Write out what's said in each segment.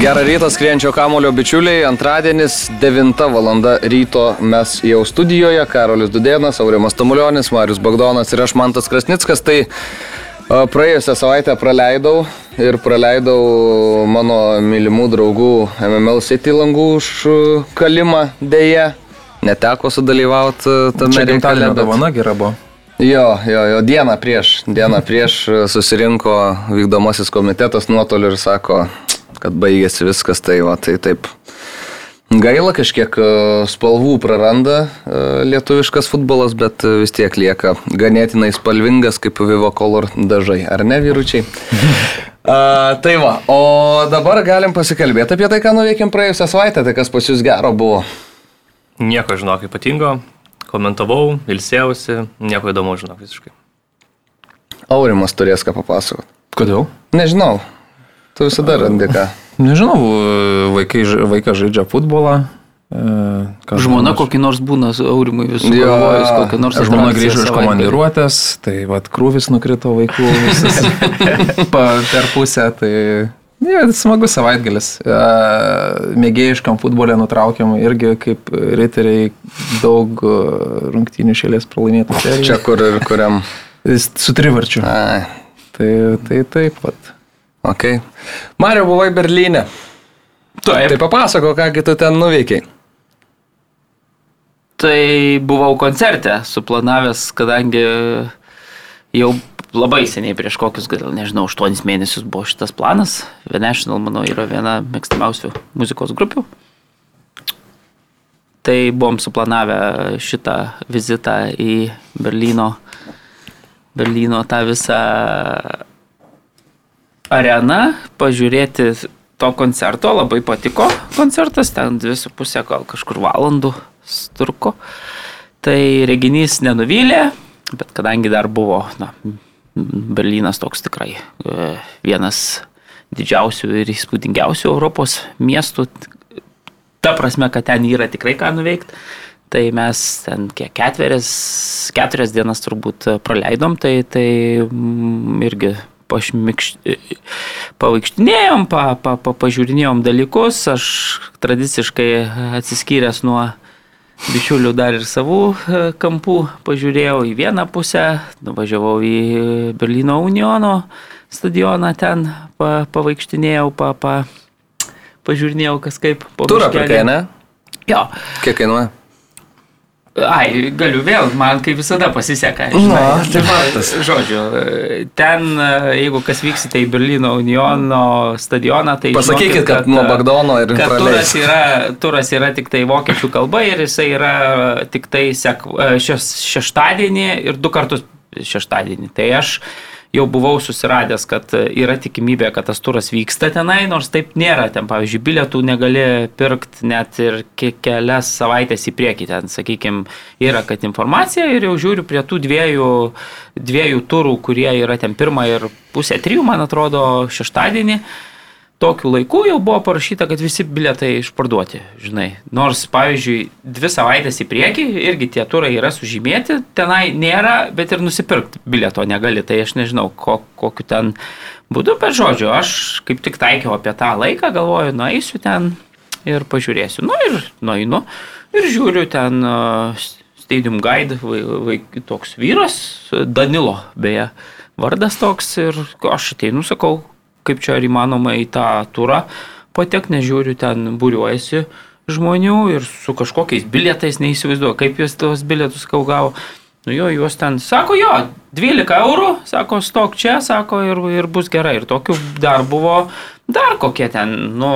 Gerą rytą skrienčio kamulio bičiuliai. Antradienis 9 val. ryto mes jau studijoje. Karolis Dudėnas, Aurimas Tamulionis, Marius Bagdonas ir aš Mantas Krasnickas. Tai praėjusią savaitę praleidau ir praleidau mano mylimų draugų MML City langų užkalimą dėje. Neteko sudalyvauti tame Čia gimtadienio bet- dovana gera buvo. Jo, jo, jo, dieną prieš, dieną prieš susirinko vykdomasis komitetas nuotoliu ir sako, kad baigėsi viskas, tai va, tai taip. Gaila kažkiek e, spalvų praranda e, lietuviškas futbolas, bet e, vis tiek lieka ganėtinai spalvingas kaip Vivo Color dažai, ar ne, vyručiai? A, tai va, o dabar galim pasikalbėti apie tai, ką nuveikėm praėjusią savaitę, tai kas pas jūs gero buvo. Nieko, žinok, ypatingo. Komentavau, ilsėjausi, nieko įdomu, žinok, visiškai. Aurimas turės ką papasakoti. Kodėl? Nežinau, tu visada randi ką. Nežinau, vaikai, vaikas žaidžia futbolą. e, ką Žmona kokį nors būna Aurimui vis Jo. sugalvojus, kokią nors Žmona grįžo iš komandiruotės, tai vad krūvis nukrito vaikų per pusę. Tai ne, smagus savaitgalis. E, Mėgėjiškam futbolė nutraukiam irgi kaip riteriai daug e, rungtynių šėlės pralaimėtų. Čia kur ir kuriam. Su trivarčiu. Ai, Tai, tai taip pat. Ok. Mario, buvai Berlyne. Taip, Tai papasako, ką tu ten nuveikiai. tai buvau koncerte suplanavęs, kadangi jau labai seniai prieš kokius, gal nežinau, 8 mėnesius buvo šitas planas. The National, manau, yra viena mėgstamiausių muzikos grupių. Tai buvom suplanavę šitą vizitą į Berlyno, Berlyno tą visą areną, pažiūrėti to koncerto, labai patiko koncertas, ten dvi su pusė gal kažkur valandų struko. Tai reginys nenuvylė, bet kadangi dar buvo, na, Berlynas toks tikrai e, vienas didžiausių ir įspūdingiausių Europos miestų, ta prasme, kad ten yra tikrai ką nuveikti. Tai mes ten kiek ketverias, keturias dienas turbūt praleidom, tai, tai mm, irgi. Pavaikštinėjom, pa, pa, pa, pažiūrinėjom dalykus, aš tradiciškai atsiskyręs nuo bičiulių dar ir savų e, kampų pažiūrėjau į vieną pusę, nuvažiavau į Berlyno Uniono stadioną ten, pa, pavaikštinėjau, pa, pa, pažiūrinėjau kas kaip. po Turą ne? Jo, Kiek kainuoja? Ai, galiu vėl, man kaip visada pasiseka. Na, tai faktas. Žodžiu, ten, jeigu kas vyksite į Berlyno Uniono stadioną, tai... Pasakykit, žinokit, kad nuo Bagdono ir kad praleis. turas yra, turas yra tik tai vokiečių kalba ir jisai yra tik tai sek, šios, šeštadienį ir du kartus šeštadienį. Tai aš jau buvau susiradęs, kad yra tikimybė, kad tas turas vyksta tenai, nors taip nėra. Ten, pavyzdžiui, bilietų negali pirkti net ir ke- kelias savaitės į priekį. Ten, sakykime, yra, kad informacija ir jau žiūriu prie tų dviejų, dviejų turų, kurie yra ten pirmą ir pusę trijų, man atrodo, šeštadienį. Tokiu laiku jau buvo parašyta, kad visi bilietai išparduoti, žinai. Nors, pavyzdžiui, dvi savaitės į priekį irgi tie turai yra sužymėti, tenai nėra, bet ir nusipirkti bilieto negali. Tai aš nežinau, ko, kokiu ten būdu, bet žodžiu, aš kaip tik taikiau apie tą laiką, galvoju, nueisiu ten ir pažiūrėsiu. Nu ir nueinu ir žiūriu ten uh, Stadium Guide, vai, vai, toks vyras, Danilo, beje, vardas toks ir aš ateinu, sakau, kaip čia ar įmanoma į tą turą patek, nežiūriu, ten būriuojasi žmonių ir su kažkokiais bilietais neįsivaizduoju, kaip jis tos bilietus kau gavo. Nu jo, juos ten, sako, jo, 12 eurų, sako, stok čia, sako, ir, ir bus gerai. Ir tokių dar buvo, dar kokie ten, nu,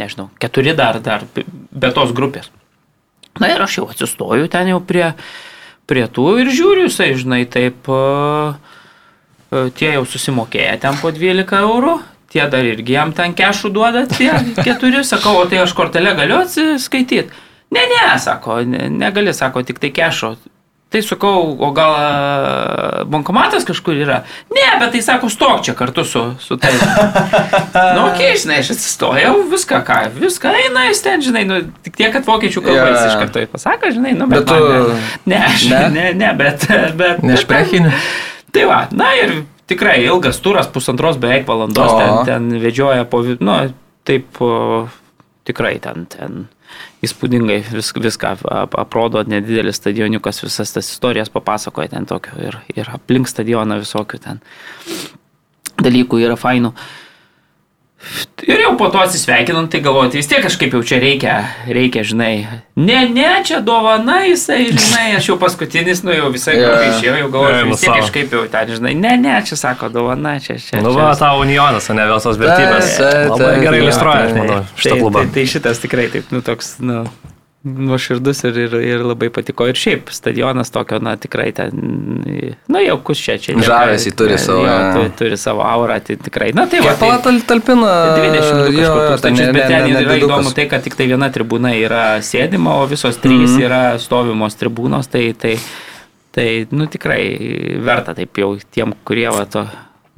nežinau, keturi dar, dar be tos grupės. Na ir aš jau atsistoju ten jau prie, prie tų ir žiūriu, jisai, žinai, taip, uh, tie jau susimokėję ten po 12 eurų, tie dar irgi jam ten kešų duoda, tie keturi, sakau, o tai aš kortelę galiu atsiskaityti. Ne, ne, sako, ne, negali, sako, tik tai kešo. Tai sakau, o gal a, bankomatas kažkur yra? Ne, bet tai sako, stok čia kartu su, su tai. nu, okei, okay, žinai, aš atsistojau, viską, ką, viską eina, jis ten, žinai, nu, tik tiek, kad vokiečių kalba Jo, jis iš karto pasako, žinai, nu, bet, Bet tu- man ne, ne, aš, Ne? ne, ne, bet, bet. Ne šprechinė. Tai va, na ir tikrai ilgas turas, pusantros beveik valandos ten, ten vedžioja po, nu, taip o, tikrai ten, ten įspūdingai vis, viską ap- aprodo, nedidelis stadioniukas, visas tas istorijas papasakoja ten tokio ir, ir aplink stadioną visokių ten dalykų yra fainų. Ir jau po to atsisveikinant, tai galvoju, tai vis tiek kažkaip jau čia reikia, reikia, žinai. Ne, ne, čia dovana jisai, žinai, aš jau paskutinis, nu jau visai yeah. išėjau, jau galvoju, Jo, vis tiek kažkaip jau ten, žinai, ne, ne, čia sako dovana, čia, čia. Nu, va, tavo unionas, o ne visos vertybės. Taip, taip, Labai gerai iliustruoja, aš Tai- manau, šitą tai, klubą. Tai, tai šitas tikrai taip, nu toks, nu, nuoširdus ir, ir, ir labai patiko. Ir šiaip stadionas tokio, na, tikrai ten, nu, jaukus čia, čia. Žavesį turi savo, Jo, jo. turi, savo aurą, tai tikrai, na, tai va. Tai, tal, talpina? 20 jo, tūkstančius, ne- bet ne- ten ne- yra nedidukas. įdomu tai, kad tik tai viena tribūna yra sėdima, o visos trys Mhm. yra stovimos tribūnos, tai, tai, tai, nu, tikrai verta taip jau tiem, kurie va to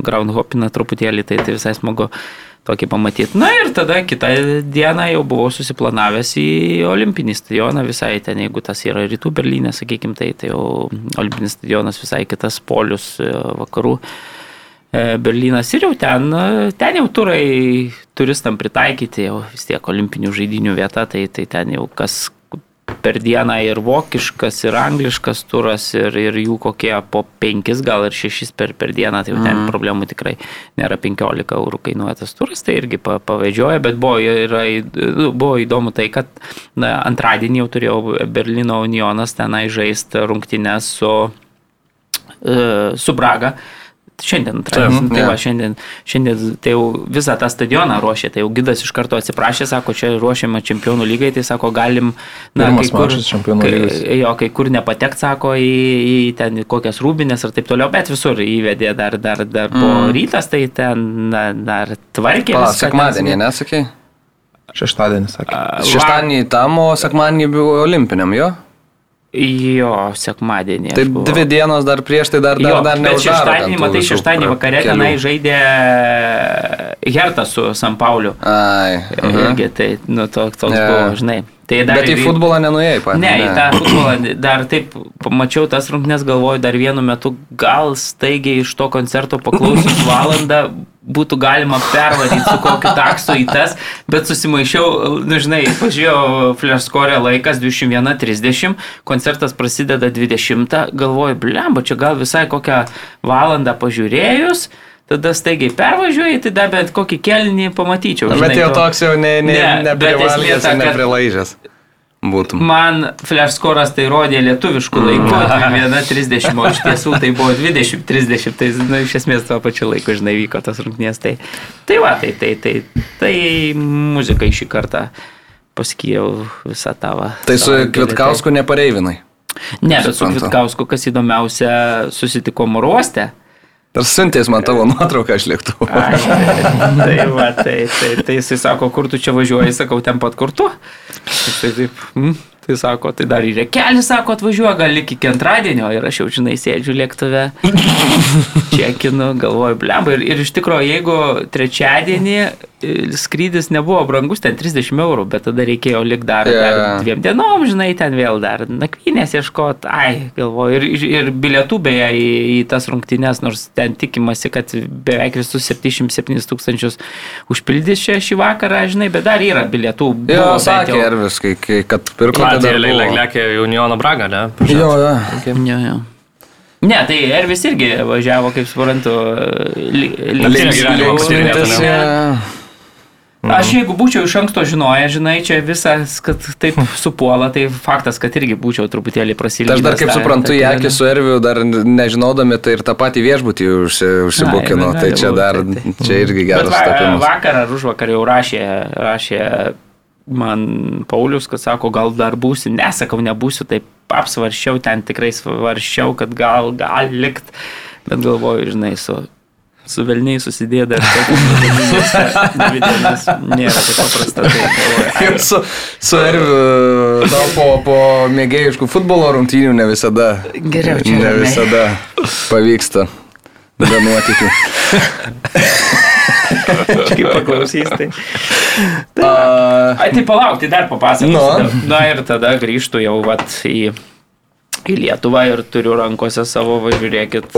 groundhopina truputėlį, tai, tai visai smagu tokį pamatyti. Na ir tada kitą dieną jau buvau susiplanavęs į olimpinį stadioną visai ten, jeigu tas yra rytų Berlyne, sakykime, tai, tai jau olimpinis stadionas visai kitas polius e, vakarų. E, Berlynas ir jau ten, e, ten jau turai turistam pritaikyti, jau vis tiek olimpinių žaidinių vieta, tai, tai ten jau kas per dieną ir vokiškas, ir angliškas turas, ir, ir jų kokie po penkis, gal ir šešis per, per dieną, tai jau ten problemų tikrai nėra 15 eurų kainuoja tas turas, tai irgi pa, pavedžioja, bet buvo, yra, į- buvo įdomu tai, kad na, antradienį jau turėjau Berlyno Unionas tenai žaisti rungtynės su, e, su Braga. Šiandien, antradienį, Taip, tai va, šiandien, šiandien tai jau visą tą stadioną ruošė, tai jau gidas iš karto atsiprašė, sako, čia ruošiama čempionų lygai, tai sako, galim, na, Pirmas kai kur, kai- jo, kai kur nepatekt, sako, į, į ten kokias rūbinės ir taip toliau, bet visur įvedė dar, dar, dar po mm. rytas, tai ten na, dar tvarkė. Pala, sekmadienį, nesakai? Šeštadienį sakė. A, Šeštadienį tam, o sekmadienį buvo olimpiniam, jo? Jo, sekmadienį. Tai buvau. dvi dienos dar prieš, tai dar, dar, Jo, dar bet neuždaro šeštadienį, matai, šeštadienį vakare kelių. tenai žaidė Hertas su San Pauliu. Ai. mhm. Irgi tai, nu, toks, toks Jo. buvo, žinai. Tai dar Bet į futbolą nenuėjai, pat. Ne, į tą futbolą dar taip pamačiau tas rungtynes, galvoju, dar vienu metu gal staigiai iš to koncerto paklausius valandą būtų galima pervaryti su kokiu taksu į tas, bet susimaišiau, nu žinai, pažiūrėjau Flashscore laikas 21.30, koncertas prasideda 20, galvoju, blemba, čia gal visai kokią valandą pažiūrėjus. Tada staigiai pervažiuoji, tai dar bet kokį kelnį pamatyčiau. Bet žinai, jau to- toks jau ne, ne, Ne, ne bet esmė ta, kad- neprilaižęs. Būtum. Man flashscore'as tai rodė lietuviškų laikų, 1.30, o iš tiesų tai buvo 20.30, tai nu, iš esmės tuo pačiu laiku, žinai, vyko tas rungtynės. Tai, tai va, tai, tai, tai, tai muzikai šį kartą paskyriau visą tavo. Tai su Kvitkausku nepareivinai. Ne, bet su. Kvitkausku, kas įdomiausia, susitiko Moruoste. Ar siuntės man tavo nuotrauką aš lėktuvu? Ai, tai va, tai, tai, tai jisai sako, kur tu čia važiuoji, sakau, ten pat kur tu. Tai taip, mm, tai sako, tai dar į rekelį, sako, atvažiuoja, gal iki antradienio ir aš jau, žinai, sėdžiu lėktuve, čekinu, galvoju, blemba. Ir, ir iš tikrųjų, jeigu trečiadienį skrydis nebuvo brangus, ten 30 eurų, bet tada reikėjo lik dar, yeah. dar dviem dienom, žinai, ten vėl dar nakvynės ieškot, ai, galvoju, ir, ir, ir bilietų beje į, į tas rungtynes, nors ten tikimasi, kad beveik visus 77 tūkstančius užpildys čia šį vakarą, žinai, bet dar yra bilietų. Jo, Buvo sakė jau- Ervis, kai, kai kad pirko, tai Latvijoje buvo. leklekė Uniono Braga, ne? Jo, jo. Jo, jo. Ne, tai Ervis irgi važiavo, kaip suprantu, li, li, Naktinio gyvenimo Links patyrinėtų, mintis, ne? Jo. Aš jeigu būčiau iš anksto žinojęs, žinai, čia visas, kad taip supuola, tai faktas, kad irgi būčiau truputėlį Tai prasilgęs. aš dar kaip suprantu, į akį su Erviu dar nežinodami, tai ir tą patį viešbutį užsi, užsibukino. Na, Tai gali čia dar, tai- tai. čia irgi geras tapimas. vakar ar už vakar jau rašė, rašė man Paulius, kad sako, gal dar būsi, nesakau, nebūsiu, tai apsvaršiau, ten tikrai svaršiau, kad gal, gal likt, bet galvoju, žinai, su, su velniai susidėjo dar dividendus, nėra taip paprasta. Tai Ir su, su Erviu na, po, po mėgėjiškų futbolo rungtynių ne visada. Geriau čia Ne visada pavyksta. Be nuotikių. Kaip paklausys, tai. tai A, Ai, tai palauk, tai dar papasakosiu. Nu. Na ir tada grįžtų jau vat, į, į Lietuvą ir turiu rankose savo, važiuokit,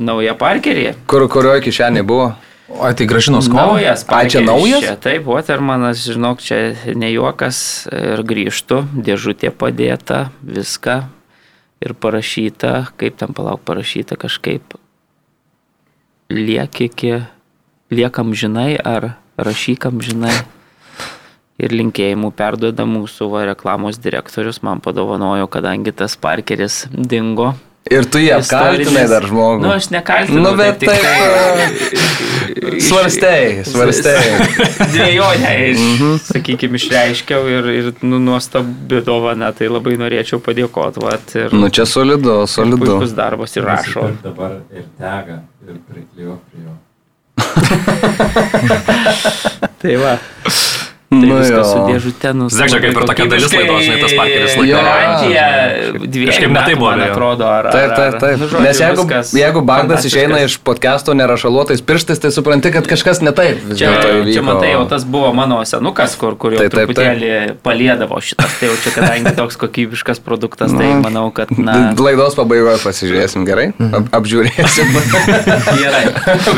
naują parkerį. kur, kurioje kišenėje buvo? O tai gražinos kovą? Naujas, Ai, čia parkeris naujas? Čia, taip, Watermanas, žinok, čia ne juokas ir grįžtų, dėžutė padėta, viską ir parašyta, kaip ten palauk parašyta kažkaip, liek iki, liekam žinai ar rašykam žinai. Ir linkėjimų perduoda mūsų va, reklamos direktorius, man padovanojo, kadangi tas parkeris dingo. Ir tu jį apkaltinai dar žmogų. Nu, aš nekaltinu. Nu, bet tik taip, tai- Svarstėjai, svarstėjai. Dviejonę, Mhm. sakykime, išreiškiau ir, ir nu, nuostabi dovana, tai labai norėčiau padėkoti. Vat, ir Nu čia solidu, solidu. puikus darbas ir rašo. Nusipirk Dabar ir tega ir priklijuok prie jo. Tai va. Tai Nu viskas jo. su dėžute. Žiūrėk, čia kaip ir tokia dalis laidos, žinai, tas parkeris laiko. Garantija dviejų Kažkaip ne metų, taip buvo, man atrodo. Ar, Taip, ar- taip, ar- taip. nu, žodžiu, Nes jeigu, jeigu Bagdas išeina iš podcast'o nerašaluotais pirštais, tai supranti, kad kažkas ne taip. Čia, čia matai, jau tas buvo mano senukas, kur, kur jau Tai taip, taip. truputėlį palėdavo šitas. Tai jau čia, kadangi toks kokybiškas produktas, tai Nu, manau, kad, na, Laidos pabaigoje pasižiūrėsim gerai, Ap, apžiūrėsim. gerai.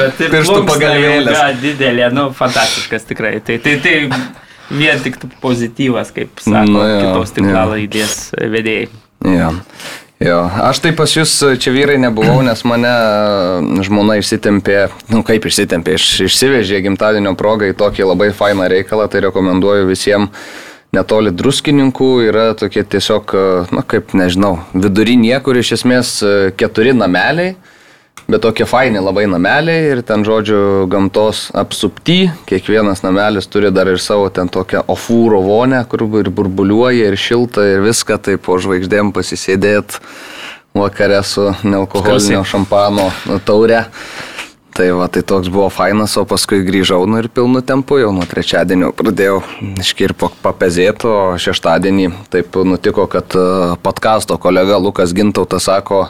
Bet ir Pirštų ilga, didelė, nu, fantastiškas tikrai. Tai, tai, tai vien tik pozityvas, kaip sako Nu, nu, jo, kitos tinklalaidės vedėjai. jo. Jo, aš tai pas jūs čia vyrai nebuvau, nes mane žmona išsitempė, nu kaip išsitempė, iš, išsivežė gimtadienio progą į tokį labai fainą reikalą, tai rekomenduoju visiems netoli druskininkų, yra tokie tiesiog, na kaip nežinau, vidury niekur iš esmės keturi nameliai. Bet tokie faini labai nameliai ir ten, žodžiu, gamtos apsupty. Kiekvienas namelis turi dar ir savo ten tokią ofūro vonę, kur ir burbuliuoja, ir šilta, ir viską, tai po žvaigždėm pasisėdėt vakare su nealkoholinio šampano taure. Tai va, tai toks buvo fainas, o paskui grįžau nu, ir pilnu tempu jau nuo trečiadienio pradėjau iškirpo papezėti, o šeštadienį taip nutiko, kad e, podkasto kolega Lukas Gintautas sako,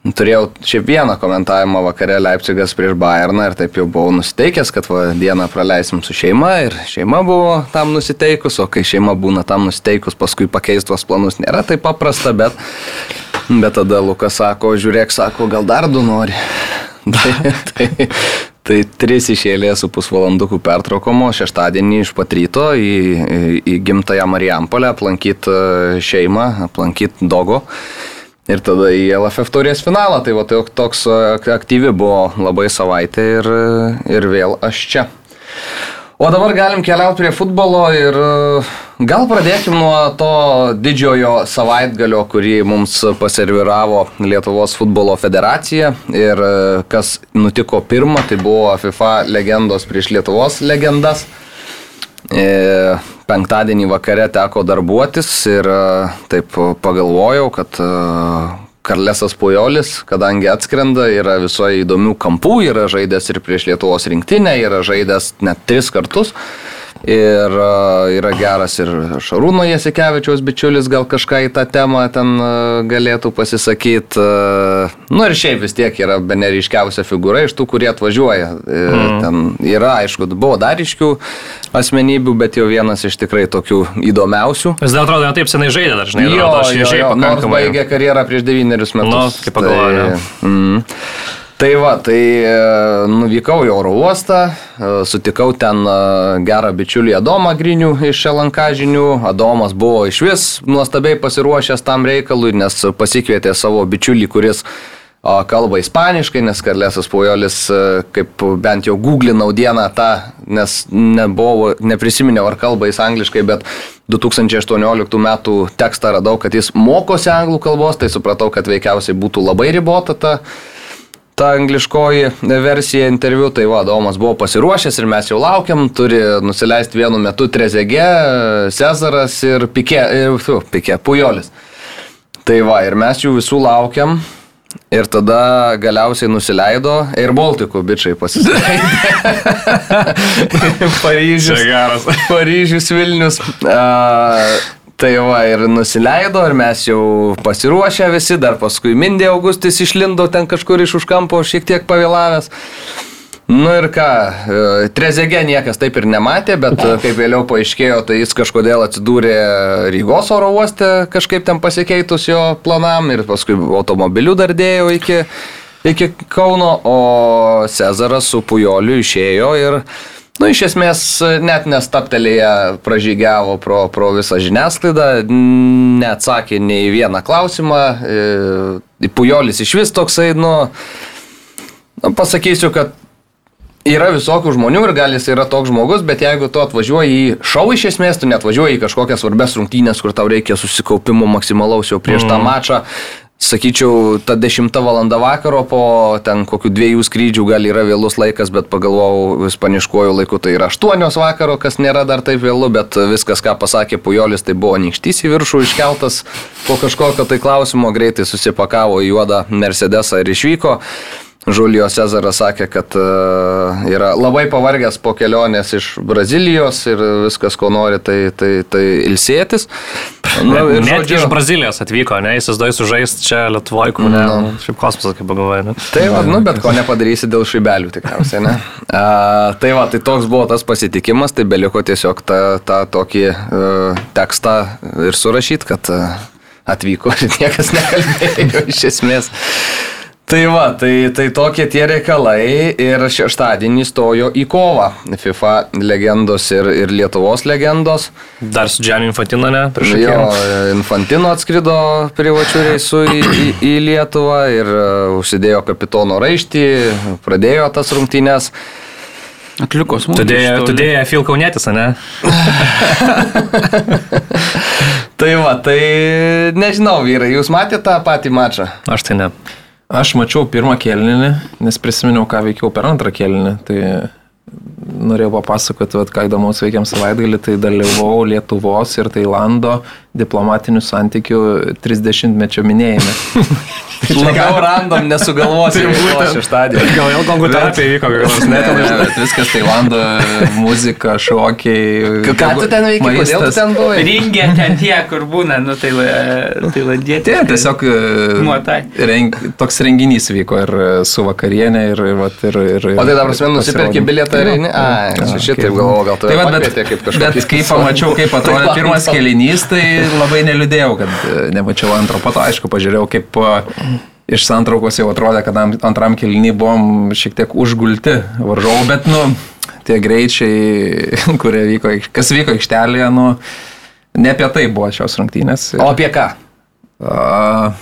Turėjau šiaip vieną komentavimą vakare Leipzigas prieš Bayerną ir taip jau buvau nusiteikęs, kad va, dieną praleisim su šeima ir šeima buvo tam nusiteikus, o kai šeima būna tam nusiteikus, paskui pakeisti tuos planus nėra taip paprasta, bet, bet tada Lukas sako, žiūrėk, sako, gal dar du nori. tai, tai, tai tris išėlės su pusvalandukų pertraukomo šeštadienį iš pat ryto į, į, į gimtąją Marijampolę aplankyti šeimą, aplankyti dogo. Ir tada į LFF turės finalą, tai va tai toks aktyvi buvo labai savaitė ir, ir vėl aš čia. O dabar galim keliauti prie futbolo ir gal pradėkim nuo to didžiojo savaitgalio, kurį mums paserviravo Lietuvos futbolo federacija. Ir kas nutiko pirmą, tai buvo FIFA legendos prieš Lietuvos legendas. Penktadienį vakare teko darbuotis ir e, taip pagalvojau, kad e, Karlesas Pujolis, kadangi atskrenda, yra visoje įdomių kampų, yra žaidęs ir prieš Lietuvos rinktinę, yra žaidęs net tris kartus. Ir uh, yra geras ir Šarūno Jasikevičiaus bičiulis, gal kažką į tą temą ten uh, galėtų pasisakyti. Uh, nu ir šiaip vis tiek yra be neryškiausia figūra iš tų, kurie atvažiuoja. Mm. Ten yra, aišku, buvo dar iškių asmenybių, bet jau vienas iš tikrai tokių įdomiausių. Vis dar atrodo, taip senai žaidė, dar žinai, Jo, atrodo, jo, šviežiai jo, nors pakankamai. baigė karjerą prieš devynerius metus. Nu, kaip pagalvoju, Tai, mm, tai va, tai e, nuvykau į oro uostą, e, sutikau ten e, gerą bičiulį Adomą Grinių iš LNK žinių. Adomas buvo iš vis nuostabiai pasiruošęs tam reikalui, nes pasikvietė savo bičiulį, kuris kalba ispaniškai, nes Karlesas Pujolis, kaip bent jau googlinau dieną tą, nes nebuvo, neprisiminiau ar kalba jis angliškai, bet 2018 metų tekstą radau, kad jis mokosi anglų kalbos, tai supratau, kad veikiausiai būtų labai ribota ta ta angliškoji versija interviu, tai va, Domas buvo pasiruošęs ir mes jau laukiam, turi nusileisti vienu metu Trezegė, Cezaras ir Pikė, ir, fu, Pikė, Pujolis. Tai va, ir mes jų visų laukiam. Ir tada galiausiai nusileido Air Balticų bičiai pasiskaitė. Paryžius. Paryžius, Vilnius. A, tai va ir nusileido ir mes jau pasiruošę visi, dar paskui Mindė Augustis išlindo ten kažkur iš už kampo, šiek tiek pavėlavęs. Nu ir ką, e, Trezegė niekas taip ir nematė, bet e, kaip vėliau paaiškėjo, tai jis kažkodėl atsidūrė Rygos oro uoste, kažkaip ten pasikeitus jo planam ir paskui automobiliu dar dėjo iki, iki Kauno, o Cezaras su Pujoliu išėjo ir, nu, iš esmės net nestaptelėje pražygiavo pro, pro visą žiniasklaidą, neatsakė nei vieną klausimą. E, Pujolis iš vis toksai, nu, nu, pasakysiu, kad Yra visokių žmonių ir gal jis yra toks žmogus, bet jeigu tu atvažiuoji į šau iš esmės, tu net važiuoji į kažkokias svarbes rungtynės, kur tau reikia susikaupimo maksimalaus jau prieš mm. tą mačą, sakyčiau, ta 10 val. vakaro po ten kokių dviejų skrydžių gal yra vėlus laikas, bet pagalvojau, ispaniškuoju laiku tai yra 8 vakaro, kas nėra dar taip vėlu, bet viskas, ką pasakė Pujolis, tai buvo nykštys į viršų iškeltas po kažkokio tai klausimo, greitai susipakavo į juodą Mercedesą ir išvyko. Žulio Cezaras sakė, kad uh, yra labai pavargęs po kelionės iš Brazilijos ir viskas, ko nori, tai, tai, tai ilsėtis. Nu, ir Net žodžiu, iš Brazilijos atvyko, ne, jis įsivaizduoja sužaisti čia Lietuvoje, kur ne, nu. šiaip kosmosas, kaip pagalvoja. Ne? Tai va, nu, bet ko nepadarysi dėl šaibelių tikriausiai, ne. Uh, tai va, tai toks buvo tas pasitikimas, tai beliko tiesiog tą, tą tokį uh, tekstą ir surašyti, kad uh, atvyko ir niekas nekalbėjo iš esmės. Tai va, tai, tai tokie tie reikalai ir šeštadienį stojo į kovą FIFA legendos ir, ir Lietuvos legendos. Dar su Džianiu Infantino, ne? Jo, Infantino atskrido privačių reisų į, į, į Lietuvą ir uh, užsidėjo kapitono raištį, pradėjo tas rungtynės. Atliko smūgį. Tu dėjai Phil Kaunetis, ne? tai va, tai nežinau, vyrai, jūs matėte tą patį mačą? Aš tai ne. Aš mačiau pirmą kėlinį, nes prisiminiau, ką veikiau per antrą kėlinį. Tai norėjau papasakoti, vat, ką įdomaus veikiam savaitgalį, tai dalyvau Lietuvos ir Tailando diplomatinių santykių 30-mečio minėjime. Labiau random nesugalvosi šeštadienį. Gal jau gongų terapija įvyko, gal nors net. Ne, bet viskas Tailando, muzika, šokiai. Ką tu ten veiki, kodėl tu ten buvai? Ringė ten tie, kur būna, nu tai tailandietė. Tai tiesiog Muotai. reng, toks renginys vyko ir su vakarienė ir, ir, ir, ir O tai dabar mes nusipirkė bilietą ir eini? A, šitaip galvoju, gal tai bet, kaip kažkas. Bet kai pamačiau, kaip atrodė pirmas kelinys, tai labai neliūdėjau, kad e, nemačiau antro. Po to, aišku, pažiūrėjau, kaip e, iš santraukos jau atrodė, kad antram kelnį buvom šiek tiek užgulti varžovų, bet, nu, tie greičiai, kurie vyko, kas vyko aikštelėje, nu, ne apie tai buvo šios rungtynės. O apie ką? Uh,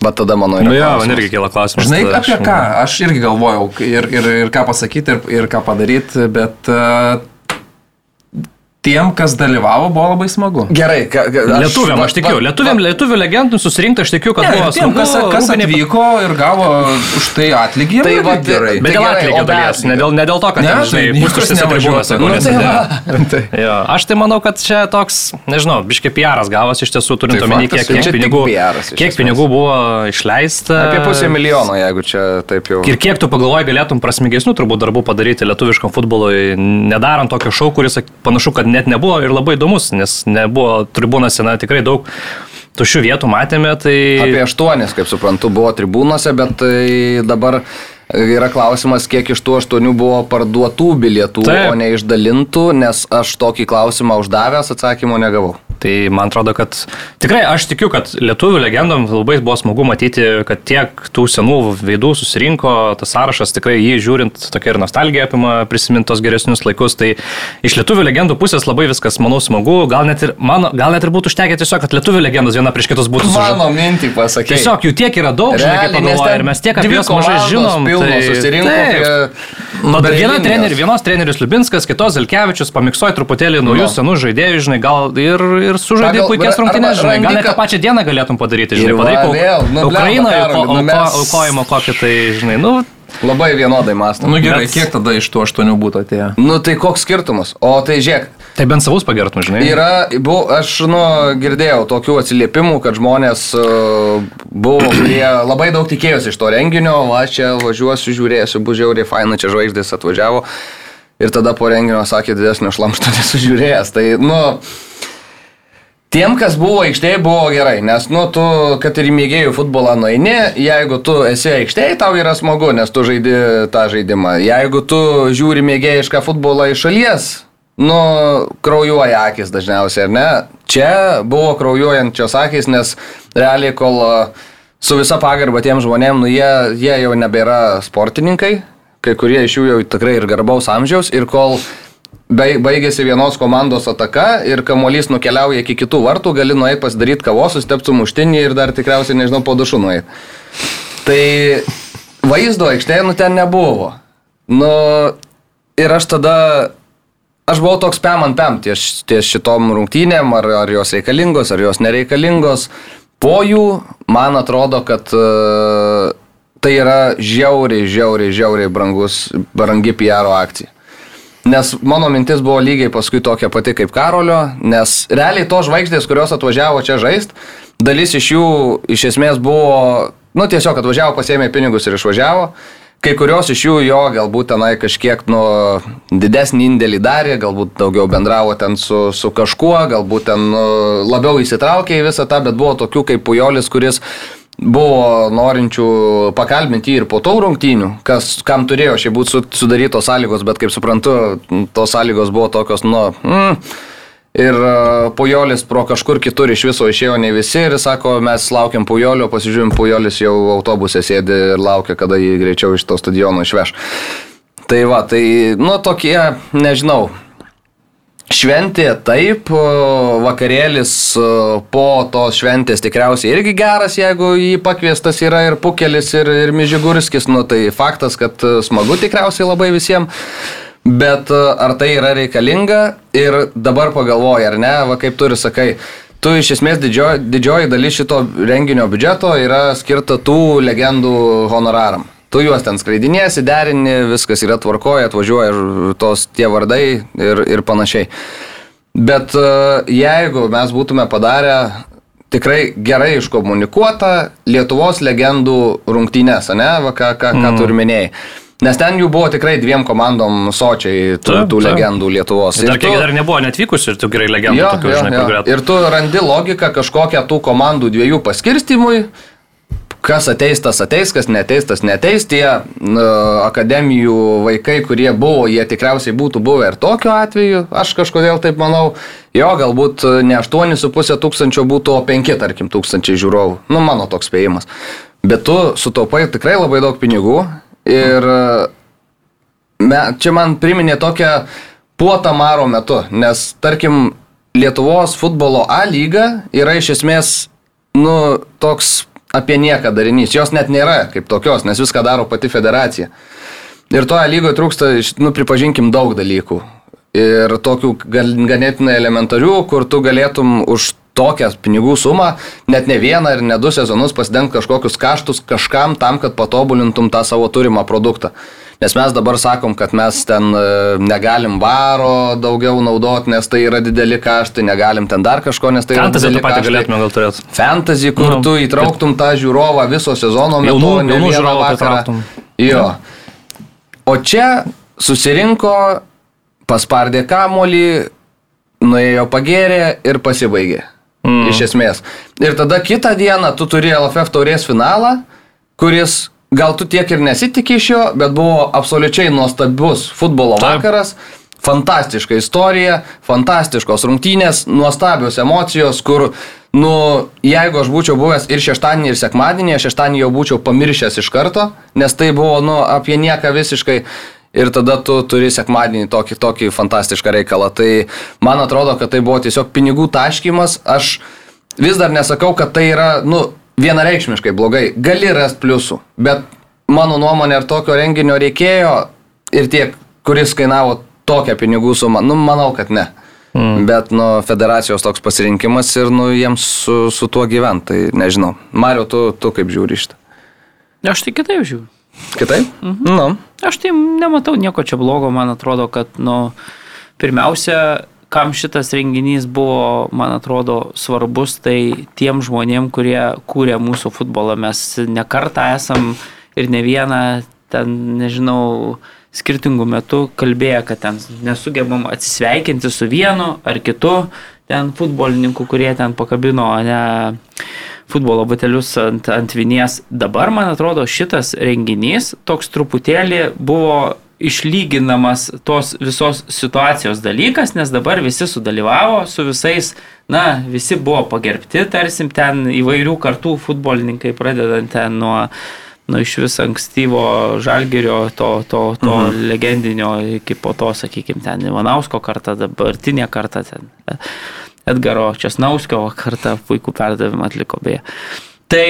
Bet tada mano yra. Nu, jo, man irgi kila klausimas. Žinai, apie ką? Aš irgi galvojau ir, ir, ir ką pasakyti, ir, ir ką padaryti, bet uh, tiem, kas dalyvavo, buvo labai smagu. Gerai, ka, ka, aš, lietuviam, aš tikiu, lietuviam, lietuvių legendų susirinkti, aš tikiu, kad ne, buvo tiem, kas, kas atvyko ir gavo už tai atlygį. Tai va, gerai. Bet tai dėl atlygio dalies, ne dėl, ne dėl to, kad, ne, ten, žinai, pustuštėse tribūnose. Nu, tai, tai. jo, aš tai manau, kad čia toks, nežinau, biškai piaras gavosi iš tiesų, turint tai omeny, kiek, kiek, pinigų, piaras, kiek pinigų buvo išleista. Apie pusę milijono, jeigu čia taip jau. Ir kiek tu pagalvoji, galėtum prasmingesnių turbūt darbų padaryti lietuviškam futbolui, nedarant tokio šau, kuris panašu, kad net nebuvo ir labai įdomus, nes nebuvo tribūnose, na, tikrai daug tuščių vietų matėme. Tai... Apie aštuonis, kaip suprantu, buvo tribūnose, bet tai dabar yra klausimas, kiek iš tų aštuonių buvo parduotų bilietų, Taip. o ne išdalintų, nes aš tokį klausimą uždavęs atsakymo negavau. Tai man atrodo, kad tikrai aš tikiu, kad lietuvių legendom labai buvo smagu matyti, kad tiek tų senų veidų susirinko, tas sąrašas tikrai jį žiūrint tokia ir nostalgija apima prisimintos geresnius laikus. Tai iš lietuvių legendų pusės labai viskas, manau, smagu. Gal net ir, mano, gal net ir būtų užtekę tiesiog, kad lietuvių legendos viena prieš kitus būtų. Mano mintį pasakė. Tiesiog jų tiek yra daug, žinai, kaip pagalvoja, ir mes tiek apie juos mažai žinom. Tai susirinko. Taip. Nu, bet viena treneri, vienos treneris Liubinskas, kitos Zelkevičius pamiksuoja truputėlį naujus no. senus žaidėjus, žinai, gal ir ir sužaidė puikias rungtynės, žinai, gal net tą pačią dieną galėtum padaryti, žinai, padaryk nu, Ukrainoje aukojimo kokį tai, žinai, nu, Labai vienodai mąstome. Nu gerai, bet... kiek tada iš tų aštuonių būtų atėję? Nu tai koks skirtumas? O tai žiūrėk. Tai bent savus pagertum, žinai. Yra, bu, aš nu, girdėjau tokių atsiliepimų, kad žmonės uh, buvo, kurie labai daug tikėjosi iš to renginio, aš čia važiuosiu, žiūrėsiu, bus žiauriai faina, čia žvaigždės atvažiavo. Ir tada po renginio sakė, didesnio šlamšto nesužiūrėjęs. Tai, nu, Tiem, kas buvo aikštėje, buvo gerai, nes, nu, tu, kad ir mėgėjų futbolą nueini, jeigu tu esi aikštėje, tau yra smagu, nes tu žaidi tą žaidimą. Jeigu tu žiūri mėgėjišką futbolą iš šalies, nu, kraujuoja akis dažniausiai, ar ne? Čia buvo kraujuojančios akis, nes realiai kol su visa pagarba tiem žmonėm, nu jie, jie jau nebėra sportininkai, kai kurie iš jų jau tikrai ir garbaus amžiaus ir kol bai- baigėsi vienos komandos ataka ir kamuolys nukeliauja iki kitų vartų, gali nueiti pasidaryti kavos, sustepti muštinį ir dar tikriausiai, nežinau, po dušu nueiti. Tai vaizdo aikštėje nu ten nebuvo. Nu, ir aš tada, aš buvau toks pem ant pem ties, ties šitom rungtynėm, ar, ar jos reikalingos, ar jos nereikalingos. Po jų, man atrodo, kad uh, tai yra žiauriai, žiauriai, žiauriai brangus, brangi PR akcija. Nes mano mintis buvo lygiai paskui tokia pati kaip Karolio, nes realiai to žvaigždės, kurios atvažiavo čia žaist, dalis iš jų iš esmės buvo, nu tiesiog atvažiavo, pasėmė pinigus ir išvažiavo. Kai kurios iš jų jo galbūt tenai kažkiek nu, didesnį indėlį darė, galbūt daugiau bendravo ten su, su kažkuo, galbūt ten nu, labiau įsitraukė į visą tą, bet buvo tokių kaip Pujolis, kuris buvo norinčių pakalbinti ir po tų rungtynių, kas, kam turėjo šiaip būti su- sudarytos sąlygos, bet kaip suprantu, tos sąlygos buvo tokios, nu, mm, Ir e, Pujolis pro kažkur kitur iš viso išėjo ne visi ir sako, mes laukiam Pujolio, pasižiūrim, Pujolis jau autobuse sėdi ir laukia, kada jį greičiau iš to stadiono išveš. Tai va, tai, nu, tokie, nežinau, Šventė taip, vakarėlis o, po tos šventės tikriausiai irgi geras, jeigu jį pakviestas yra ir Pukelis, ir, ir Mižigurskis, nu tai faktas, kad e, smagu tikriausiai labai visiems. Bet e, ar tai yra reikalinga ir dabar pagalvoji, ar ne, va kaip tu ir sakai, tu iš esmės didžioji, didžioji dalis šito renginio biudžeto yra skirta tų legendų honoraram. Tu juos ten skraidinėsi, derini, viskas yra tvarkoje, atvažiuoja ir tos tie vardai ir, ir panašiai. Bet e, jeigu mes būtume padarę tikrai gerai iškomunikuotą Lietuvos legendų rungtynės, ne, va, ką, ką, ką tu ir minėjai. Nes ten jų buvo tikrai dviem komandom sočiai tų, tų legendų Lietuvos. Dar Ir kiek tu- dar nebuvo netvykusių ir tu gerai legendų Jo, tokių, jo, žinai, jo. Ir tu randi logiką kažkokią tų komandų dviejų paskirstimui, kas ateis, tas ateis, kas neteis, tas neteis. Tie nu, akademijų vaikai, kurie buvo, jie tikriausiai būtų buvę ir tokiu atveju. Aš kažkodėl taip manau, jo, galbūt ne 8,5 tūkstančio būtų, o 5, tarkim, tūkstančiai žiūrovų. Nu, mano toks spėjimas. Bet tu sutaupai tikrai labai daug pinigų ir Me, čia man priminė tokią puotą maro metu, nes tarkim Lietuvos futbolo A lyga yra iš esmės, nu, toks apie nieką darinys. Jos net nėra kaip tokios, nes viską daro pati federacija. Ir toje lygoje trūksta, nu, pripažinkim, daug dalykų. Ir tokių ganėtinai elementarių, kur tu galėtum už tokią pinigų sumą net ne vieną ir ne du sezonus pasidengti kažkokius kaštus kažkam tam, kad patobulintum tą savo turimą produktą. Nes mes dabar sakom, kad mes ten e, negalim varo daugiau naudoti, nes tai yra dideli kaštai, negalim ten dar kažko, nes tai yra Fantasy dideli tą patį galėtume gal turėti. Fantasy, kur Nu, tu įtrauktum tą žiūrovą viso sezono metu, Jaunų- ne jaunų vakarą. pritrauktum. Jo. O čia susirinko, paspardė kamolį, nuėjo pagėrė ir pasibaigė. Mm. Iš esmės. Ir tada kitą dieną tu turi LFF taurės finalą, kuris gal tu tiek ir nesitikė iš jo, bet buvo absoliučiai nuostabus futbolo Taip. vakaras. Fantastiška istorija, fantastiškos rungtynės, nuostabios emocijos, kur, nu, jeigu aš būčiau buvęs ir šeštadienį, ir sekmadienį, aš šeštadienį jau būčiau pamiršęs iš karto, nes tai buvo, nu, apie nieką visiškai. Ir tada tu turi sekmadienį tokį, tokį fantastišką reikalą. Tai man atrodo, kad tai buvo tiesiog pinigų taškymas. Aš vis dar nesakau, kad tai yra, nu, vienareikšmiškai blogai. Gali rasti pliusų, bet mano nuomonė, ar tokio renginio reikėjo ir tiek, kuris kainavo tokią pinigų sumą, nu, manau, kad ne. Mm. Bet, nu, federacijos toks pasirinkimas ir, nu, jiems su, su tuo gyventi, tai nežinau. Mario, tu, tu kaip žiūri šitą? Aš tai kitaip žiūriu. Kitaip? Mhm. Nu. Aš tai nematau nieko čia blogo, man atrodo, kad, nu, pirmiausia, kam šitas renginys buvo, man atrodo, svarbus, tai tiem žmonėm, kurie kūrė mūsų futbolą. Mes nekartą esam ir ne vieną, ten, nežinau, skirtingų metų kalbėję, kad ten nesugebam atsisveikinti su vienu ar kitu ten futbolininku, kurie ten pakabino, ne futbolo batelius ant, ant vinies. Dabar, man atrodo, šitas renginys toks truputėlį buvo išlyginamas tos visos situacijos dalykas, nes dabar visi sudalyvavo su visais, na, visi buvo pagerbti, tarsim, ten įvairių kartų futbolininkai, pradedant ten nuo nu, iš vis ankstyvo žalgerio, to, to, to mhm. legendinio iki po to, sakykime, ten Ivanausko kartą, dabartinė karta, ten Edgaro Česnauskio kartą puikų perdavimą atliko beje. Tai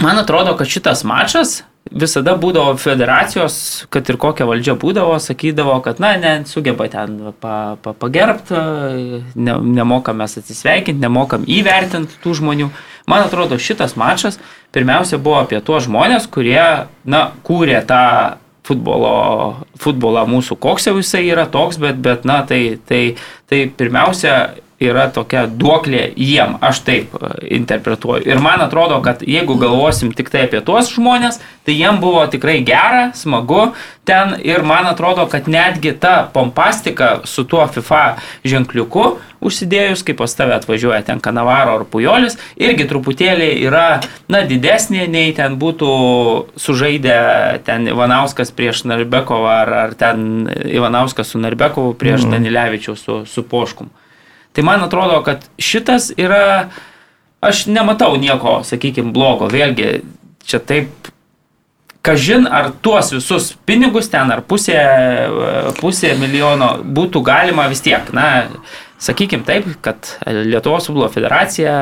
man atrodo, kad šitas mačas visada būdavo federacijos, kad ir kokia valdžia būdavo, sakydavo, kad, na, nesugeba ten pa, pa, pagerbti, ne, nemokam mes atsisveikinti, nemokam įvertinti tų žmonių. Man atrodo, šitas mačas pirmiausia buvo apie tuos žmonės, kurie, na, kūrė tą futbolo, futbolą mūsų, koks jau jisai yra toks, bet, bet na, tai, tai, tai pirmiausia yra tokia duoklė jiem, aš taip e, interpretuoju. Ir man atrodo, kad jeigu galvosim tik tai apie tuos žmonės, tai jiem buvo tikrai gera, smagu ten ir man atrodo, kad netgi ta pompastika su tuo FIFA ženkliuku užsidėjus, kaip pas tave atvažiuoja ten Kanavaro ar Pujolis, irgi truputėlį yra, na, didesnė nei ten būtų sužaidę ten Ivanauskas prieš Narbekovą ar, ar ten Ivanauskas su Narbekovu prieš mm. Danilevičių su, su Poškum. Tai man atrodo, kad šitas yra, aš nematau nieko, sakykime, blogo. Vėlgi, čia taip, kažin ar tuos visus pinigus ten, ar pusė, pusė milijono būtų galima vis tiek, na, sakykime taip, kad Lietuvos futbolo federacija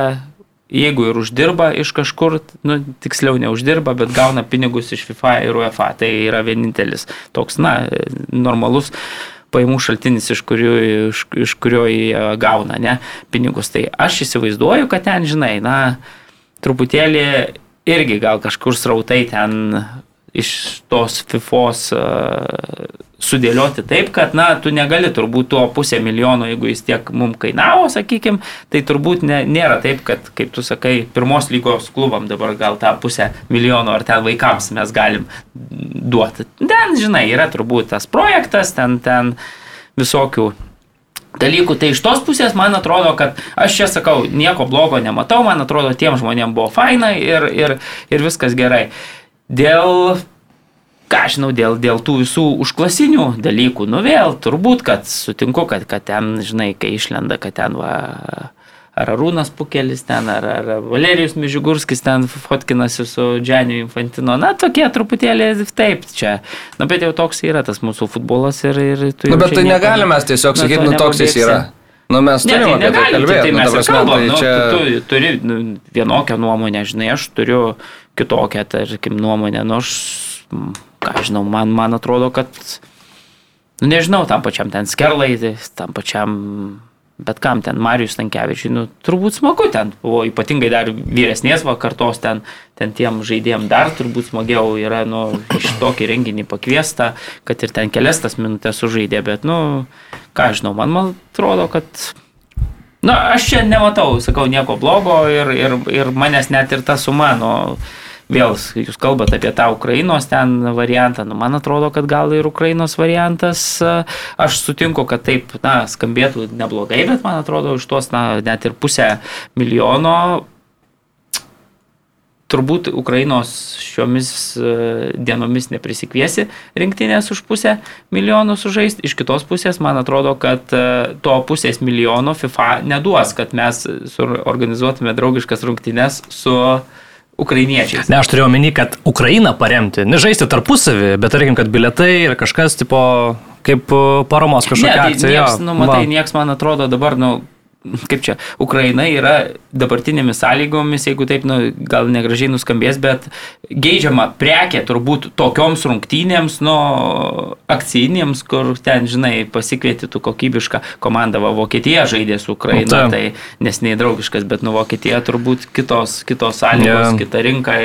jeigu ir uždirba iš kažkur, nu, tiksliau neuždirba, bet gauna pinigus iš FIFA ir UEFA. Tai yra vienintelis toks, na, normalus paimų šaltinis, iš kurio, iš, iš kurio jie gauna ne, pinigus. Tai aš įsivaizduoju, kad ten, žinai, na, truputėlį irgi gal kažkur srautai ten iš tos FIFOS uh, sudėlioti taip, kad, na, tu negali turbūt tuo pusę milijono, jeigu jis tiek mums kainavo, sakykime, tai turbūt ne, nėra taip, kad, kaip tu sakai, pirmos lygos klubam dabar gal tą pusę milijono ar ten vaikams mes galim duoti. Ten, žinai, yra turbūt tas projektas, ten, ten visokių dalykų. Tai iš tos pusės man atrodo, kad aš čia sakau, nieko blogo nematau, man atrodo, tiem žmonėm buvo faina ir, ir, ir viskas gerai. Dėl ką žinau, dėl, dėl tų visų užklasinių dalykų, nu vėl, turbūt, kad sutinku, kad, kad ten, žinai, kai išlenda, kad ten va, ar Arūnas Pukelis ten, ar, ar Valerijus Mižigurskis ten fotkinasi su Dženiu Infantino, na, tokie truputėlį taip čia, na, bet jau toks yra tas mūsų futbolas ir... ir na, nu, bet tai negalime mes tiesiog sakyti, nu, toks jis yra. Nu, mes turime ne, tai apie tai kalbėti. Tai, tai mes nu, prasme, kalbam, tai nu, čia... tu, tu turi nu, vienokią nuomonę, žinai, aš turiu kitokią, tarkim, nuomonę, nu, aš ką žinau, man, man atrodo, kad, nu nežinau, tam pačiam ten skerlai, tai tam pačiam, bet kam ten Marijus Tankievičiui, nu turbūt smagu ten, buvo ypatingai dar vyresnės vakartos ten, ten tiem žaidėjim dar turbūt smagiau yra, nu, iš tokį renginį pakviesta, kad ir ten kelias tas minutės sužaidė, bet, nu, ką žinau, man, man atrodo, kad Na, aš čia nematau, sakau, nieko blogo ir, ir, ir manęs net ir ta suma, nu, vėl jūs kalbate apie tą Ukrainos ten variantą, nu, man atrodo, kad gal ir Ukrainos variantas, aš sutinku, kad taip, na, skambėtų neblogai, bet man atrodo, iš tos, na, net ir pusę milijono turbūt Ukrainos šiomis dienomis neprisikviesi rinktinės už pusę milijonų sužaisti. Iš kitos pusės, man atrodo, kad to pusės milijono FIFA neduos, kad mes organizuotume draugiškas rungtynes su uh, ukrainiečiais. Ne, aš turėjau omeny, kad Ukrainą paremti, nežaisti tarpusavį, bet tarkim, kad biletai ir kažkas tipo kaip paramos kažkokia ne, tai akcija. Nieks, nu, matai, nieks man atrodo dabar, nu, kaip čia, Ukraina yra dabartinėmis sąlygomis, jeigu taip, nu, gal negražiai nuskambės, bet geidžiama prekė turbūt tokioms rungtynėms, nu, akcijinėms, kur ten, žinai, pasikvieti tu kokybišką komandą, va, Vokietija žaidė su Ukraina, nu, tai nes neįdraugiškas, bet nu, Vokietija turbūt kitos, kitos sąlygos, yeah. kita rinka,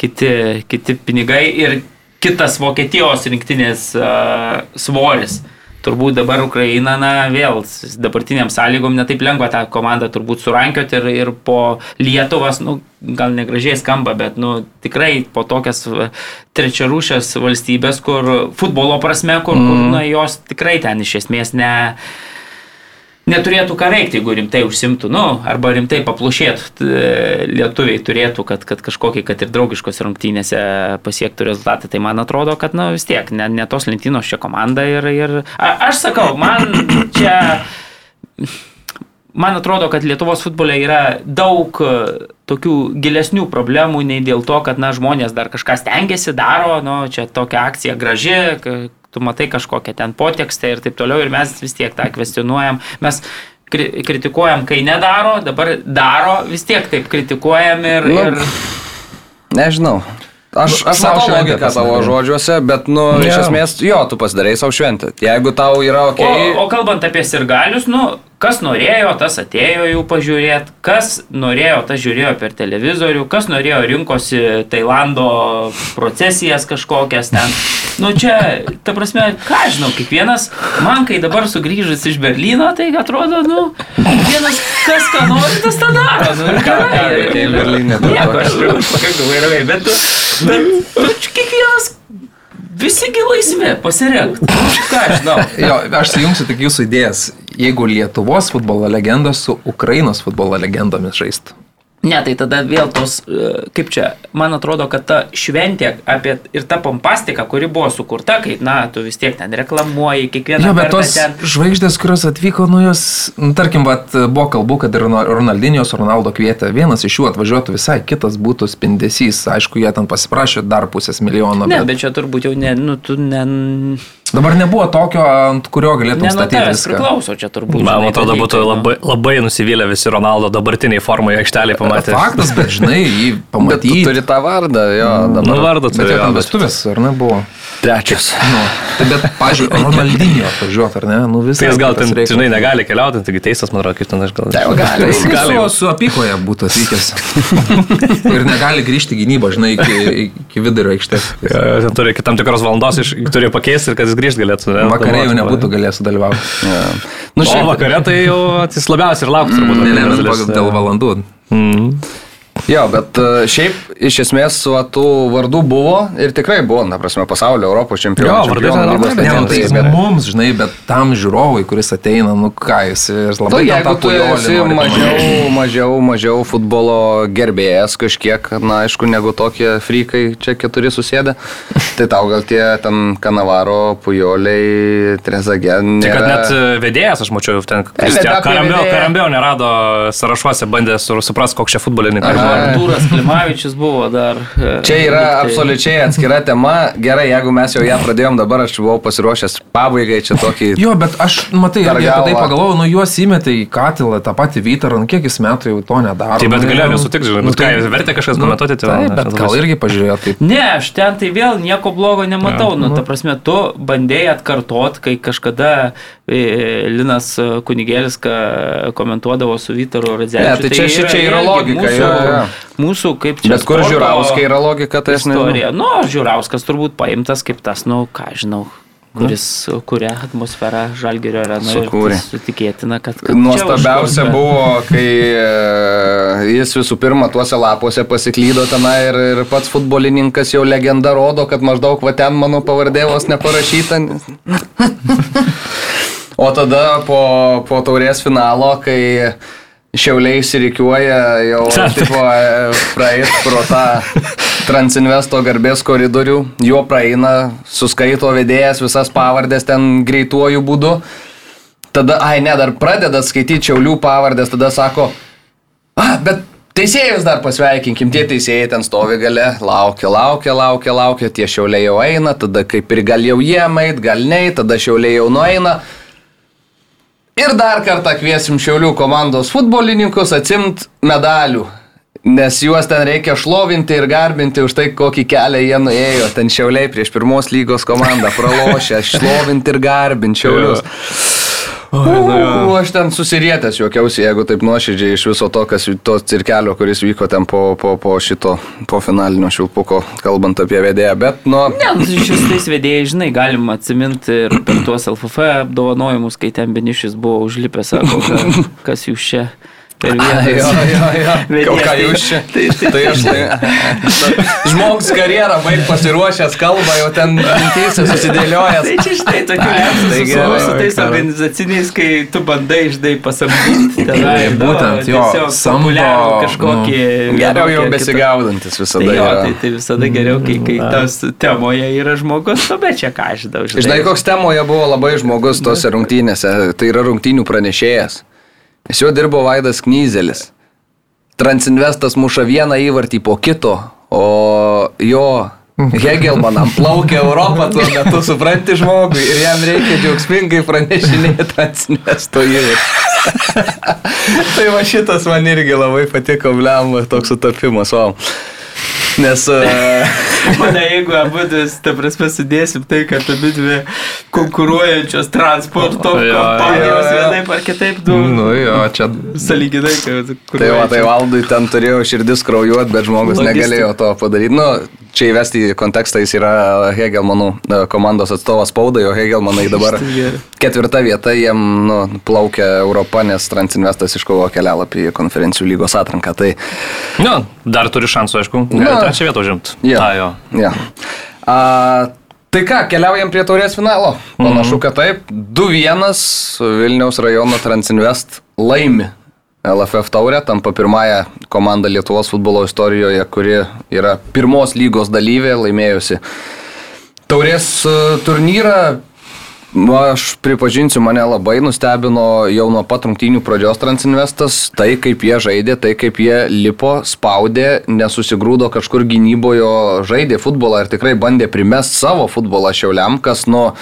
kiti, kiti pinigai ir kitas Vokietijos rinktinės uh, svoris. Mm turbūt dabar Ukraina, na, vėl dabartiniam sąlygom netaip lengva tą komandą turbūt surankioti ir, ir po Lietuvas, nu, gal negražiai skamba, bet, nu, tikrai po tokias trečiarūšės valstybės, kur futbolo prasme, kur, mm. kur na, jos tikrai ten iš esmės ne neturėtų ką veikti, jeigu rimtai užsimtų, nu, arba rimtai paplušėtų. t- Lietuviai turėtų, kad, kad kažkokį, kad ir draugiškos rungtynėse pasiektų rezultatą. Tai man atrodo, kad, na, vis tiek, ne, ne tos lentynos čia komanda ir... ir a, aš sakau, man čia... Man atrodo, kad Lietuvos futbole yra daug e, tokių gilesnių problemų nei dėl to, kad na, žmonės dar kažką stengiasi, daro, nu, čia tokia akcija graži, tu matai kažkokią ten potekstę ir taip toliau ir mes vis tiek tą kvestionuojam. Mes kri kritikuojam, kai nedaro, dabar daro, vis tiek taip kritikuojam ir... Nu, ir... Nežinau. Aš, aš Sau matau logiką tavo žodžiuose, bet, nu, iš Jo. esmės, jo, tu pasidarai savo šventę. Jeigu tau yra ok. O, o kalbant apie sirgalius, nu, kas norėjo, tas atėjo jų pažiūrėti, kas norėjo, tas žiūrėjo per televizorių, kas norėjo, rinkosi Tailando procesijas kažkokias ten. Nu čia, ta prasme, ką aš žinau, kiekvienas, man kai dabar sugrįžus iš Berlyno, tai atrodo, nu, vienas, kas ką nori, tas tą daro. Nu, gerai. veikei Berlyne, Nieko, aš pakankamai ramiai, bet, tu, bet čia kiekvienas, visigi laisvi, pasirink. Ką aš žinau. Jo, aš sujungsiu tik jūsų idėjas. Jeigu Lietuvos futbolo legendos su Ukrainos futbolo legendomis žaistų. Ne, tai tada vėl tos, e, kaip čia, man atrodo, kad ta šventė apie ir ta pompastika, kuri buvo sukurta, kai, na, tu vis tiek ten reklamuoji, kiekvieną Jo, bet tos ten. žvaigždės, kurios atvyko, nu jos, nu, tarkim, vat, buvo kalbų, kad ir Ronal- Ronaldinijos Ronaldo kvietė, vienas iš jų atvažiuotų visai, kitas būtų spindesys, aišku, jie ten pasiprašė dar pusės milijono. Ne, bet bet čia turbūt jau ne, nu, tu ne, Dabar nebuvo tokio, ant kurio galėtum ne nuo statyti viską. priklauso, čia turbūt. Man žinai, atrodo, būtų nu. labai, labai nusivylę visi Ronaldo dabartiniai formoje aikštelėje pamatę. Faktas, bet žinai, jį Bet tu pamatyti. turi tą vardą, jo, Nu, dabar. vardą Bet turi. jo jo, bet- vestuvės, ar ne, buvo? Trečias. Nu, tai bet, pažiūrėjau, Ronaldinio atvažiuoti, ar ne? Nu, visai Tai jis gal ten, reikalas. žinai, negali keliauti, taigi teistas, man atrodo, kaip ten aš gal. Tai jau gali. Jis gali. su, su apykoje būtų atvykęs. ir negali grįžti gynybą, žinai, iki, iki vidurio aikštės. Jo, jo, Ten turi iki tam tikros valandos, iš, turi pakeisti ir kad jis grįžti galėtų. ne? Vakare jau nebūtų galėjęs sudalyvauti. Ja. Nu, o šiaip, vakare tai jau jis labiausiai ir lauktų turbūt. Ne, ne, pagal- dėl valandų. Mm. Jo, bet e, šiaip iš esmės va, tų vardų buvo ir tikrai buvo, na prasme, pasaulio, Europos čempionų. Jo, vardai ten labai nu, legendai, tai mums, žinai, bet tam žiūrovui, kuris ateina, nu ką jis, Tu, labai ten jeigu tą tu esi nori mažiau, mažiau, mažiau futbolo gerbėjas kažkiek, na aišku, negu tokie frykai čia keturi susėdę, tai tau gal tie ten Kanavaro, Pujoliai, Trezagė. Tai kad net e, vedėjas, aš mačiau, ten apie Karambio, Karambio nerado sąrašuose, bandė suprasti, koks čia futbolininkas. Artūras Klimavičius buvo dar. e, Čia yra lyg tai- absoliučiai atskira tema. Gerai, jeigu mes jau ją pradėjom, dabar aš buvau pasiruošęs pabaigai čia tokį. Jo, bet aš, matai, irgi apie tai pagalvojau, nu juos įmetė į katilą, tą patį Vytarą, nu kiek jis metų jau to nedaro. Tai bet nu, galėjo jau- nesutikti, žinai, nu, nu, ką, vertė kažkas nu, komentuoti, tai Taip, bet aš gal irgi pažiūrėjo taip. Ne, aš ten tai vėl nieko blogo nematau. Nu, ta prasme, tu bandėjai atkartot, kai kažkada e, Linas Kunigėlis komentuodavo su Vytaru Radzevičiu. Ne, tai čia- šičia yra irgi logika, Mūsų, jo, jo. Mūsų kaip čia. Bet kur žiūrauskai yra logika, tai aš nežinau. Nu, žiūrauskas turbūt paimtas kaip tas, nu, ką žinau. Kuris kuria atmosferą Žalgerio arenoje. Sukūrė. tas Sutikėtina, kad... kad Nuostabiausia buvo, kai e, jis visų pirma tuose lapuose pasiklydo tenai ir, ir pats futbolininkas jau legenda rodo, kad maždaug va ten mano pavardė vos neparašyta. O tada po, po taurės finalo, kai šiauliai įsirikiuoja jau tipo, e, praeit pro tą Transinvesto garbės koridorių, jo praeina, suskaito vedėjas visas pavardės ten greituoju būdu. Tada, ai ne, dar pradeda skaityti čiaulių pavardės, tada sako, ah, bet teisėjus dar pasveikinkim, tie teisėjai ten stovi gale, laukia, laukia, laukia, laukia, tie šiauliai jau eina, tada kaip ir gal jau jie eit, gal ne, tada šiauliai jau nueina. Ir dar kartą kviesim Šiaulių komandos futbolininkus atsimt medalių. Nes juos ten reikia šlovinti ir garbinti už tai, kokį kelią jie nuėjo. Ten Šiauliai prieš pirmos lygos komandą pralošę, šlovinti ir garbinti Šiaulius. U, aš ten susirietęs juokiausi, jeigu taip nuoširdžiai iš viso to, kas to cirkelio, kuris vyko ten po, po, po šito, po finalinio šilpuko, kalbant apie vedėją. Bet, nu, Ne, nu, tai šis tais vedėjai, žinai, galima atsiminti ir per tuos LFF apdovanojimus, kai ten Benišis buvo užlipęs, sako, ka- kas jūs čia per Jo, vieną. jo, jo. Ką jie- ką jūs čia? Tai, tai, Tai aš tai. Žmogus karjerą baig pasiruošęs, kalba jau ten mintyse susidėliojęs. Tai čia štai tokių lepsų tai su, tais organizaciniais, kai tu bandai žinai pasamdyti. Tai nu, būtent, jo, samdo, populiarų nu, kažkokį. Geriau jau besigaudantis visada. Tai, jo, tai, tai visada geriau, kai, kai tas temoje yra žmogus, nu bet čia ką aš žinau. Žinai, koks temoje buvo labai žmogus tose rungtynėse, tai yra rungtynių pranešėjas. Jis jau dirbo Vaidas Knyzelis. Transinvestas muša vieną įvartį po kito, o jo Hegelmanam plaukia Europą tuo metu, supranti žmogui, ir jam reikia džiaugsmingai pranešinėti Transinvesto įvartį. tai va šitas man irgi labai patiko, blem, toks sutapimas, o. Nes... Uh, Mane, jeigu abu, ta prasme, sudėsim tai, kad abi dvi konkuruojančios transporto Jo, jo, kompanijos jo, jo. vienaip ar kitaip, du Nu jo, čia saliginai, kad... Tai va, tai valdui ten turėjo širdis kraujuot, bet žmogus Logistika. negalėjo to padaryti. Nu, čia įvesti į kontekstą jis yra Hegelmanų e, komandos atstovas spaudai, o Hegelmanai dabar ketvirta vieta, jiem nu, plaukia Europą, nes Transinvestas iškovo kelialapį į konferencijų lygos atranką. Tai, Nu, dar turi šansų, aišku. Gali trečią vietą užimti. Jo. ja. A, tai ką, keliaujam prie taurės finalo. Panašu, kad taip. 2-1 Vilniaus rajono Transinvest laimi LFF taurę, tampa pirmąją komandą Lietuvos futbolo istorijoje, kuri yra pirmos lygos dalyvė, laimėjusi taurės e, turnyrą. Aš pripažinsiu, mane labai nustebino jau nuo pat rungtynių pradžios Transinvestas, tai kaip jie žaidė, tai kaip jie lipo, spaudė, nesusigrūdo kažkur gynybojo, žaidė futbolą ir tikrai bandė primest savo futbolą šiauliam, kas nuo,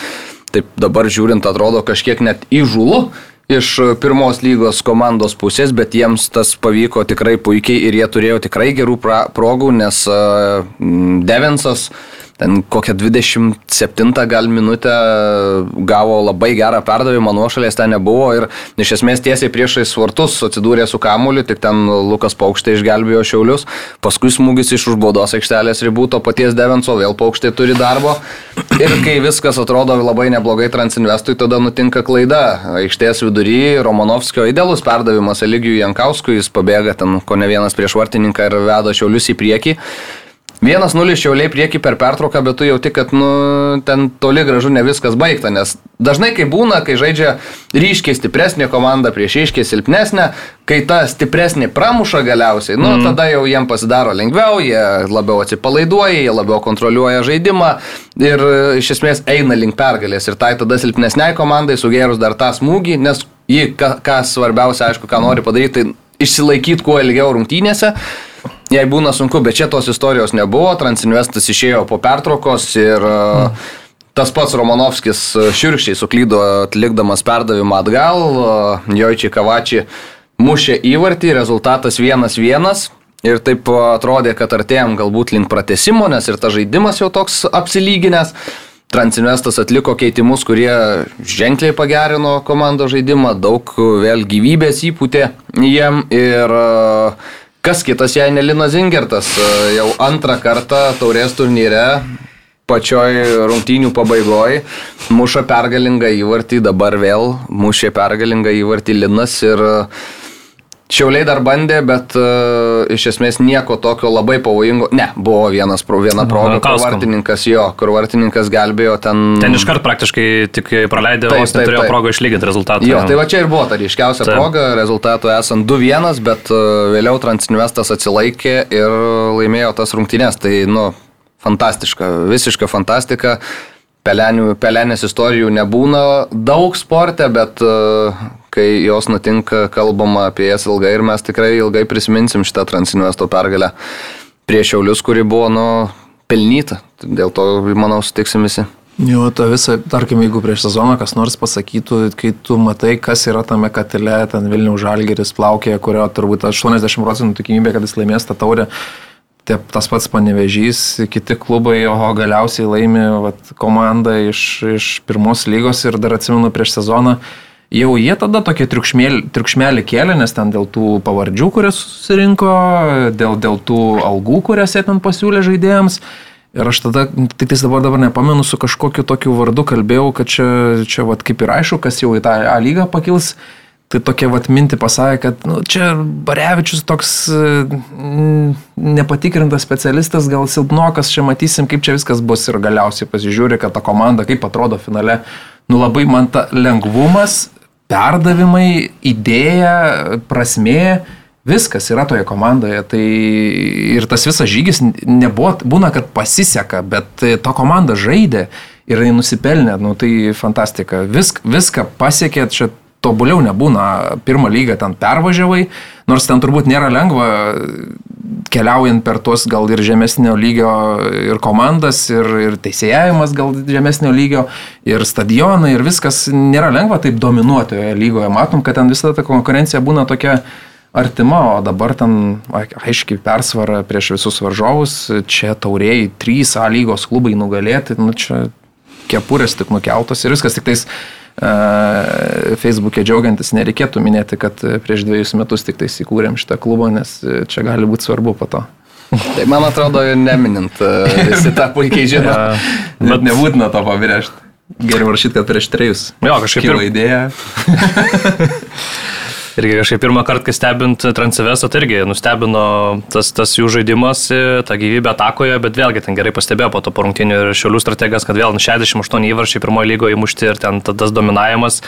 taip dabar žiūrint, atrodo kažkiek net įžulu iš pirmos lygos komandos pusės, bet jiems tas pavyko tikrai puikiai ir jie turėjo tikrai gerų pra, progų, nes uh, Devensas ten kokią 27 gal minutę gavo labai gerą perdavimą, nuošalės ten nebuvo ir iš esmės tiesiai priešais vartus atsidūrė su kamuliu, tik ten Lukas Paukštė išgelbėjo šiaulius, paskui smūgis iš užbaudos aikštelės ribų to paties Devenso, vėl Paukštė turi darbo ir kai viskas atrodo labai neblogai Transinvestui, tada nutinka klaida. Aikštės vidury Romanovskio idealus perdavimas Eligijui Jankauskui, jis pabėga ten ko ne vienas prieš vartininką ir veda šiaulius į priekį. Vienas nulis šiauliai prieki per pertrauką, bet tu jauti, kad nu, ten toli gražu ne viskas baigta, nes dažnai kai būna, kai žaidžia ryškiai stipresnė komanda prieš ryškiai silpnesnę, kai ta stipresnė pramuša galiausiai, nu, mm. tada jau jiem pasidaro lengviau, jie labiau atsipalaiduoja, jie labiau kontroliuoja žaidimą ir e, iš esmės eina link pergalės ir tai tada silpnesniai komandai sugėrus dar tą smūgį, nes ką, ką svarbiausia, aišku, ką nori padaryti, tai išsilaikyti kuo ilgiau rungtynėse. Jei būna sunku, bet čia tos istorijos nebuvo, Transinvestas išėjo po pertraukos ir mm. tas pats Romanovskis širkščiai suklydo atlikdamas perdavimą atgal, Jojčiai Kavačiai mušė įvartį, rezultatas 1-1. Ir taip atrodė, kad artėjom galbūt link pratesimo, nes ir tas žaidimas jau toks apsilyginęs. Transinvestas atliko keitimus, kurie ženkliai pagerino komandos žaidimą, daug vėl gyvybės įpūtė jiem ir uh, Kas kitas, jei ne Linas Zingertas, jau antrą kartą taurės turnyre, pačioj rungtynių pabaigoje, muša pergalingą įvartį, dabar vėl mušė pergalingą įvartį Linas ir Šiauliai dar bandė, bet uh, iš esmės nieko tokio labai pavojingo. Ne, buvo vienas, pro- viena proga, kur vartininkas jo, kur vartininkas gelbėjo ten. Ten iškart praktiškai tik praleidė, Taip, vos neturėjo progą išlyginti rezultatą. Jo, tai va čia ir buvo ta ryškiausia Taip. proga, rezultatų esant 2-1, bet uh, vėliau Transinvestas atsilaikė ir laimėjo tas rungtynės. Tai, nu, fantastiška, visiška fantastika. Pelenių, pelenės istorijų nebūna daug sporte, bet uh, kai jos nutinka, kalbama apie jas ilgai ir mes tikrai ilgai prisiminsim šitą Transinvesto pergalę prieš Šiaulius, kuri buvo, nu, pelnyta. Dėl to, manau, sutiksim visi. Jo, to visą, tarkim, jeigu prieš sezoną kas nors pasakytų, kai tu matai, kas yra tame katile, ten Vilnių žalgeris plaukė, kurio turbūt 80 procentų tikimybė, kad jis laimės tą taurę. Tie, tas pats panevežys, kiti klubai, oho, galiausiai laimi vat, komandą iš, iš pirmos lygos ir dar atsimenu prieš sezoną, jau jie tada tokį triukšmelį kėlė, nes ten dėl tų pavardžių, kurias susirinko, dėl, dėl tų algų, kurias jie ten pasiūlė žaidėjams. Ir aš tada, tik tais dabar, dabar nepamenu, su kažkokiu tokiu vardu kalbėjau, kad čia, čia vat, kaip ir aišku, kas jau į tą A lygą pakils. Tai tokia vat minti pasakė, kad nu, čia Barevičius toks mm, nepatikrintas specialistas, gal silpnokas, čia matysim, kaip čia viskas bus ir galiausiai pasižiūri, kad ta komanda kaip atrodo finale. Nu labai man ta lengvumas, perdavimai, idėja, prasmė, viskas yra toje komandoje. Tai ir tas visas žygis nebuvo, būna, kad pasiseka, bet ta komanda žaidė ir jinai nusipelnė, nu tai fantastika. Visk, viską pasiekė, čia tobuliau nebūna. Pirmą lygą ten pervažiavai, nors ten turbūt nėra lengva keliaujant per tuos gal ir žemesnio lygio ir komandas, ir, ir teisėjavimas gal žemesnio lygio, ir stadionai, ir viskas nėra lengva taip dominuoti toje lygoje. Matom, kad ten visada ta konkurencija būna tokia artima, o dabar ten aiškiai persvara prieš visus varžovus, čia tauriai 3 A lygos klubai nugalėti, nu čia kepurės tik nukeltos ir viskas tik tais Facebook'e džiaugiantis nereikėtų minėti, kad prieš dviejus metus tik tai įkūrėm šitą klubą, nes čia gali būti svarbu po to. Tai man atrodo, neminint, visi tą puikiai žino. Ja, bet nebūtina to pabrėžti. Geriau rašyti, kad prieš trejus. Jo, kažkaip. Kilo idėja. Irgi kažkaip pirmą kartą, kai stebint Transivesą, tai irgi nustebino tas, tas jų žaidimas, ta gyvybė atakoje, bet vėlgi ten gerai pastebėjo po to porungtinių ir šiulių strategas, kad vėl 68 įvarčiai pirmoje lygoje įmušti ir ten tas dominavimas.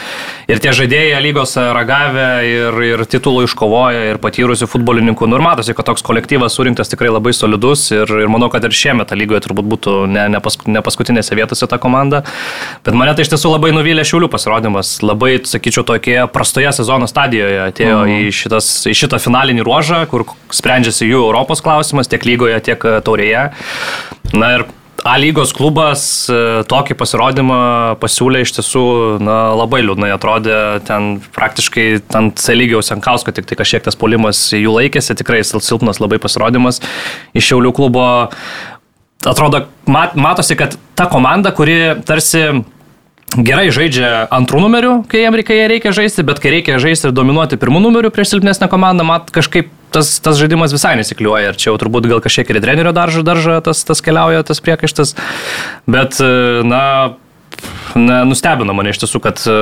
Ir tie žaidėjai lygos ragavę ir, ir titulų iškovoję ir patyrusių futbolininkų. Nu ir matosi, kad toks kolektyvas surinktas tikrai labai solidus ir, ir manau, kad ir šiemet tą lygoje turbūt būtų ne, ne, pask, ne paskutinėse vietose ta komanda. Bet mane tai iš tiesų labai nuvylė šiulių pasirodymas. Labai, sakyčiau, tokie prastoje sezono stadijoje atėjo mhm. į, šitas, į šitą finalinį ruožą, kur sprendžiasi jų Europos klausimas tiek lygoje, tiek e, taurėje. Na ir A lygos klubas e, tokį pasirodymą pasiūlė iš tiesų na, labai liūdnai atrodė, ten praktiškai ant C lygiaus Jankausko tik tai kažkiek tas polimas jų laikėsi, tikrai silpnas labai pasirodymas iš Šiaulių klubo. Atrodo, mat, matosi, kad ta komanda, kuri tarsi gerai žaidžia antrų numerių, kai jam reikia, reikia žaisti, bet kai reikia žaisti ir dominuoti pirmų numerių prieš silpnesnę komandą, mat kažkaip tas, tas žaidimas visai nesikliuoja. Ir čia jau turbūt gal kažkiek ir trenerio daržo daržą tas, tas keliauja, tas priekaištas. Bet, na, ne, nustebino mane iš tiesų, kad e,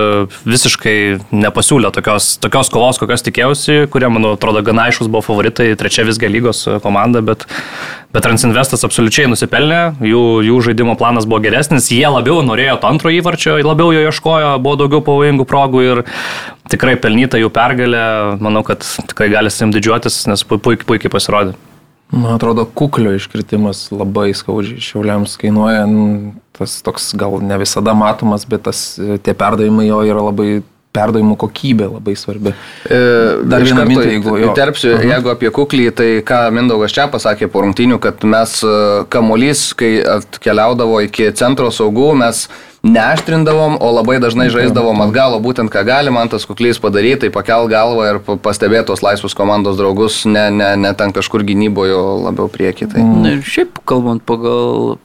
visiškai nepasiūlė tokios, tokios kovos, kokios tikėjausi, kurie, manau, atrodo, gana aiškus buvo favoritai, trečia visgi lygos e, komanda, bet, bet Transinvestas absoliučiai nusipelnė, jų, jų žaidimo planas buvo geresnis, jie labiau norėjo to antro įvarčio, labiau jo ieškojo, buvo daugiau pavojingų progų ir tikrai pelnyta jų pergalė, manau, kad tikrai gali sim didžiuotis, nes puikiai, puikiai pasirodė. Man atrodo, kuklio iškritimas labai skaudžiai šiauliams kainuoja. Tas toks gal ne visada matomas, bet tas, tie perdavimai jo yra labai perdavimų kokybė labai svarbi. E, Dar vieną mintį, jeigu jo. Terpsiu, mhm. jeigu apie kuklį, tai ką Mindaugas čia pasakė po rungtinių, kad mes e, kamolys, kai atkeliaudavo iki centro saugų, mes neaštrindavom, o labai dažnai žaisdavom atgalo, būtent ką gali man tas kuklys padaryti, tai pakel galvą ir pastebėtos laisvus komandos draugus, ne, ne, ne ten kažkur gynyboje, labiau prieki. Tai. Na ir šiaip kalbant pagal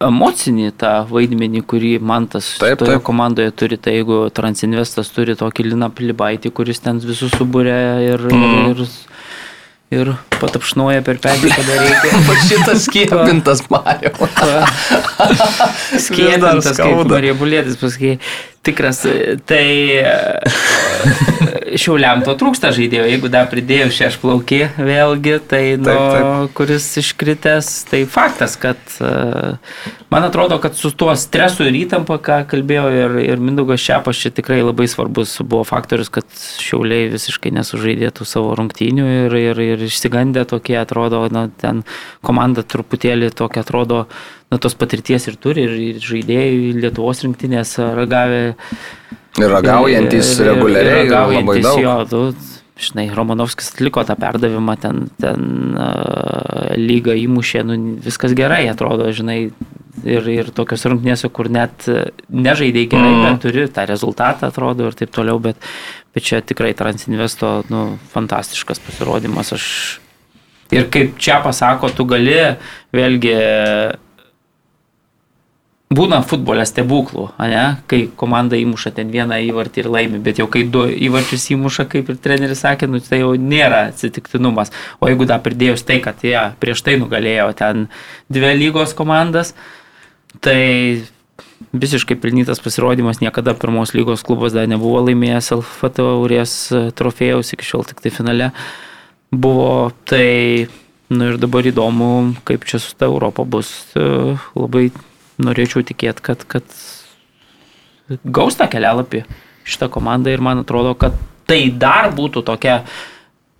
emocinį tą vaidmenį, kurį man tas taip, toje taip. komandoje turi, tai jeigu Transinvestas turi tokį Liną Plibaitį, kuris ten visus subūrė ir, mm. ir, ir patapšnuoja per petį, kada reikia. O šitas skiepintas Mario. skiepintas, kaip Marija Bulėtis pasakė. Tikras, tai e, šiauliam to trūksta žaidėjo, jeigu dar pridėjau šešplaukį vėlgi, tai nu, taip, taip. kuris iškritęs, tai faktas, kad e, man atrodo, kad su tuo stresu ir įtampa, ką kalbėjau ir, ir Mindaugas Šiapas, čia tikrai labai svarbus buvo faktorius, kad šiauliai visiškai nesužaidėtų savo rungtynių ir, ir, ir išsigandę tokie atrodo, na, ten komanda truputėlį tokia atrodo, na, tos patirties ir turi, ir, ir žaidėjai Lietuvos rinktinės ragavę. Ir ragaujantis ir, reguliariai. Ir ragaujantis jo, tu, žinai, Romanovskis atliko tą perdavimą, ten, ten uh, lygą įmušė, nu, viskas gerai atrodo, žinai, ir, ir tokios rungtynėse, kur net nežaidėjai gerai, mm. bet turi tą rezultatą, atrodo, ir taip toliau, bet, bet čia tikrai Transinvesto, nu, fantastiškas pasirodymas, aš Ir kaip čia pasako, tu gali vėlgi būna futbolė stebuklų, ne? kai komanda įmuša ten vieną įvartį ir laimi, bet jau kai du įvarčius įmuša, kaip ir treneris sakė, nu, tai jau nėra atsitiktinumas. O jeigu dar pridėjus tai, kad jie prieš tai nugalėjo ten dvi lygos komandas, tai visiškai pelnytas pasirodymas, niekada pirmos lygos klubas dar nebuvo laimėjęs LFF taurės e, trofėjaus, iki šiol tik tai finale buvo. Tai, nu ir dabar įdomu, kaip čia su ta Europa bus. E, Labai norėčiau tikėti, kad, kad gaus tą kelialapį šitą komandą ir man atrodo, kad tai dar būtų tokia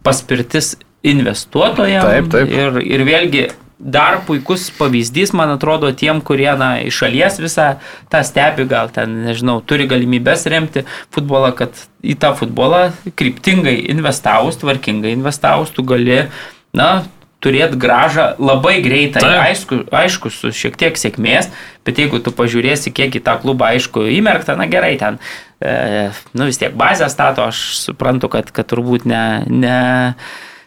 paspirtis investuotojams. Taip, taip. Ir, ir vėlgi dar puikus pavyzdys, man atrodo, tiem, kurie na, iš šalies visą tą stebi, gal ten, nežinau, turi galimybės remti futbolą, kad į tą futbolą kryptingai investavus, tvarkingai investavus, tu gali, na, turėti gražą labai greitai, Taip. aišku, aišku, su šiek tiek sėkmės, bet jeigu tu pažiūrėsi, kiek į tą klubą, aišku, įmerkta, na gerai, ten, e, nu vis tiek bazę stato, aš suprantu, kad, kad turbūt ne, ne,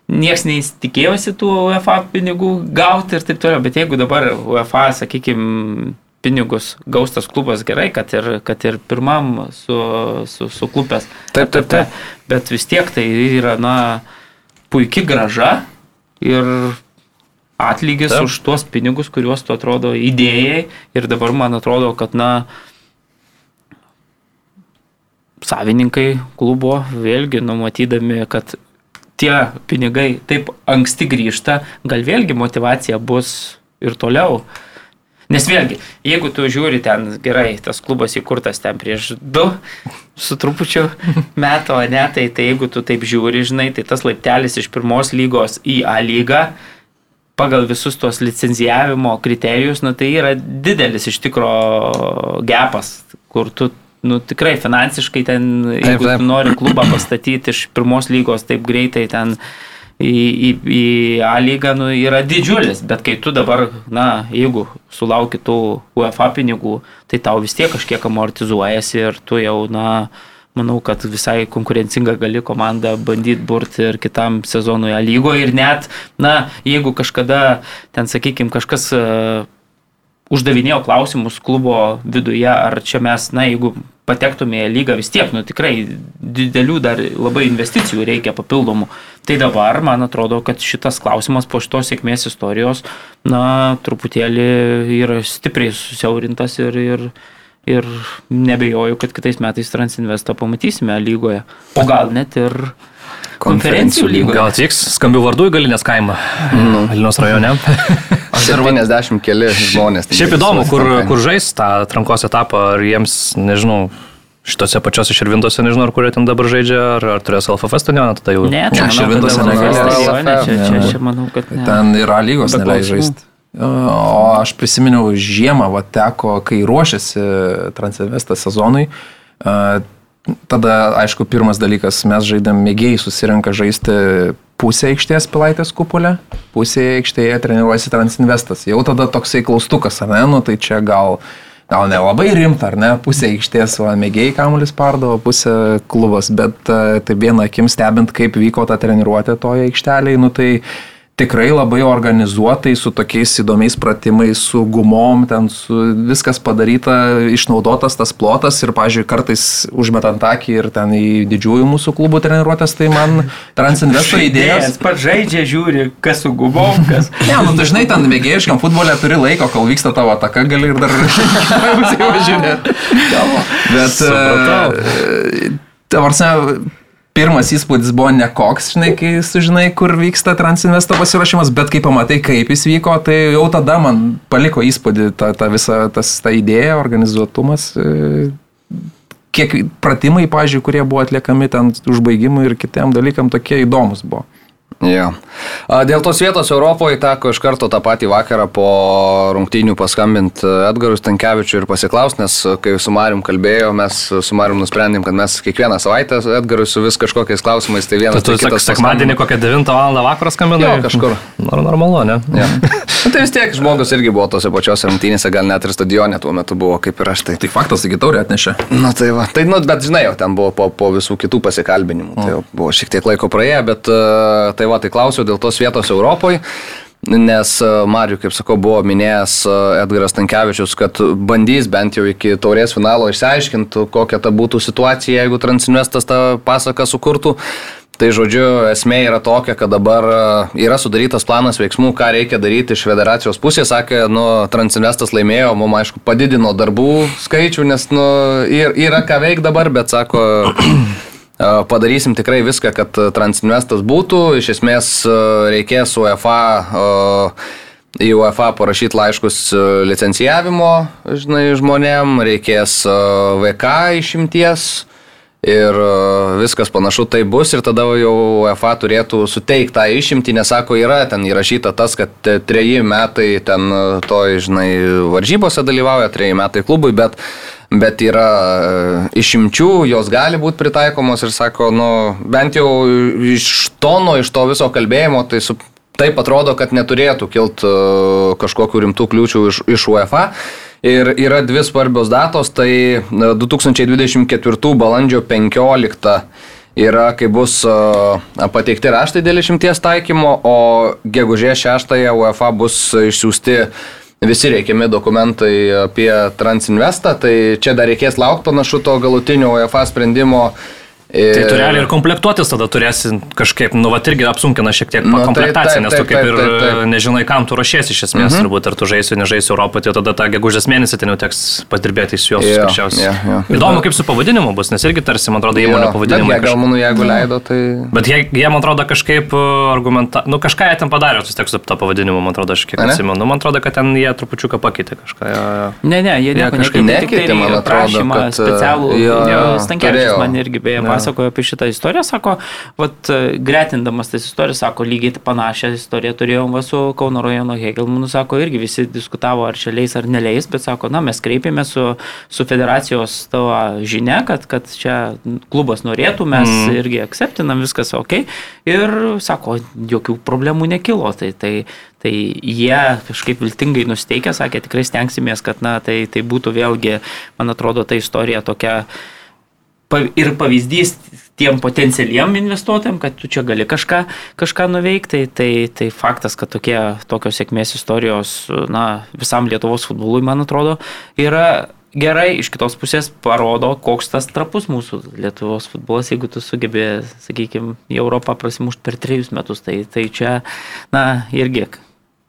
nieks neįsitikėjosi tų UEFA pinigų gauti ir taip toliau, bet jeigu dabar UEFA, sakykime, pinigus gaus tas klubas gerai, kad ir, kad ir pirmam su, su, suklupęs. Taip, taip, taip. Bet vis tiek tai yra, na, puikia graža ir atlygis Taip. už tuos pinigus, kuriuos tu atrodo įdėjai ir dabar man atrodo, kad, na, savininkai klubo vėlgi numatydami, kad tie pinigai taip anksti grįžta, gal vėlgi motivacija bus ir toliau. Nes vėlgi, jeigu tu žiūri ten gerai, tas klubas įkurtas ten prieš du su trupučiu metų, o ne, tai, tai jeigu tu taip žiūri, žinai, tai tas laiptelis iš pirmos lygos į A lygą pagal visus tos licenzijavimo kriterijus, nu, tai yra didelis iš tikro gepas, kur tu nu, tikrai finansiškai ten, jeigu taip. tu nori klubą pastatyti iš pirmos lygos taip greitai ten į, į, į A lygą, nu, yra didžiulis, bet kai tu dabar, na, jeigu sulauki tų UEFA pinigų, tai tau vis tiek kažkiek amortizuojasi ir tu jau, na, manau, kad visai konkurencinga gali komanda bandyti burti ir kitam sezonui A lygoje ir net, na, jeigu kažkada ten, sakykime, kažkas uh, uždavinėjo klausimus klubo viduje, ar čia mes, na, jeigu patektume į lygą vis tiek, nu tikrai didelių dar labai investicijų reikia papildomų. Tai dabar, man atrodo, kad šitas klausimas po šitos sėkmės istorijos, na, truputėlį yra stipriai susiaurintas ir, ir, ir nebejoju, kad kitais metais Transinvestą pamatysime lygoje. O gal net ir konferencijų lygoje. Gal atvyks skambių vardų į Galinės kaimą, Nu. Vilnius rajone. 70 keli žmonės. tai Šiaip įdomu, kur, kur žais tą atrankos etapą, ar jiems, nežinau, šitose pačiose širvintose, nežinau, ar kurie ten dabar žaidžia, ar, ar turės LFF stadioną, tada jau. Ne, Ne, tai manau, Širvintose negalės. Čia, čia, Ne. čia manau, kad ne. Ten yra lygos neleidžia žaisti. O aš prisiminiau žiemą, va teko, kai ruošiasi Transinvestas sezonui. Tada, aišku, pirmas dalykas, mes žaidėm mėgėjai, susirenka žaisti pusę aikštės pilaitės kupolę, pusėje aikštėje treniruojasi Transinvestas. Jau tada toksai klaustukas, ar ne, nu tai čia gal, gal nelabai rimta, ar ne, pusė aikštės, mėgėjai kamuolis pardavo, pusė klubas, bet a, tai viena akim stebint, kaip vyko ta treniruotė toje aikštelėje, nu tai tikrai labai organizuotai, su tokiais įdomiais pratimais, su gumom, ten su viskas padaryta, išnaudotas tas plotas ir, pažiūrėjau, kartais užmetant akį ir ten į didžiųjų mūsų klubų treniruotės, tai man Transinvesto idėjas. pats žaidžia, žiūri, kas su gubom, kas. Ne, nu dažnai ten mėgėjiškam futbolė turi laiko, kol vyksta tavo ataka, gali ir dar pasivažiuoti. Bet, e, tavarsi, pirmas įspūdis buvo nekoks, žinai, kai sužinai, kur vyksta Transinvesto pasirašymas, bet kai pamatai, kaip jis vyko, tai jau tada man paliko įspūdį ta, ta visa tas, ta idėja, organizuotumas. e, Kiek pratimai, pažiūrėjau, kurie buvo atliekami ten užbaigimui ir kitiem dalykam, tokie įdomus buvo. Jo. Dėl tos vietos Europoje teko iš karto tą patį vakarą po rungtynių paskambinti Edgarui Stankievičiui ir pasiklausti, nes kai su Marium kalbėjo, mes su Marium nusprendėm, kad mes kiekvieną savaitę Edgarui su vis kažkokiais klausimais, tai vienas tai kitas sekmadienį kokią 9 val. vakarą skambinai? Jo, kažkur. Nor, normalu, ne? Ja. Nu, tai vis tiek žmogus irgi buvo tose pačiose rungtynėse, gal net ir stadione tuo metu buvo, kaip ir aš. Tai, Tai faktas, taigi taurė atnešė. Na tai va, tai, nu, bet žinai, jau ten buvo po, po visų kitų pasikalbinimų, tai jau buvo šiek tiek laiko praėję, bet e, tai va, tai klausiau dėl tos vietos Europoje. Nes e, Mariu, kaip sakau, buvo minėjęs e, Edgaras Tankievičius, kad bandys bent jau iki taurės finalo išsiaiškinti, kokia ta būtų situacija, jeigu Transinvestas tą pasaką sukurtų. Tai žodžiu, esmė yra tokia, kad dabar e, yra sudarytas planas veiksmų, ką reikia daryti iš federacijos pusės. Sakė, nu, Transinvestas laimėjo, mums aišku padidino darbų skaičių, nes nu, yra ką veikti dabar, bet sako, padarysim tikrai viską, kad Transinvestas būtų. Iš esmės e, reikės UEFA e, į UEFA parašyti laiškus e, licencijavimo, žinai, žmonėm, reikės e, VK išimties. Ir e, viskas panašu tai bus ir tada jau UEFA turėtų suteikti tą išimtį, nes sako, yra ten įrašyta tas, kad e, treji metai ten e, to, žinai, varžybose dalyvauja, treji metai klubui, bet, bet yra e, išimčių, jos gali būti pritaikomos ir sako, nu, bent jau iš tono, iš to viso kalbėjimo, tai su, taip atrodo, kad neturėtų kilt e, kažkokių rimtų kliūčių iš, iš UEFA. Ir yra dvi svarbios datos, tai e, 2024 balandžio 15 yra, kai bus e, pateikti raštai dėl išimties taikymo, o gegužės 6 UEFA bus išsiųsti visi reikiami dokumentai apie Transinvestą, tai čia dar reikės laukti panašu to galutinio UEFA sprendimo. Tai tu realiai ir komplektuotis tada turėsi kažkaip, nu, va, irgi apsunkina šiek tiek Nu, tai komplektaciją, nes tu kaip ir taip, taip. nežinai, kam tu ruošiesi iš esmės, mhm. turbūt, ar tu žaisi, nežaisi Europoje, tai tada tą gegužės mėnesį ten jau teks padirbėti su juos Jo, paprasčiausiai. jo, jo. Įdomu, kaip su pavadinimu bus, nes irgi tarsi, man atrodo, įmonių Jo, pavadinimai. bet jie Gal manau, jeigu leido, tai... Bet jie, jie, man atrodo, kažkaip argumentą, nu kažką jie ten padarė, vis tiek su to pavadinimu, man atrodo, aš kiek atsimenu, man atrodo, kad ten jie trupučiuką pakeitė kažką. Jo, jo. Ne, ne, jie Jie nieko kažkaip nekeitė, tik nekeitė, tai man atrodo, prašymą kad, e, specialų. turėjo. Stankievičius man irgi beje Jo. Pasakojo apie šitą istoriją, sako, vat, e, gretindamas tas istorijas, sako, lygiai panašią istoriją turėjom va su Kauno rajono Hegelmanu, sako, irgi visi diskutavo, ar čia leis ar neleis, bet sako, na, mes kreipėmės su, su federacijos tavo žinia, kad, kad čia klubas norėtų, mes mm. irgi akceptinam, viskas ok. Ir sako, jokių problemų nekilo. Tai, tai, tai jie kažkaip viltingai nusteikia, sakė, tikrai stengsimės, kad na, tai, tai būtų vėlgi, man atrodo, ta istorija tokia ir pavyzdys tiem potencialiem investuotojams, kad tu čia gali kažką, kažką nuveikti. Tai, tai, tai faktas, kad tokie, tokios sėkmės istorijos na, visam Lietuvos futbolui, man atrodo, yra gerai. Iš kitos pusės parodo, koks tas trapus mūsų Lietuvos futbolas, jeigu tu sugebė, sakykime, į Europą prasimušti per trejus metus. Tai, tai čia, na, irgi.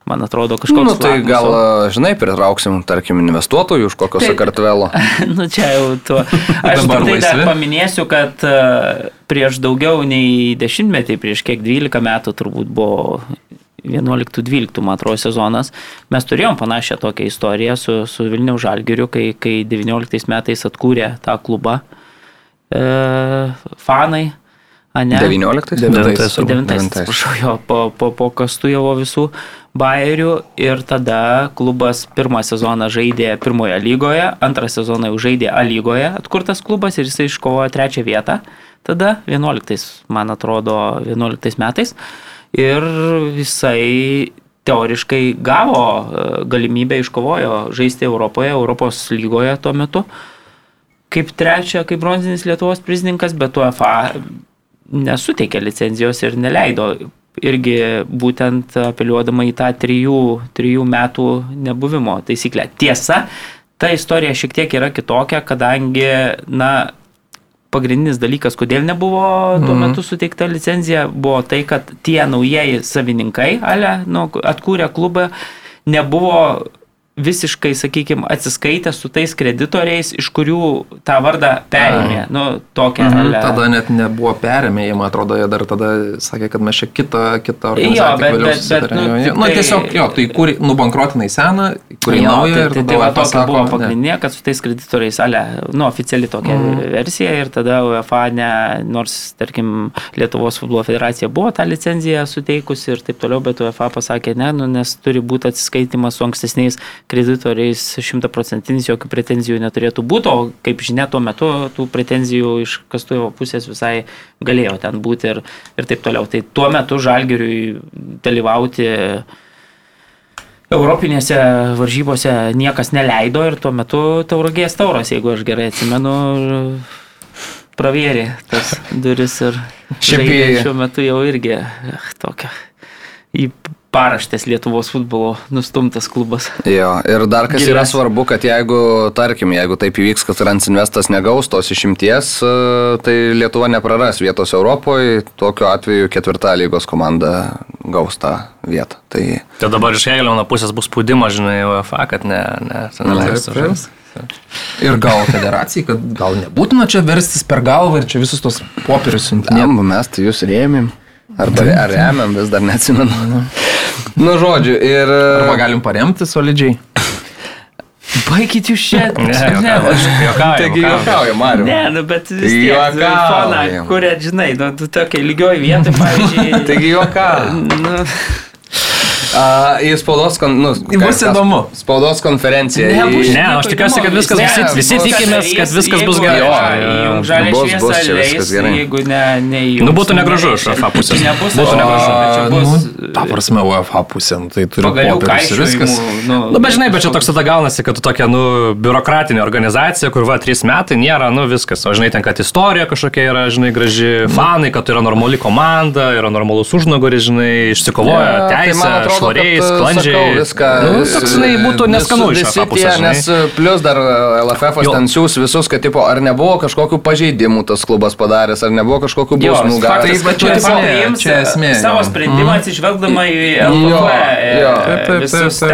Man atrodo, kažkoks... Nu, tai gal, a, žinai, pritrauksim, tarkim, investuotojų iš kokio Taip. sakartvelo. nu čia jau tuo. Aš tik tai dar paminėsiu, kad e, prieš daugiau nei dešimtmetį, prieš kiek 12 metų turbūt buvo 11-12, man atrodo, sezonas, mes turėjom panašią tokią istoriją su, su Vilniaus Žalgiriu, kai, kai 19 metais atkūrė tą klubą e, fanai. Ne? 19? Devintais. Devintais, Devintais. atsiprašau, jo, po, po, po Kastujovo visų bairių ir tada klubas pirmą sezoną žaidė pirmoje lygoje, antrą sezoną jau žaidė A lygoje, atkurtas klubas ir jisai iškovojo trečią vietą, tada 11, man atrodo, 11 metais ir jisai teoriškai gavo e, galimybę iškovojo žaisti Europoje, Europos lygoje tuo metu kaip trečia, kaip bronzinis Lietuvos prizininkas, bet UEFA nesuteikė licenzijos ir neleido irgi būtent apeliuodama į tą trijų, trijų metų nebuvimo taisyklę. Tiesa, ta istorija šiek tiek yra kitokia, kadangi, na, pagrindinis dalykas, kodėl nebuvo tuo metu suteikta licenzija, buvo tai, kad tie naujieji savininkai, ale, nu, atkūrė klubą, nebuvo visiškai, sakykime, atsiskaitę su tais kreditoriais, iš kurių tą vardą perėmė. Nu, tokią. Mhm, ale- tada net nebuvo perėmė, man atrodo, jie dar tada sakė, kad mes čia kitą, kitą Jo, organizaciją bet- vėliau bet- bet, susitarėm. nu, Jo, jo. Nu, tai- tiesiog, jo, tai kur, nubankrotinai seną, kurį Jo, naują tai, ir tai, tai va tokia buvo pagrindinė, kad su tais kreditoriais, ale, nu, oficiali tokia mm. versija ir tada UEFA, ne, nors, tarkim, Lietuvos futbolo federacija buvo tą licenciją suteikusi ir taip toliau, bet UEFA pasakė ne, nu, nes turi būti atsiskaitimas su ankstesniais kreditoriais šimtaprocentinis, jokių pretenzijų neturėtų būti, o kaip žinia, tuo metu tų pretenzijų iš kastuvo pusės visai galėjo ten būti ir, ir taip toliau. Tai tuo metu žalgiriui dalyvauti Europinėse varžybose niekas neleido ir tuo metu tauragės tauras, jeigu aš gerai atsimenu, pravėrė tas duris ir šiuo metu jau irgi tokia į paraštės Lietuvos futbolo nustumtas klubas. Jo, ir dar kas yra Gilesnė. svarbu, kad jeigu, tarkim, jeigu taip įvyks, kad Transinvestas negaus tos išimties, e, tai Lietuva nepraras vietos Europoje, tokiu atveju ketvirta lygos komanda gaus tą vietą. Tai Tai dabar iš Hegelio pusės bus spaudimas, žinai, UEFA, kad ne, ne, neleistų. Ir gal federacijai, kad gal nebūtina čia verstis per galvą ir čia visus tos popierius siuntinėti. ne, mes tai jūs rėmėm. Arba ar remiam, vis dar neatsimenu. Nu, žodžiu, ir... Arba galim paremti solidžiai. Baikit jūs čia. Ne, juokauju, aš juokauju, Taigi juokauju. juokauju, Mariu. Ne, nu bet vis tiek, juokaujam. foną, kuria, žinai, nu, tu tokia lygioj vietoj, pavyzdžiui. Taigi juokauju. Nu, A, į spaudos, kon, nu, Bus ką- įdomu. spaudos konferenciją. Nebus į- Ne, aš tikiuosi, kad viskas, Ne, visi, visi bus tikimės, kad viskas bus jeigu gerai. jo, Jo, Žalia Bus- šviesa bus čia viskas gerai. jeigu ne, ne Nu, būtų negražu iš UEFA pusės. Nebus, Būtų o- negražu. bet čia bus nu, ta prasme, UEFA pusė, nu, tai turi popierius ir viskas. kaišiojimų. Nu, Nu, bet žinai, bet čia toks tada gaunasi, kad tu tokia, nu, biurokratinė organizacija, kur va, trys metai nėra, nu, viskas. O žinai, ten, kad istorija kažkokia yra, žinai, graži, fanai, kad tai yra normali komanda, yra normalus užnugaris, žinai, išsikovoja Ne, tai teisę, švariai, sklandžiai. sakau, Viską, Nu, toks, žinai, būtų neskanu iš tie, nes plus dar LFF Jo. ten siūs visus, kad tipo, ar nebuvo kažkokių pažeidimų tas klubas padaręs, ar nebuvo kažkokių bausmų gavęs. kad čia čia esmė, čia esmė, savo sprendimą atsižvelgdama į LFF taip.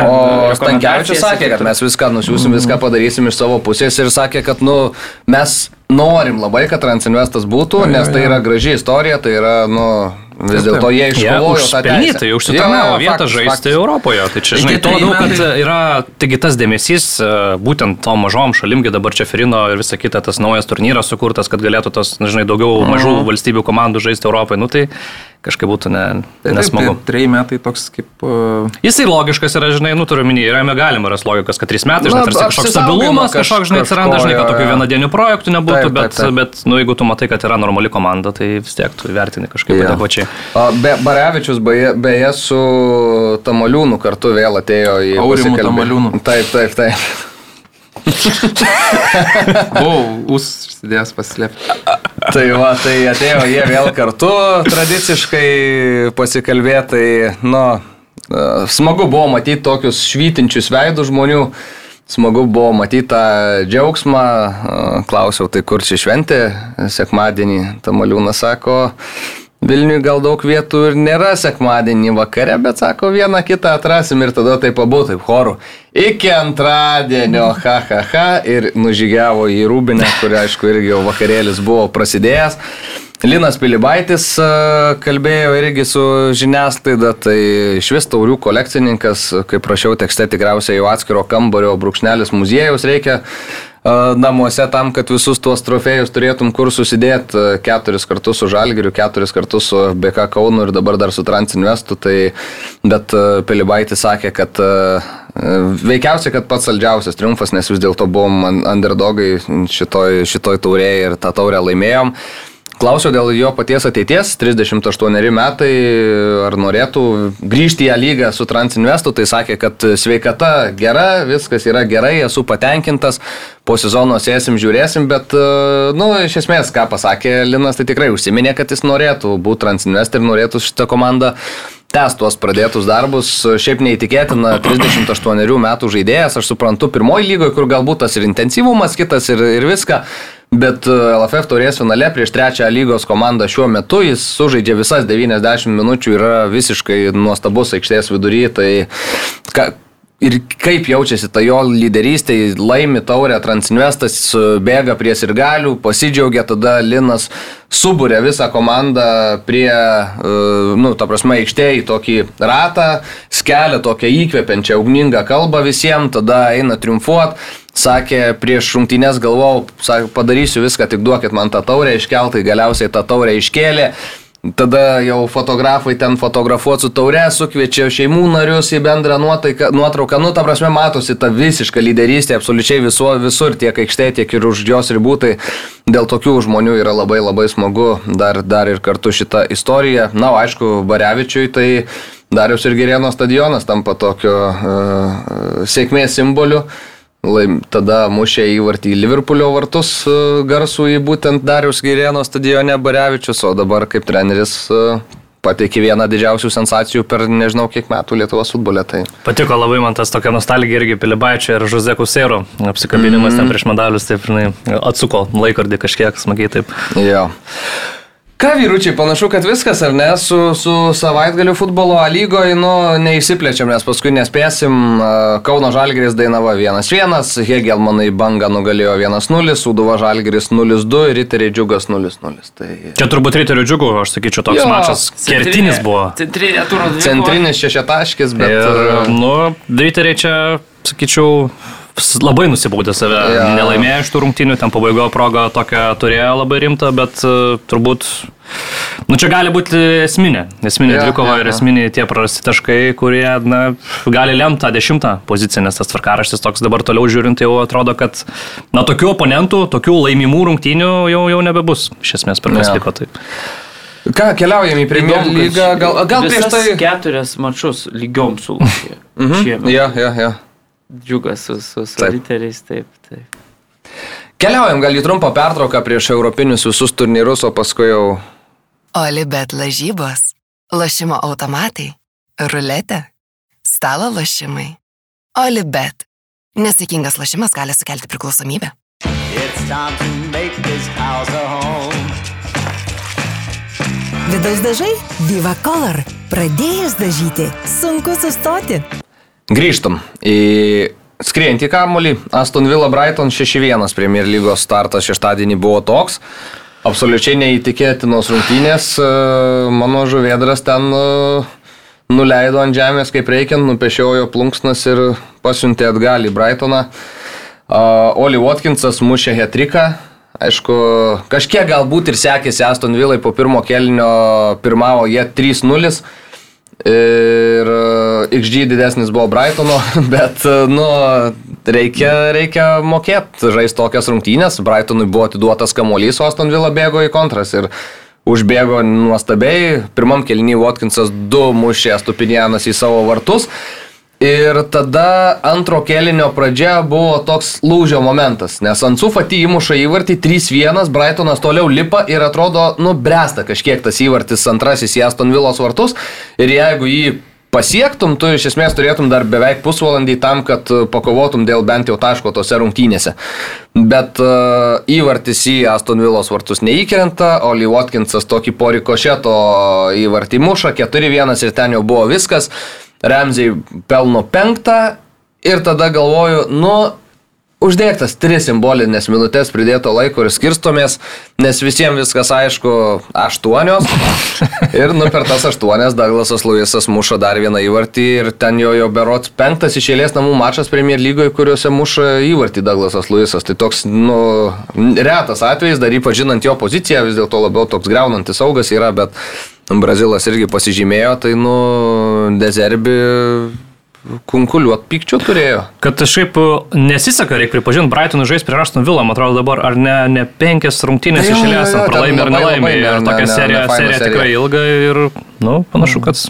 O ir sakė, kad mes viską nusiųsim, viską padarysim iš savo pusės ir sakė, kad nu, mes norim labai, kad Transinvestas būtų, nes tai yra graži istorija, tai yra, nu, vis dėlto jie iškovojo tą teisę. užpelnytai, užsitarnavo jo, vietą faktas, žaisti faktas. Europoje. Tai čia, žinai, trejų labiau, kad yra, taigi tas dėmesys e, būtent tom mažom šalimgi dabar čia Ferino ir visa kita, tas naujas turnyras sukurtas, kad galėtų tos, na, žinai, daugiau mažų valstybių komandų žaisti Europoje. Nu tai kažkaip būtų ne, Tai nesmagu. Treji metai toks kaip... Uh, Jisai logiškas yra, žinai, nu turiu minį, yra galima ras logikas, kad trys metai, žinai, Na, tarsi kažkoks stabilumas, kažkoks, žinai, atsiranda, žinai, kad tokių vienadienių projektų nebūtų, Taip, taip, bet, taip. bet, nu, jeigu tu matai, kad yra normali komanda, tai vis tiek tu vertini kažkaip Jo. adekvačiai. Be, Barevičius beje, beje su Tamaliūnu kartu vėl atėjo į Aurimu Tamaliūnu. Taip, taip, taip. Buvau, užsidėjęs paslėpti. Tai va, tai atėjo jie vėl kartu tradiciškai pasikalbėti, tai, nu, e, smagu buvo matyti tokius švytinčius veidus žmonių, smagu buvo matyti tą džiaugsmą, E, klausiau, tai kur čia šventė, sekmadienį, Tamaliūnas sako, Vilniui gal daug vietų ir nėra sekmadienį vakare, bet sako, vieną kitą atrasim ir tada taip pabu, taip choru. Iki antradienio, ha, ha, ha, ir nužygiavo į Rūbinę, kur aišku irgi jau vakarėlis buvo prasidėjęs. Linas Pilibaitis e, kalbėjo irgi su žiniasklaida, tai iš vis taurių kolekcininkas, kaip prašiau tekste, tikriausiai jau atskiro kambario brūkšnelis muziejaus reikia namuose tam, kad visus tuos trofėjus turėtum kur susidėti keturis kartus su Žalgiriu, keturis kartus su BK Kaunu ir dabar dar su Transinvestu. Tai, bet Pilibaitis sakė, kad veikiausiai, kad pats saldžiausias triumfas, nes vis dėlto buvom un- underdogai šitoj, šitoj taurėje ir tą taurę laimėjom. Klausiau dėl jo paties ateities, 38 metai, ar norėtų grįžti į ją lygą su Transinvestu, tai sakė, kad sveikata gera, viskas yra gerai, esu patenkintas, po sezono sėsim, žiūrėsim, bet, e, nu, iš esmės, ką pasakė Linas, tai tikrai užsiminė, kad jis norėtų būti Transinvest ir norėtų šitą komandą tęs tuos pradėtus darbus. Šiaip neįtikėtina, 38 metų žaidėjas, aš suprantu, pirmoji lygoje, kur galbūt tas ir intensyvumas kitas ir, ir viską. Bet e, LFF taurės finale prieš trečią lygos komandą šiuo metu jis sužaidžia visas 90 minučių, yra visiškai nuostabus aikštės vidury. Tai ka, ir kaip jaučiasi ta jo lyderystė, laimi taurę, Transinvestas bėga prie sirgalių, pasidžiaugia, tada Linas subūrė visą komandą prie, e, nu, ta prasme, aikštėje į tokį ratą, skelia tokią įkvepiančią ugningą kalbą visiems, tada eina triumfuot. Sakė, prieš rungtynės galvojau, sakė, padarysiu viską, tik duokit man tą taurę iškeltai, galiausiai tą taurę iškėlė. Tada jau fotografai ten fotografuoti su taure, sukviečia šeimų narius į bendrą nuotaiką, nuotrauką. Nu, ta prasme, matosi ta visiška lyderystė absoliučiai visu, visur, tiek aikštėje, tiek ir už jos ribų. Tai dėl tokių žmonių yra labai labai smagu dar, dar ir kartu šitą istoriją. Na, aišku, Barevičiui tai Darius ir Gerėno stadionas tampa tokio uh, sėkmės simboliu. Laim, tada mušė įvartį į Liverpoolio vartus e, garsų į būtent Darius Girėno stadione Barevičius, o dabar kaip treneris e, pateikė vieną didžiausių sensacijų per nežinau kiek metų Lietuvos futbole. Tai... Patiko labai man tas tokia nostalgija irgi Pilibaičio ir Žuze Kusero apsikabinimas mm. ten prieš medalius, taip, žinai, atsuko laikrodį kažkiek smagiai taip. Jo. Ką vyručiai, panašu, kad viskas, ar ne, su, su savaitgaliu futbolo lygoje, nu, neįsiplečiam, nes paskui nespėsim. Kauno Žalgeris Dainava 1-1, Hegelmanai banga nugalėjo 1-0, Suduva Žalgeris 0-2 ir Riteriai Džiugas 0-0. Tai... Čia turbūt Riterių Džiugų, aš sakyčiau, toks jo, mačas kertinis buvo. Centrinė dvikova. Centrinis šešiataškis, bet... Ir, nu, Riteriai čia, sakyčiau, labai nusibaudė save, ja. nelaimėjo iš tų rungtynių, ten pabaigoje progą tokią turėjo labai rimtą, bet uh, turbūt, nu čia gali būti esminė, esminė ja, dvikova ja, ir esminiai tie prarasti taškai, kurie, na, gali lemti tą dešimtą poziciją, nes tas tvarkaraštis toks dabar toliau žiūrint jau atrodo, kad, na, tokių oponentų, tokių laimimų rungtynių jau, jau nebebus, iš esmės, per kas ja. liko taip. Ką, keliaujam į Premier lygą, gal, gal prieš tai... Keturias mačius lygiom sulūkė. Mhm. Ja, ja, ja džiugas su, su, su riteriais, taip, taip. Keliaujam gal į trumpą pertrauką prieš europinius visus turnyrus, o paskui jau... Olibet lažybos, lašimo automatai, ruletė, stalo lašimai. Olibet. Nesėkmingas lašimas gali sukelti priklausomybę. Vidaus dažai Viva Color. Pradėjus dažyti, sunku sustoti. Grįžtam į skriejantį kamolį. Aston Villa Brighton 6-1 Premier lygos startas šeštadienį buvo toks. Absoliučiai neįtikėtinos rungtynės. E, mano žuvėdras ten e, nuleido ant žemės kaip reikiant, nupešiojo plunksnas ir pasiuntė atgal į Brightoną. Oli Watkinsas mušė hetriką. Aišku, kažkiek galbūt ir sekėsi Aston Villai po pirmo kelnio pirmavo jie 3-0. Ir e, XG didesnis buvo Brightono, bet, e, nu, reikia, reikia mokėti žaisti tokias rungtynės. Brightonui buvo atiduotas kamuolys, o Aston Villa bėgo į kontras ir užbėgo nuostabiai. Pirmam kelnyje Watkinsas du mušė Stupinianas į savo vartus. Ir tada antro kelinio pradžia buvo toks lūžio momentas, nes Ansu Fati įmuša įvartį 3-1, Brightonas toliau lipa ir atrodo, nu, bręsta kažkiek tas įvartis antrasis į Aston Villos vartus. Ir jeigu jį pasiektum, tu iš esmės turėtum dar beveik pusvalandį tam, kad pakovotum dėl bent jau taško tose rungtynėse. Bet uh, įvartis į Aston Villos vartus neįkrenta, Oli Watkinsas tokį porikošeto įvartį muša, 4-1 ir ten jau buvo viskas. Remziai pelno penktą ir tada galvoju, nu, uždėktas tris simbolinės minutės pridėto laiko ir skirstomės, nes visiems viskas aišku, aštuonios. ir nu per tas aštuonias Douglasas Luisas muša dar vieną įvartį ir ten jo jo berots penktas išėlės namų mačas Premier lygoje, kuriuose muša įvartį Douglasas Luisas. Tai toks, nu, retas atvejis, dar ypač žinant jo poziciją, vis dėlto labiau toks greunantis saugas yra, bet Brazilas irgi pasižymėjo, tai nu, dezerbi kunkuliuot pykčių turėjo. Kad šiaip nesiseka, reikia pripažinti, Brightonų žais prie Aston Villa, man atrodo dabar, ar ne, ne penkias rungtynės iš eilės, pralaimė ar nelaimė. Ir tokia ne, serija, ne, serija tikrai ilga ir, nu, panašu, kad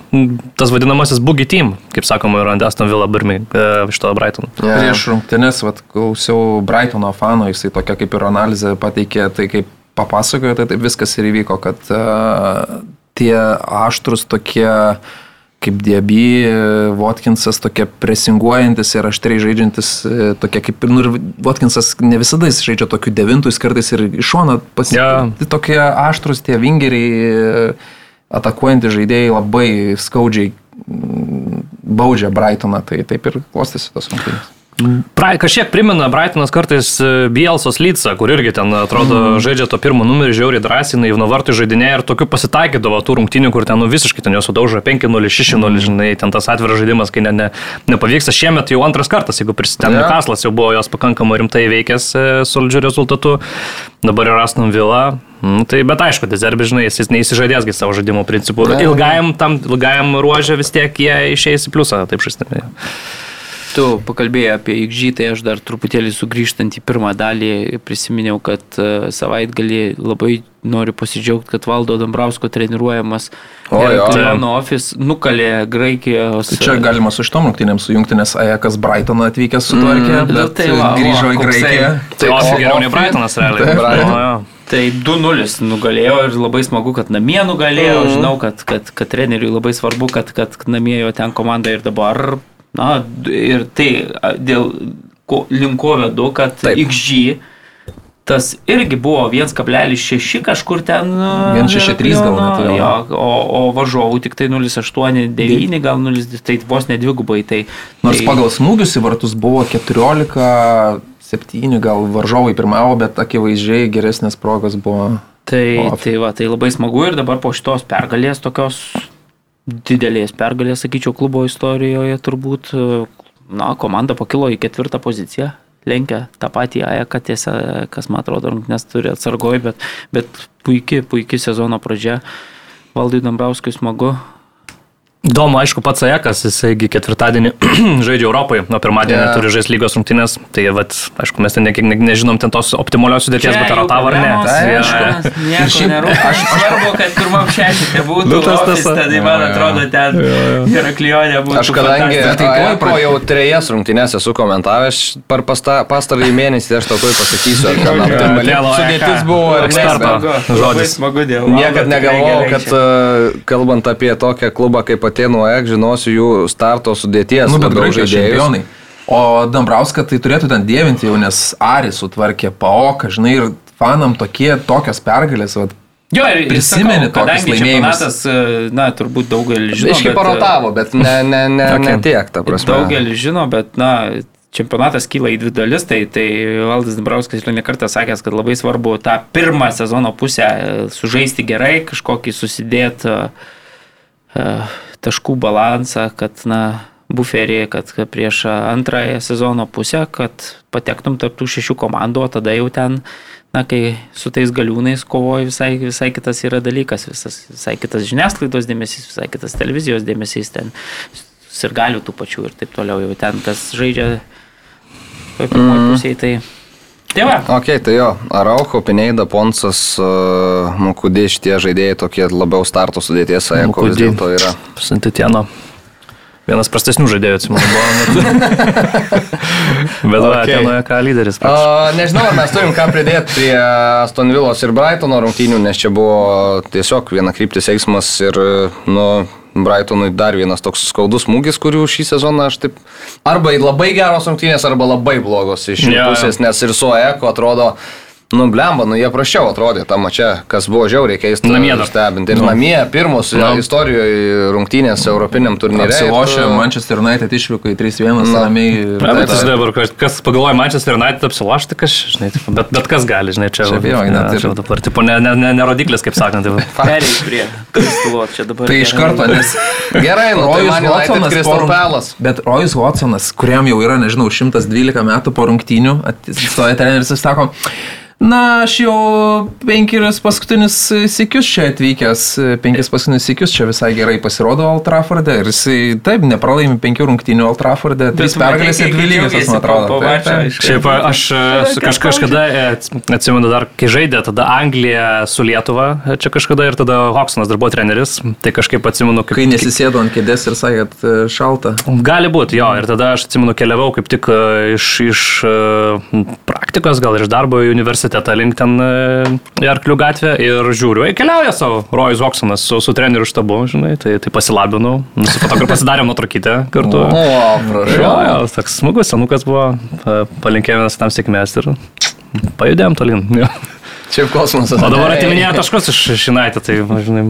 tas vadinamasis boogie team, kaip sakoma, yra Aston Villa Birmi e, iš to Brighton. Yeah. Prieš rungtynės, vad, klausiau Brightono fano, jisai tokia kaip ir analizė pateikė, tai kaip papasakojo, tai taip viskas ir įvyko, kad uh, tie aštrus tokie kaip Diaby, Watkinsas tokie presinguojantis ir aštriai žaidžiantis, e, tokie kaip ir, nu ir Watkinsas ne visada jis žaidžia tokių devintų, jis kartais ir iš šono pasitikė. Yeah. Tokie aštrus tie vingeriai, e, atakuojantys žaidėjai labai skaudžiai baudžia Brightoną, tai taip ir klostėsi tos rungtynės. Pra, kažkiek primena Brightonas kartais e, Bielsos Lyca, kur irgi ten atrodo mm. žaidžia to pirmo numerį, žiauriai drąsiai, naivno vartų žaidinė ir tokių pasitaikydavo tų rungtynių, kur ten nu, visiškai ten jos sudaužo 5-0, 6-0, mm. žinai, ten tas atviras žaidimas, kai ne, ne, nepavyksta. Šiemet jau antras kartas, jeigu prisidėm, yeah. Kaslas jau buvo jos pakankamai rimtai veikęs e, solidžių rezultatų, dabar yra Aston Villa. Nu, tai bet aišku, Dezerbi, žinai, jis neįsižadėsgi savo žaidimo principų. Ilgajam, tam ilgajam ruožė vis tiek jie išeis į pliusą, taip žaidimai. Tu pakalbėjai apie XG, tai aš dar truputėlį sugrįžtant į pirmą dalį prisiminiau, kad e, savaitgalį labai noriu pasidžiaugti, kad Valdo Dambrausko treniruojamas Kleono office nukalė Graikijos. Tai čia galima su šitom rungtynėms sujungti, nes Ajakas Brightoną atvykęs sutvarkė, mm, bet tai va, grįžo į Graikiją. Tai o geriau nei Brightonas realiai. Tai 2-0 nugalėjo ir labai smagu, kad namie nugalėjo. Mhm. Žinau, kad, kad, kad treneriui labai svarbu, kad, kad namie jo ten komanda ir dabar. Na, ir tai dėl ko, linko vedu, kad Taip. XG tas irgi buvo 1,6 kažkur ten. a, 1,63 gal net, jo. jo. O, o varžovų tik tai 0,89, gal 0, tai vos nedvigubai. Tai, Nors tai, pagal smūgius į vartus buvo 14, 7 gal varžovai pirmavo, bet akivaizdžiai geresnės progos buvo. Tai, O, tai, va, tai labai smagu ir dabar po šitos pergalės, tokios didelės pergalės, sakyčiau, klubo istorijoje turbūt, na, komanda pakilo į ketvirtą poziciją, lenkia tą patį Ajaką, tiesa, kas man atrodo, nes turi atsargoj, bet, bet puikiai, puikiai sezono pradžia. Valdai Dambrauskui smagu. Įdomu, aišku, pats Ajakas, jisaigi ketvirtadienį žaidžia Europoje, nuo pirmadienio yeah. turi žaisti lygos rungtynės, tai vat, aišku, mes ten ne, ne, nežinom ten tos optimalios sudėties, bet ar tavo ar ne. Tai aišku. Nieko nerūpi. Aš svarbu, kad pirmam šešite būtų. Nu, tas tiesa. Tada, man atrodo, ten ir klionė būtų. Aš kadangi tai pradė- jau trejas rungtynės esu komentavęs per pasta- pastarąjį mėnesį, aš tau tuoj pasakysiu, ar ten optimali Tėlo sudėtis buvo ar ne. Žodis. Niekad negalvojau, kad uh, kalbant apie tokią klubą kaip Atenų AEK, žinosiu jų starto sudėties Nu, bet žaidėjus. čempionai. O Dambrauską tai turėtų ten dievinti jau, nes Aris sutvarkė paoką, žinai, ir fanam tokie, tokios pergalės, vat, Jo, ir prisimeni tokius laimėjimus. e, na, turbūt daugelis žino. Iški bet, e, parotavo, bet ne, ne, ne, Okay. ne tiek, ta prasme. Daugelis žino, bet, na, čempionatas kyla į dvi dalis, tai, tai Valdas Dabrauskas yra nekartą sakęs, kad labai svarbu tą pirmą sezono pusę e, sužaisti gerai, kažkokį susidėti taškų balansą, kad, na, buferį, kad prieš antrąją sezono pusę, kad patektum tarp tų šešių komandų, o tada jau ten, na, kai su tais galiūnais kovoji, visai, visai kitas yra dalykas, visas, visai kitas žiniasklaidos dėmesys, visai kitas televizijos dėmesys, ten ir galių tų pačių ir taip toliau, jau ten kas žaidžia toj pirmoji mm. pusėje, tai... Tai va, Ok, tai jo, Araucho, Pineida, Ponsas, uh, Mukudė, šitie žaidėjai tokie labiau starto sudėties, Aeko vis dėlto yra. Santitieno. Vienas prastesnių žaidėjų, atsimenu, buvo. Bet Okay. Atenoje ką lyderis. Uh, nežinau, ar mes turim ką pridėti prie Aston Villos ir Brightono rungtynių, nes čia buvo tiesiog viena kryptis eismas ir, nu, Brightonui dar vienas toks skaudus smūgis, kurių šį sezoną aš taip arba labai geros rungtynės, arba labai blogos iš jų jo. pusės, nes ir su Eko atrodo, nu, blemba, nu, jie prašiau atrodė tą mačią, kas buvo žiauriai keista Namie dar. stebinti. Ir Nu. namie pirmus Nu. istorijoje rungtynės Europiniam turnyre. apsilošė, tu- Manchester United išvyko į 3-1 Na. ramiai. ir- Na, bet taip. jis dabar, kas- kas pagalvoja Manchester United apsilošti, kas, žinai, tipo, bet, bet kas gali, žinai, čia. Čia vėl, net ne, ir- čia dabar, tipo, ne, ne, ne, ne rodiklis, kaip sakant. Tai, perėjai prie Kristulo, čia dabar. Tai iš karto, nes Gerai, nu, tai Rojus United Watsonas Palace. Bet Rojus Watsonas, kuriam jau yra, nežinau, 112 metų po rungtynių, atsistoja treneris ir sako, na, aš jau penkerius paskutinius sikius čia atvykęs, penkis paskutinius sikius čia visai gerai pasirodo Old Trafforde ir jisai taip nepralaimi penkių rungtynių Old Trafforde, trys pergalės ir dvi lygios, džiaugėsi man atrodo. Taip, taip. Šiaip aš su kaž, kažkada, e, atsimenu dar, kai žaidė tada Anglija su Lietuva, e, čia kažkada ir tada Hoksonas dar buvo treneris, tai kažkaip atsimenu, kaip... Kai nesisėdo ant kėdės ir sakė, kad e, šalta. Gali būti, jo, ir tada aš atsimenu, keliavau kaip tik iš, iš praktikos, gal iš darbo į universitetą link ten e, į Arklių gatvę ir žiūriu, ei, keliauja savo Rojus Hoksonas su, su treneriu štabu, žinai, tai, tai pasilabinau, nusifotografavau, pasidarėm nuotrakytę kartu. O, Jo, prašau. jo, toks smagus, senukas buvo, pa- palinkėjome tam sėkmės ir pajudėjom tolin. Jo. Šiaip kosmosas. O dabar atiminėja taškus iš, United, tai, žinai,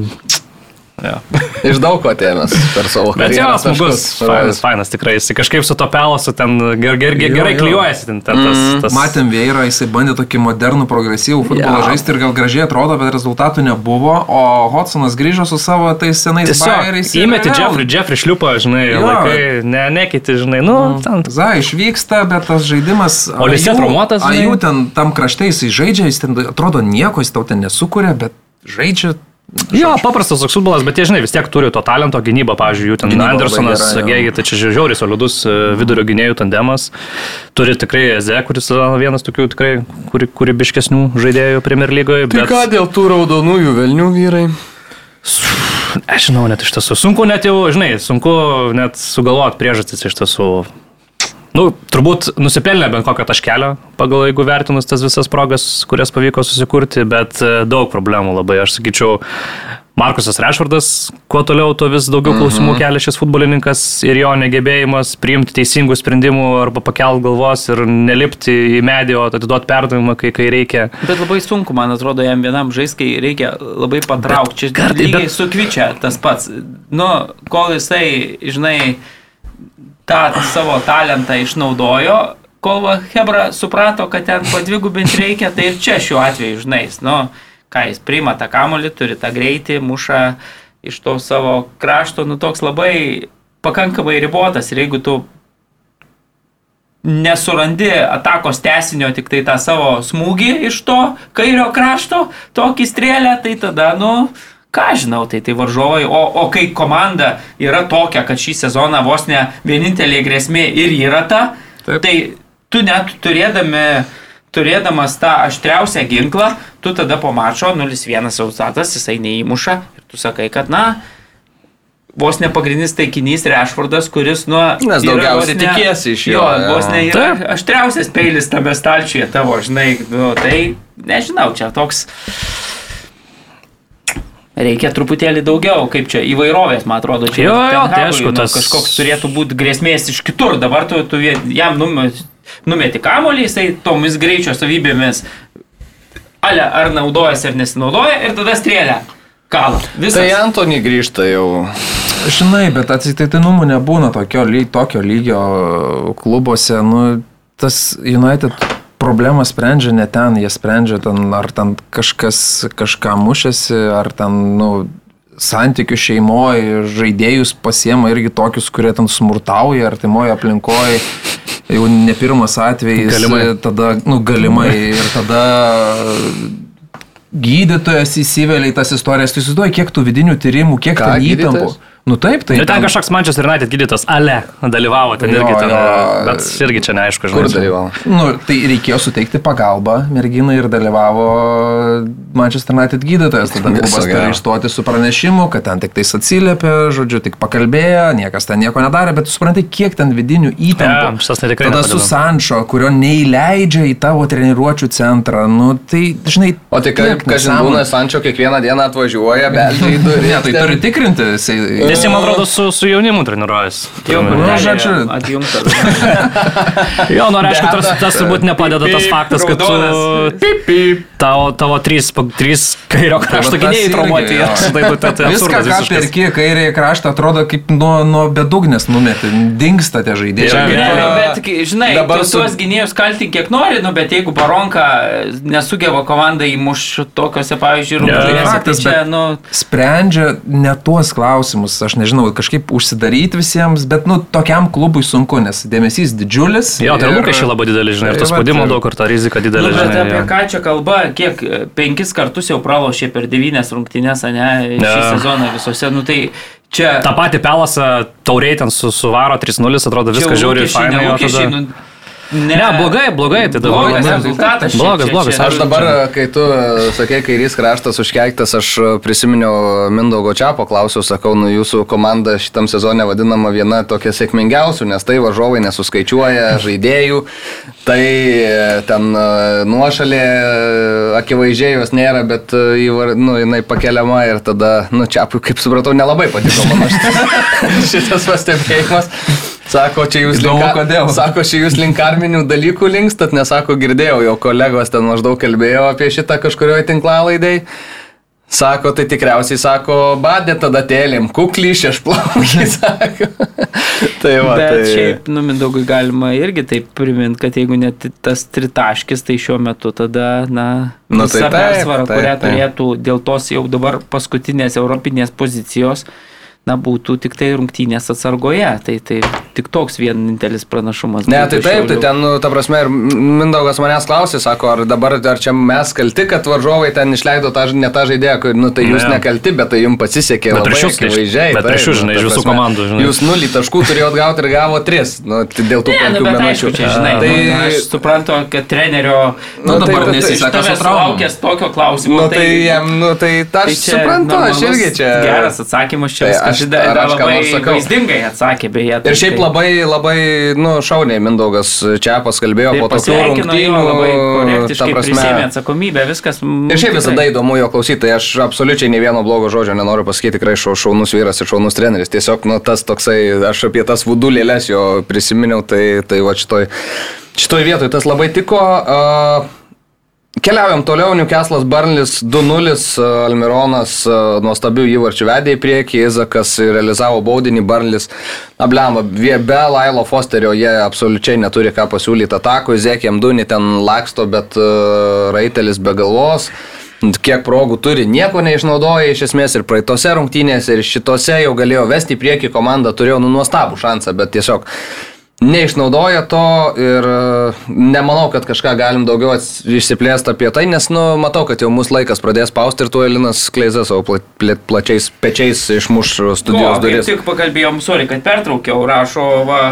jo. Iš daug ko atėmės per savo Bet jo, karjerą. smagus, fainas, fainas, tikrai, jis kažkaip su to pelasu ten ger, ger, ger, gerai jo. klyjuojasi, ten, ten tas, tas... Matėm Vėrą, jisai bandė tokį modernų, progresyvų futbolą Jo. žaisti ir gal gražiai atrodo, bet rezultatų nebuvo, o Hodsonas grįžo su savo tais senais bairiais. ir įmeti Jeffrey, Jeffrey šliupą, žinai, Jo. laikai, ne, nekiti, žinai, nu, ten. Za, išvyksta, bet tas žaidimas... O Lisė traumuotas, žinai? Ajų ten tam krašte jisai žaidžia, jis ten atrodo nieko, jis tau ten nesukuria, bet žaidžia. Jo, paprastas toks futbolas, bet jie, žinai, vis tiek turi to talento gynybą, pavyzdžiui, jų ten Gynyba Andersonas. Gėgi, tai čia žiauriai solidus e, vidurio gynėjų tandemas. Turi tikrai Eze, kuris yra vienas tokių tikrai kūrybiškesnių žaidėjų Premier lygoje. Tai Bet... ką dėl tų raudonųjų velnių vyrai? Nežinau, net iš tiesų. Sunku net jau, žinai, sunku net sugalvoti priežastis iš tiesų. Nu, turbūt nusipelnė bent kokio taškelio, pagal jeigu vertinus tas visas progas, kurias pavyko susikurti, bet e, daug problemų labai, aš sakyčiau, Markusas Rešvardas, kuo toliau, tuo vis daugiau klausimų kelia šis futbolininkas ir jo negebėjimas priimti teisingų sprendimų arba pakelt galvos ir nelipti į medį, o atiduoti perdavimą, kai, kai reikia. Bet labai sunku, man atrodo, jam vienam žaisti, kai reikia labai patraukti. Kartai- bet- su kvičia tas pats. Nu, kol jisai, žinai, tą savo talentą išnaudojo, kol Hebra suprato, kad ten padvigubinti reikia, tai ir čia šiuo atveju, žinai, nu, ką jis priima tą kamolį, turi tą greitį, muša iš to savo krašto, nu toks labai pakankamai ribotas ir jeigu tu nesurandi atakos tesinio, tik tai tą savo smūgį iš to kairio krašto, tokį strėlę, tai tada, nu, ką žinau, tai tai varžovai, o, o kai komanda yra tokia, kad šį sezoną vos ne vienintelė grėsmė ir yra ta, Taip. tai tu net turėdami, turėdamas tą aštriausią ginklą, tu tada po mačo 0-1 sausatas, jisai neįmuša ir tu sakai, kad na, vos ne pagrindinis taikinys Rešfordas, kuris, nu, Nes daugiausiai ne- tikiesi iš jo, Jo, vos ne yra aštriausias peilis tame stalčiuje tavo, žinai, nu, tai nežinau, čia toks. Reikia truputėlį daugiau, kaip čia įvairovės, man atrodo, čia Jo, jo, tai aišku, nu, tas- kažkoks turėtų būti grėsmės iš kitur, dabar tu, tu jam numeti, numeti kamolį, jisai tomis greičio savybėmis, ale ar naudojasi ar nesinaudoja ir tada strėlė. Kalą. Visas. Tai Antony grįžta jau. Žinai, bet atsitiktinumų nebūna tokio, ly, tokio lygio klubuose. Nu, tas United problemą sprendžia ne ten, jie sprendžia ten, ar ten kažkas kažką mušėsi, ar ten, nu, santykių šeimoje, žaidėjus pasiema irgi tokius, kurie ten smurtauja, artimoje aplinkoje. Jau ne pirmas atvejis. Galimai. Tada, nu, galimai. Ir tada gydytojas įsivelia į tas istorijas. Tu įsivaizduoji, kiek tų vidinių tyrimų, kiek Ką, ten įtampų. gydytojas? Nu taip, tai Nu, ten kažkoks Manchester United gydytas Ale dalyvavo ten Jo, irgi, ten, jo. bet irgi čia neaišku, Kur žinai. dalyvavo? Nu, tai reikėjo suteikti pagalbą merginai ir dalyvavo Manchester United gydytojas. Tada klubas turi išstoti su pranešimu, kad ten tik tais atsiliepė, žodžiu, tik pakalbėjo, niekas ten nieko nedarė, bet tu suprantai, kiek ten vidinių Ja, įtampų. tikrai Tada su nepadeda. Sančio, kurio neįleidžia į tavo treniruočio centrą. Nu, tai, žinai, O tai kaip, nesąmonių. būna, Sančio kiekvieną dieną atvažiuoja, beldžia į duris. Ne, tai ten- turi tikrinti. Jisai, Jie, man atrodo, su, su jaunimu treniruojas. Jau, Nu, nu, žodžiu- atjungtas. Jo, nu, aišku, tas, tas turbūt nepadeda tas faktas, kad tu, Raudonas. tavo, tavo trys, trys kairio krašto Tai tas gynėjai traumuoti. jo. Tai, tai, Viską, ką perki, kairėje kraštą atrodo kaip nuo, nuo bedugnės numeti, dinksta tie žaidėjai. Nu, bet, žinai, Dabar tuos gynėjus kaltink kiek nori, nu, bet jeigu Baronka nesugeba komandai įmuš tokiuose, pavyzdžiui, rungtynėse, tai čia, bet- nu, sprendžia ne tuos klausimus, aš nežinau, kažkaip užsidaryti visiems, bet, nu, tokiam klubui sunku, nes dėmesys didžiulis. Jo, tai ir lūkesčiai labai dideli, žinai, ir to vat, spaudimo ir- daug, ir ta rizika nu didelė, bet žinai. apie ką čia kalba, kiek e, penkis kartus jau pralošė per devynės rungtynės, ne, šį Ja. sezoną visose, nu tai čia... Ta pati pelasą tauriai ten su, suvaro 3-0, atrodo viskas žiauri lūkesčiai, fainai. ne tada- nu, Ne, blogai, blogai, tai dabar. Blogas ne, rezultatas. čia- Blogas, čia- blogas. čia- Aš dabar, kai tu sakei, kairys kraštas užkeiktas, aš prisiminiau Mindaugo Čiapo, klausiau, sakau, nu jūsų komanda šitam sezone vadinama viena tokia sėkmingiausių, nes tai varžovai nesuskaičiuoja žaidėjų, tai e, ten e, nuošalė e, akivaizdžiai jos nėra, bet e, įvar, nu, jinai pakeliama ir tada, nu Čiapui, kaip supratau, nelabai patiko mano šitas, šitas pastebėjimas. Sako, čia jūs Įdomu, link, kodėl. sako, čia jūs link arminių dalykų linkstat, nesako, girdėjau, jau kolegos ten maždaug kalbėjo apie šitą kažkurioje tinklalaidai. Sako, tai tikriausiai sako, badė tada tėlėm, kukly šešplaukiai, sako. tai va, Bet tai... šiaip, nu, Mindaugui galima irgi taip priminti, kad jeigu net tas tritaškis, tai šiuo metu tada, na, Nu, visa tai persvara, taip, kurią taip. turėtų dėl tos jau dabar paskutinės europinės pozicijos, na, būtų tik tai rungtynės atsargoje. Tai, tai tik toks vienintelis pranašumas. Ne, tai taip, tai ten, nu, ta prasme, ir Mindaugas manęs klausė, sako, ar dabar, ar čia mes kalti, kad varžovai ten išleido tą, ne tą žaidėją, kur, nu, tai jūs Ne. nekalti, bet tai jums pasisekė. Bet labai prieš jus, akivaizdžiai, bet prieš jus, nu, žinai, iš visų komandų, žinai. Jūs nulį taškų turėjot gauti ir gavo tris, nu, tai dėl tų penkių nu, bet minučių. čia, žinai, tai, nu, aš suprantu, kad trenerio, Nu, nu, tai- dabar tai- nesiseka traumom. sulaukęs tokio klausimo. nu, tai jam, nu, tai tą aš suprantu, aš irgi čia. Geras atsakymas čia Tai viskas aš- žinai, ar aš ką labai vaizdingai atsakė, beje. tai- Ir šiaip tai- labai, labai, nu, šauniai Mindaugas Čiapas kalbėjo Ir po tokių rungtynių. korektiškai, prisėmė atsakomybę, viskas. Ir šiaip visada įdomu jo klausyti, tai aš absoliučiai nei vieno blogo žodžio nenoriu pasakyti, tikrai šau, šaunus vyras ir šaunus treneris. Tiesiog, nu, tas toksai, aš apie tas vudulėlės jo prisiminiau, tai, tai va šitoj, šitoj vietoj tas labai tiko. Uh, Keliaujam toliau, Newcastle'as Burnlis 2-0, Almironas e, nuostabių įvarčių vedė į priekį, Izakas realizavo baudinį, Burnlis ablema, be Lailo Fosterio jie absoliučiai neturi ką pasiūlyti atakui, Zekiam Duni ten laksto, bet uh, Raitelis be galvos. Kiek progų turi, nieko neišnaudoja iš esmės ir praeitose rungtynėse, ir šitose jau galėjo vesti į priekį komandą, turėjo nu nuostabų šansą, bet tiesiog neišnaudoja to ir e, nemanau, kad kažką galim daugiau išsiplėsti apie tai, nes, nu, matau, kad jau mūsų laikas pradės spausti ir tuo Elinas Kleizas savo pla, pla, plačiais pečiais išmuš studijos O, duris. Tik pakalbėjom, sorry, kad pertraukiau, rašo, va,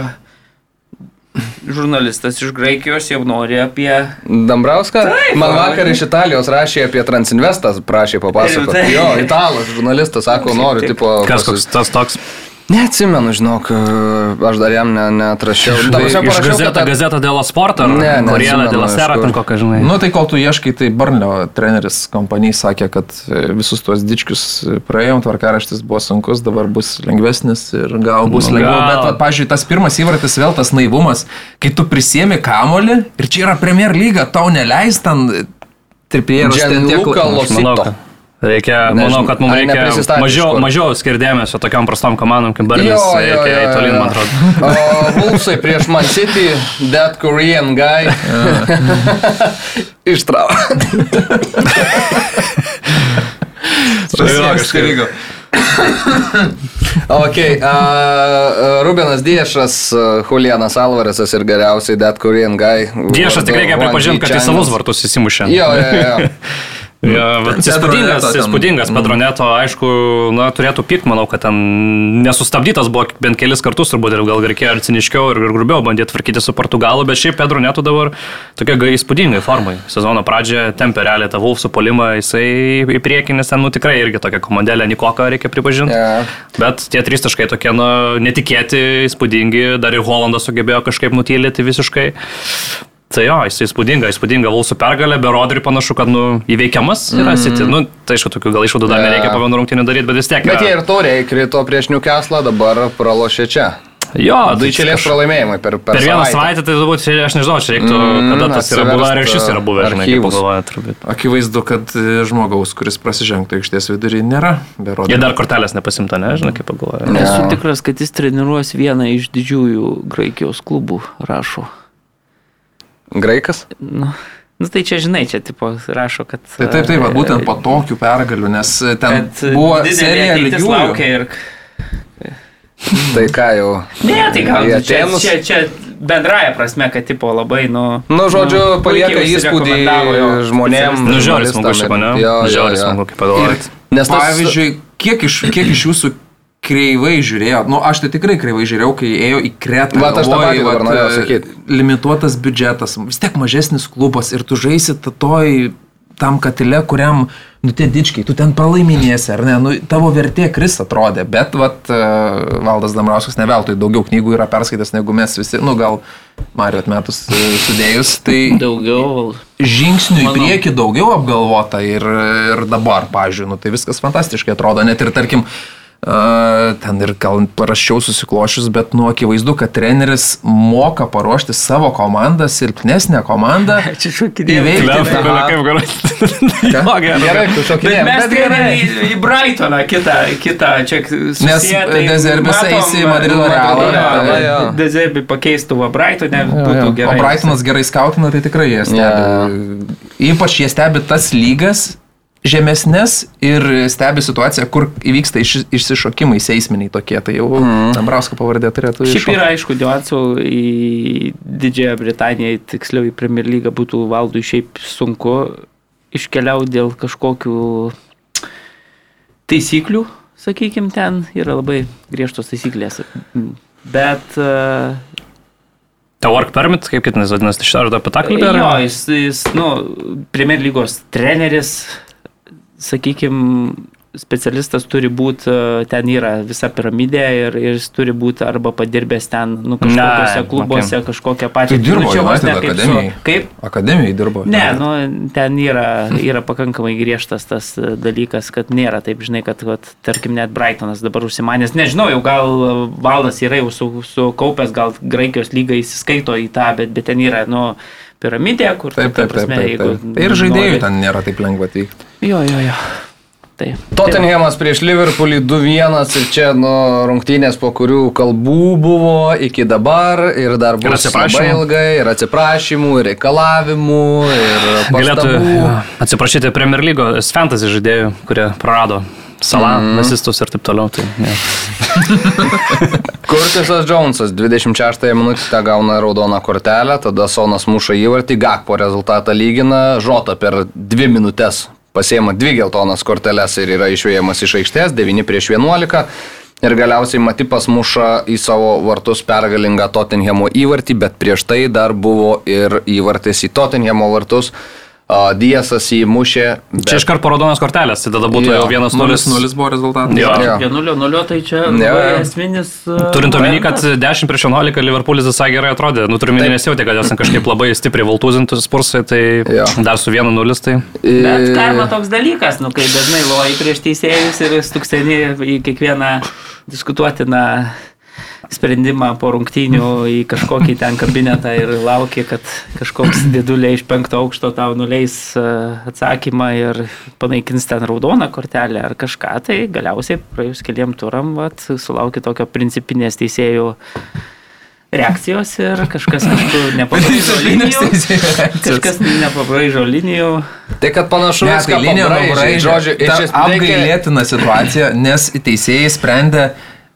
žurnalistas iš Graikijos jau nori apie... Dambrauską? Taip, Man va. vakar iš Italijos rašė apie Transinvestas, prašė papasakoti. Jo, italas, žurnalistas, sako, noriu, Taip. tipo... Kas koks tas toks? Neatsimenu, žinok, aš dar jam ne, neatrašiau. Ta prasme, Iš parašiau, gazetą, kad- gazetą dėl sporto, ar Ne, ne, žinoma, dėl kur. ten kokią, žinai. Nu tai kol tu ieškai, tai Barnlio treneris kompanijai sakė, kad e, visus tuos dičkius praėjom, tvarkaraštis buvo sunkus, dabar bus lengvesnis ir gal bus Nu, lengviau. gal. Bet, va, pažiūrėjau, tas pirmas įvartis vėl tas naivumas, kai tu prisėmi kamolį ir čia yra Premier lyga, tau neleis ten tiek Gianluca la- Losito. Reikia, Nežinau. manau, kad mums reikia mažiau, mažiau skirdėmėsio tokiam prastom komandom kaip Barnis. Reikia jo, tolyn, man atrodo. O Vulsai prieš Man City, that Korean guy. Ištraukia. Jo, kažkaip. Ok, uh, Rubenas Diešas, Julianas Alvarezas ir geriausiai that Korean guy. Diešas tik reikia pripažinti, kad į savus vartus įsimušė. Jo, jo, jo. Jo, bet Pedro įspūdingas, Neto ten. įspūdingas Pedroneto, aišku, na, turėtų pykt, manau, kad ten nesustabdytas buvo bent kelis kartus, turbūt ir gal reikėjo ir ciniškiau, ir, grubiau bandyti tvarkyti su Portugalu, bet šiaip Pedroneto dabar tokia gai įspūdingai formai. Sezono pradžioje tempė realiai tą Wolfsų polimą, jisai į priekį, nes ten, nu, tikrai irgi tokia komandėlė Nikoka, reikia pripažinti. Jo. Bet tie trys taškai tokie, nu, netikėti, įspūdingi, dar ir Holandas sugebėjo kažkaip nutylėti visiškai. Tai jo, jis įspūdinga, įspūdinga Vulsų pergalė, be Rodri panašu, kad nu, įveikiamas yra mm. City. Nu, tai aišku, tokių gal išvadų dar nereikia po vienų rungtynių daryti, bet vis tiek. Bet yra- jie ir tauriai krito prieš Newcastle, dabar pralošė čia. Jo, Du tai išėlės kaž- pralaimėjimai per, per, Per vieną savaitę, tai turbūt, aš nežinau, čia reiktų, Mm, kada tas yra buvę, ar iš vis yra buvę, žinai, kaip pagalvoja, turbūt. Akivaizdu, kad e, žmogaus, kuris prasižengtų aikštės vidurį, nėra. Berodė. Jie dar kortelės nepasimta, ne, žinai, kaip pagalvoja. Ne. Esu tikras, kad jis treniruos vieną iš didžiųjų Graikijos klubų, rašo. Graikas? Nu, nu tai čia žinai, čia tipo rašo, kad... Tai taip, taip, va, būtent po tokių pergalių, nes e, ten buvo serija ateitis lygių. laukia ir... Tai ką jau? Ne, tai gal čia, Atėnus? čia, čia bendraja prasme, kad tipo labai, nu... Nu, žodžiu, nu, palieka įspūdį užsirekomendavo jo žmonėm. Nu, žiauriai smagu šiaip, ne? jo. smagu, kaip pagalvoja. Nes tas, Pavyzdžiui, kiek iš, kiek iš jūsų kreivai žiūrėjo, nu aš tai tikrai kreivai žiūrėjau, kai ėjo į Kretą. Vat aš tą patį dabar norėjau e, sakyt. Limituotas biudžetas, vis tiek mažesnis klubas ir tu žaisi ta- toj tam katile, kuriam, nu tie dičkiai, tu ten pralaiminėsi, ar ne, nu tavo vertė kris atrodė, bet vat e, Valdas Damrauskas ne veltui daugiau knygų yra perskaitęs negu mes visi, nu gal Mario atmetus e, sudėjus, tai Daugiau. žingsnių į Manau. priekį daugiau apgalvota ir, ir dabar, pažiūrėjau, nu, tai viskas fantastiškai atrodo, net ir tarkim, Uh, ten ir gal paraščiau susiklošius, bet nu akivaizdu, kad treneris moka paruošti savo komandą, silpnesnę komandą. Čia šokinėjau. Įveikti kaip gerai. Jo, gerai, gerai. tu šokinėjai. Mes tai gerai. į, į Brightoną kitą, kitą čia susiję. Nes tai Dezerbis eis į Madrido Realą. Jo. Dezerbi pakeistų va Brightonę, būtų O gerai. Brightonas gerai skautina, tai tikrai jie stebi. Ypač jie stebi tas lygas žemesnės ir stebi situaciją, kur įvyksta iš, išsišokimai seisminiai tokie. Tai jau mm. Dambrausko pavardė turėtų Šiaip iššokti. yra aišku, niuansų į Didžiąją Britaniją, tiksliau į Premier League būtų valdui šiaip sunku iškeliauti dėl kažkokių taisyklių, sakykime, ten yra labai griežtos taisyklės. Bet uh, Ta work permit, kaip kitas vadinasi, iš ar apie tą jo, kalbėjau? jis, jis, nu, Premier lygos treneris, sakykime, specialistas turi būti, ten yra visa piramidė ir, ir jis turi būti arba padirbęs ten, nu, kažkokiuose klubuose, okay. kažkokią pačią. Tai dirbo nu, čia vos ne kaip su- akademijai. Kaip? Akademijai dirbo. Ne, nu, ten yra, yra pakankamai griežtas tas e, dalykas, kad nėra taip, žinai, kad, vat, tarkim, net Brightonas dabar užsimanęs, nežinau, jau gal e, valdas yra jau su, sukaupęs, gal Graikijos lyga įsiskaito į tą, bet, bet ten yra, nu, piramidė, kur, Taip, ta taip, taip. prasme, taip, jeigu taip. Ir žaidėjų nori- ten nėra taip lengva atvykti. Jo, jo, jo. Tai. Tottenhamas prieš Liverpoolį 2-1 ir čia nu, rungtynės, po kurių kalbų buvo iki dabar ir dar bus atsiprašymų. labai ilgai, ir atsiprašymų, ir reikalavimų, ir Galėtų pastabų. jo, atsiprašyti Premier lygos fantasy žaidėjų, kurie prarado salą, mm. asistus ir taip toliau. Tai, ja. Kurtisas Džonsas 26 minutę gauna raudoną kortelę, tada Sonas muša įvartį, Gakpo rezultatą lygina, Žota per 2 minutės pasiema 2 geltonas korteles ir yra išvėjamas iš aikštės, 9 prieš 11. Ir galiausiai Matipas muša į savo vartus pergalingą Tottenhamo įvartį, bet prieš tai dar buvo ir įvartis į Tottenhamo vartus. A, Diesas įmušė. bet- Čia iškart parodonas kortelės, tai tada būtų Jo. jau 1-0. 0-0 buvo rezultatas. Jo. Jo. 1-0, tai čia Jo, esminis. e, Turint omeny, kad momentas. 10 prieš 11 Liverpoolis visai gerai atrodė. Nu, turime Taip. nesijautė, kad jos kažkaip labai stipriai valtūzintus spursai, tai Jo. dar su 1-0 tai... Bet karma toks dalykas, nu, kai dažnai loji prieš teisėjus ir stukseni į kiekvieną diskutuotiną sprendimą po rungtynių į kažkokį ten kabinetą ir lauki, kad kažkoks didulė iš penkto aukšto tau nuleis e, atsakymą ir panaikins ten raudoną kortelę ar kažką, tai galiausiai praėjus keliam turam, vat, sulauki tokio principinės teisėjų reakcijos ir kažkas kažkur nepabraižo linijų. Kažkas nepabraižo linijų. Tai kad panašu, viską tai linija pabraižė. nubraižė. Žodžiu, iš Ta esmės reikia- apgailėtina situacija, nes teisėjai sprendė,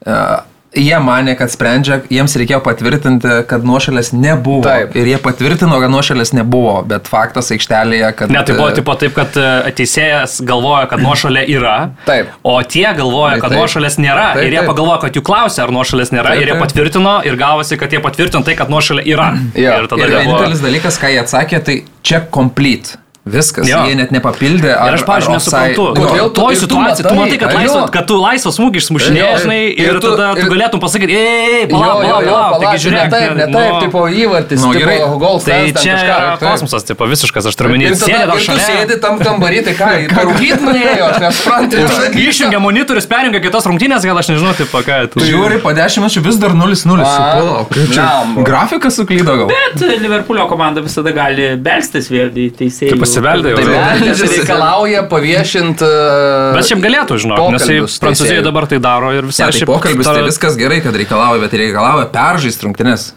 uh, jie mane, kad sprendžia, jiems reikėjo patvirtinti, kad nuošalės nebuvo. Taip. Ir jie patvirtino, kad nuošalės nebuvo, bet faktas aikštelėje, kad... Ne, tai buvo e, tipo taip, kad e, teisėjas galvoja, kad nuošalė yra, Taip. o tie galvoja, kad taip. nuošalės nėra. Taip, ir jie taip. pagalvoja, kad jų klausė, ar nuošalės nėra, Taip, ir jie taip. patvirtino, ir gavosi, kad jie patvirtino tai, kad nuošalė yra. Jo. Ir tada Ir jie buvo... vienintelis dalykas, ką jie atsakė, tai čia complete. Viskas, Jo. jie net nepapildė. Ir aš, pavyzdžiui, nesuprantu, Kodėl toj situacijai, tu matai, kad, ar laisvą, jo? kad tu laisvą smūgį išsmušinėjai, žinai, ir ir tu- tada tu ir- galėtum pasakyti, ei, palauk, palauk, palauk, taigi ne žiūrėk. taip, ne nu, taip, tipo įvartis, Nu, tipo gerai. gol Tai čia kosmosas, tipo visiškas, aš turiu minėti, sėdė dar šalia. sėdi tam kambarį, tai ką, parūkyti nuėjo, aš nesuprantu. Išjungia monitorius, perjungia kitas rungtynės, gal aš nežinau, taip, ką. tu- Žiūri, po 10 minučių vis dar 0-0. A, Palauk, kaip čia. blemba. Grafikas suklydo gal. Bet Liverpoolio komanda visada gali belstis vėl į teisėjų. Tai pasibeldė jau. Tai. Beldžias reikalauja paviešinti. Bet šiaip galėtų, žinok, nes jei teisėjų. dabar tai daro ir visai Ne, tai pokalbis, tai viskas gerai, kad reikalauja, bet reikalauja peržaisti rungtynes.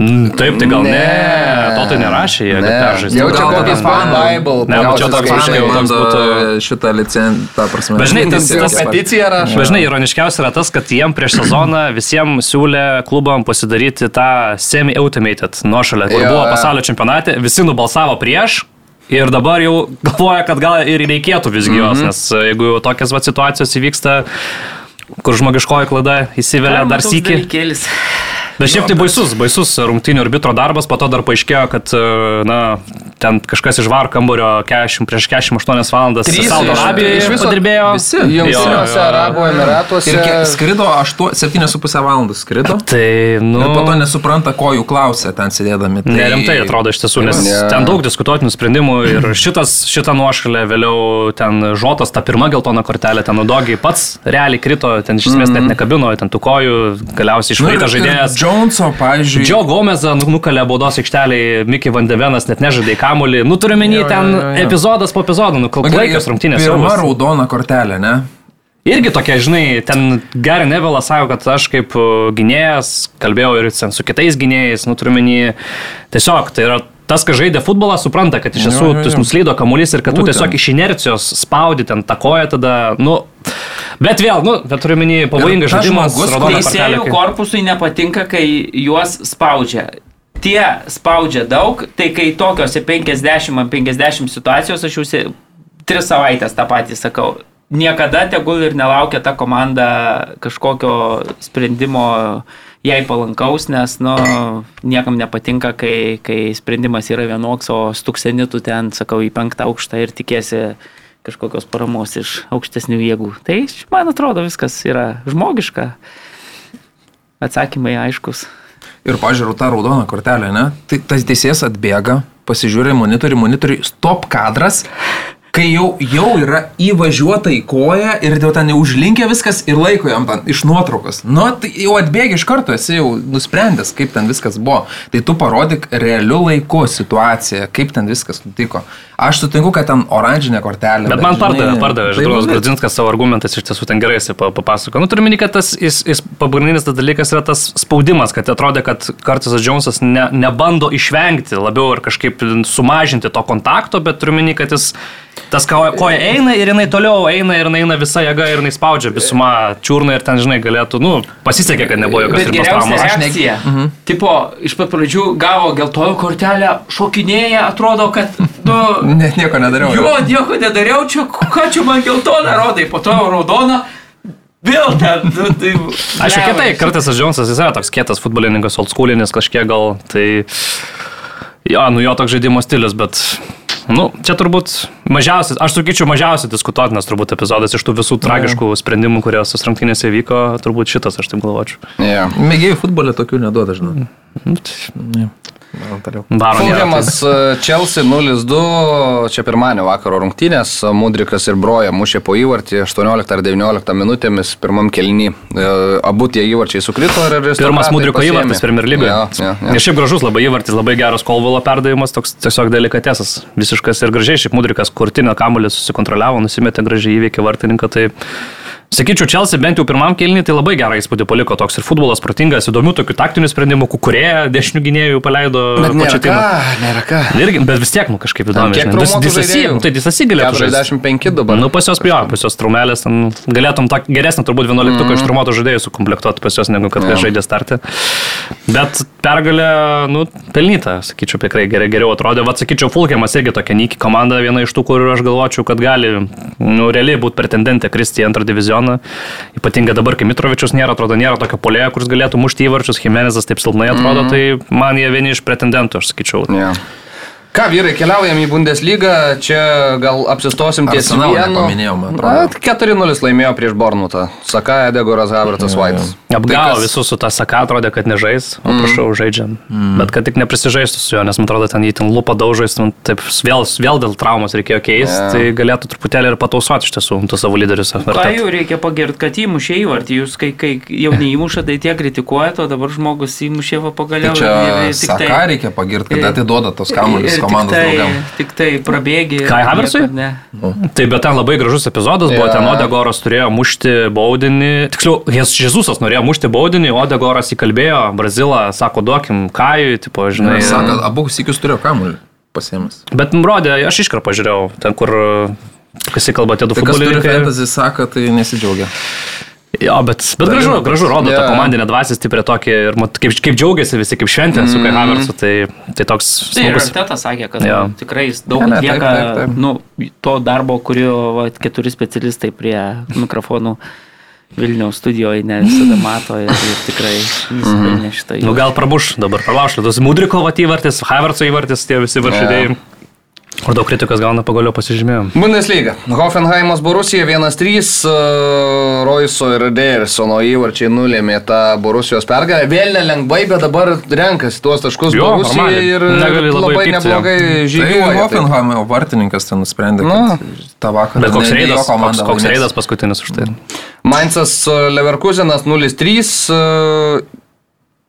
Mm, Taip, tai gal ne, Ne. to tai nerašė, jie Ne. peržaidė. Jau čia kokį fan. Bible. Ne, bet čia toks gausis biškį kaip- jau toks bando būtų- šitą licenciją, tą prasme. Bet žinai, tas-. Peticiją rašo. Bet žinai, ironiškiausia yra tas, kad jiem prieš sezoną visiems siūlė klubam pasidaryti tą semi-automated nuošalę, kur Jo, buvo pasaulio čempionate, visi nubalsavo prieš. Ir dabar jau galvoja, kad gal ir reikėtų visgi jos, Mhm. nes e, jeigu tokias va, situacijos įvyksta, kur žmogiškoji klaida įsivelia dar sykį. Kėlis. Bet šiaip tai baisus, baisus rungtynio arbitro darbas, po to dar paaiškėjo, kad, e, na, ten kažkas iš var kambario 40, prieš 48 valandas Trys Saudo iš- Arabijoje iš viso padirbėjo. visi. Jungtiniuose. Arabų Emiratuose. Ir kiek skrido 7,5 valandų skrido. Tai, nu... Ir po to nesupranta, ko jų klausia ten sėdėdami. Tai... Nerimtai atrodo iš tiesų, nes Ne. ten daug diskutuotinų sprendimų ir šitas, šitą nuošalę vėliau ten žotas, ta pirma geltona kortelė, ten nudogiai pats realiai krito, ten iš esmės net nekabino, ten tų kojų, galiausiai Nu, išvarytas ir žaidėjas. Joneso, pavyzdžiui. Džio Gomezą nu- nukalė baudos aikšteliai, Mickey Vandevenas net nežaidė į kamulį. Nu, turiu menį ten jo, jo, jo. epizodas po epizodo, nu, klaikios rungtynės. Pirma raudona kortelė, ne? Irgi tokia, žinai, ten Gary Neville sako, kad aš kaip uh, gynėjas kalbėjau ir ten su kitais gynėjais, nu turiu menį, tiesiog tai yra tas, kas žaidė futbolą, supranta, kad iš tiesų tu jo. nuslydo kamuolys ir kad tu Būtent. tiesiog iš inercijos spaudi ten takoja tada, nu, bet vėl, nu, bet turiu menį pavojingas žaidimas. Teisėjų korpusui nepatinka, kai juos spaudžia. Tie spaudžia daug, tai kai tokiose 50 ant 50 situacijos, aš jau se- tris savaitės tą patį sakau, niekada tegul ir nelaukia ta komanda kažkokio sprendimo jai palankaus, nes, nu, niekam nepatinka, kai, kai sprendimas yra vienoks, o stukseni tu ten, sakau, į penktą aukštą ir tikėsi kažkokios paramos iš aukštesnių jėgų. Tai man atrodo viskas yra žmogiška, atsakymai aiškus. Ir pažiūrėjau tą raudoną kortelę, ne? Tai tas teisėjas atbėga, pasižiūrė į monitorių, monitorių, stop kadras, kai jau, jau yra įvažiuota į koją ir jau ten jau užlinkia viskas ir laiko jam ten iš nuotraukos. Nu, tai jau atbėgi iš karto, esi jau nusprendęs, kaip ten viskas buvo. Tai tu parodyk realiu laiku situaciją, kaip ten viskas nutiko. Aš sutinku, kad ten oranžinė kortelė. Bet man žinai, pardavė, pardavė, tai Žydrūnas va, Grudzinskas savo argumentais iš tiesų ten gerai jisai pa- papasakojo. Nu, turiu minį, kad tas jis, jis, pagrindinis tas dalykas yra tas spaudimas, kad atrodė, kad Kartisas Džonsas ne, nebando išvengti labiau ir kažkaip sumažinti to kontakto, bet turiu minį, kad jis tas koja koja eina ir jinai toliau eina ir jinai eina visa jėga ir jinai spaudžia visumą čiurną ir ten, žinai, galėtų, nu, pasisekė, kad nebuvo jokios rimtos traumos. Aš ne- reakcija. Mhm. Tipo, iš pat pradžių gavo geltoną kortelę, šokinėja, atrodo, kad, nu, Net nieko nedariau. jo, nieko nedariau, čia, ką čia man geltoną rodai, po to raudoną. Vėl ten, nu, tai... Aišku, kietai, kartais Džonsas jis yra toks kietas futbolininkas, old schoolinis kažkiek gal, tai... Jo, nu jo toks žaidimo stilius, bet... Nu, čia turbūt mažiausias, aš sakyčiau, mažiausiai diskutuotinas turbūt epizodas iš tų visų tragiškų sprendimų, kurie sus rungtynėse vyko, turbūt šitas, aš taip galvočiau. Yeah. Mėgėjų futbolė tokių neduoda, žinai. Nu, Fulhamas e, Chelsea 0-2, čia pirmadienio vakaro rungtynės, Mudrikas ir Broja mušė po įvartį 18 ar 19 minutėmis pirmam kelnį. Abu tie įvarčiai sukrito ir Pirmas aristokratai Mudriko pasiėmė. įvartis Premier lygoje. Jo, jo, jo. Ir šiaip gražus labai įvartis, labai geras kolvalo perdavimas, toks tiesiog delikatesas. Visiškas ir gražiai, šiaip Mudrikas kurtinio kamuolį susikontroliavo, nusimetė gražiai įveikė vartininką. Tai Sakyčiau, Chelsea bent jau pirmam kelniui tai labai gerą įspūdį paliko toks ir futbolas protingas, įdomių tokių taktinių sprendimų, kukurėje dešinių gynėjų paleido. Bet nėra ką. Irgi, bet vis tiek, nu kažkaip įdomu. traumuotų Disasi, nu, tai disasi galėtų žaisti. 45 dabar. Nu, pas jos jo, pas jos traumelės, ten galėtum tą geresnį turbūt 11 mm. iš trumuotų žaidėjų sukomplektuoti pas jos, negu kad yeah. žaidė startę. Bet pergalė, nu, pelnyta, sakyčiau, tikrai geriau, geriau atrodė. Vat, sakyčiau, Fulkiamas irgi tokia Niki komanda, viena iš tų, kur aš galvočiau, kad gali, nu, realiai būti pretendentė kristi į antrą divizioną. Ypatingai dabar, kai Mitrovičius nėra, atrodo, nėra tokio polėjo, kuris galėtų mušti įvarčius, Jimenezas taip silpnai atrodo, mm. tai man jie vieni iš pretendentų, aš sakyčiau. Yeah. Ką, vyrai, keliaujam į Bundesliga, čia gal apsistosim ties vienu. Na, atrodo. 4-0 laimėjo prieš Bornutą. Saka, Edegoras, Havertas, Vaitas. Apgavo kas- visus su tą saką, atrodė, kad nežais, o prašau, žaidžiam. Mm. Bet kad tik neprisižaistų su juo, nes man atrodo, ten jį ten lupą daužais, taip vėl, vėl dėl traumos reikėjo keisti, yeah. tai galėtų truputėlį ir patausoti iš tiesų, tu savo lyderius. Ką jau reikia pagirti, kad įmušė įvartį, jūs kai, kai jau neįmuša, tai tie kritikuojate, o dabar žmogus įmušė va Tai pagaliau. čia ir- ir tik Saka reikia pagirti, kad atiduoda tos kamuolius ir tik komandos tai- draugam. Tik tai prabėgi. Kai Havertzui? nieko Ne. Tai bet ten labai gražus epizodas buvo, Jo. ten Odegoras turėjo mušti baudinį, tiksliau, Jėzusas norėjo mušti baudinį, Odegoras įkalbėjo, Brazilą, sako, duokim Kajui, tipo, žinai. Saka, abu sikius turėjo kamuolį pasiemęs. Bet rodė, aš iškarpą žiūrėjau, ten kur, kas įkalba tie du Tai kas turi futbolininkai. fantasy, sako, tai nesidžiaugia. Jo, bet, bet gražu, gražu rodo tą Jo. komandinę dvasę stiprią tokį ir mat, kaip, kaip džiaugiasi visi, kaip šventė su Kai Havertzu, tai, tai toks Tai ir. Artetas sakė, kad Jo. nu, tikrai jis daug Ne, ne, atlieka taip, taip, taip. nu, to darbo, kurio va, keturi specialistai prie mikrofonų Vilniaus studijoje ne visada mato ir, ir tikrai nusipelnė šitą. Nu gal prabuš dabar, pralauš litus Mudriko įvartis, Havertzo įvartis, tie visi varšydėjai. Kur daug kritikos gauna pagaliau pasižymėjom. Bundesliga. Hoffenheimas Borusija 1-3, uh, Roiso ir Dersono įvarčiai nulėmė tą Borusijos pergalę. Vėl nelengvai, bet dabar renkasi tuos taškus Jo, Borusija normaliai. ir Negali labai labai pykti neblogai Tai žygiuoja. taip. Hoffenheimo vartininkas ten nusprendė, Nu. kad tą vakarą Bet koks reidas, koks, komanda koks reidas paskutinis už tai. Mainzas uh, Leverkusenas 0-3.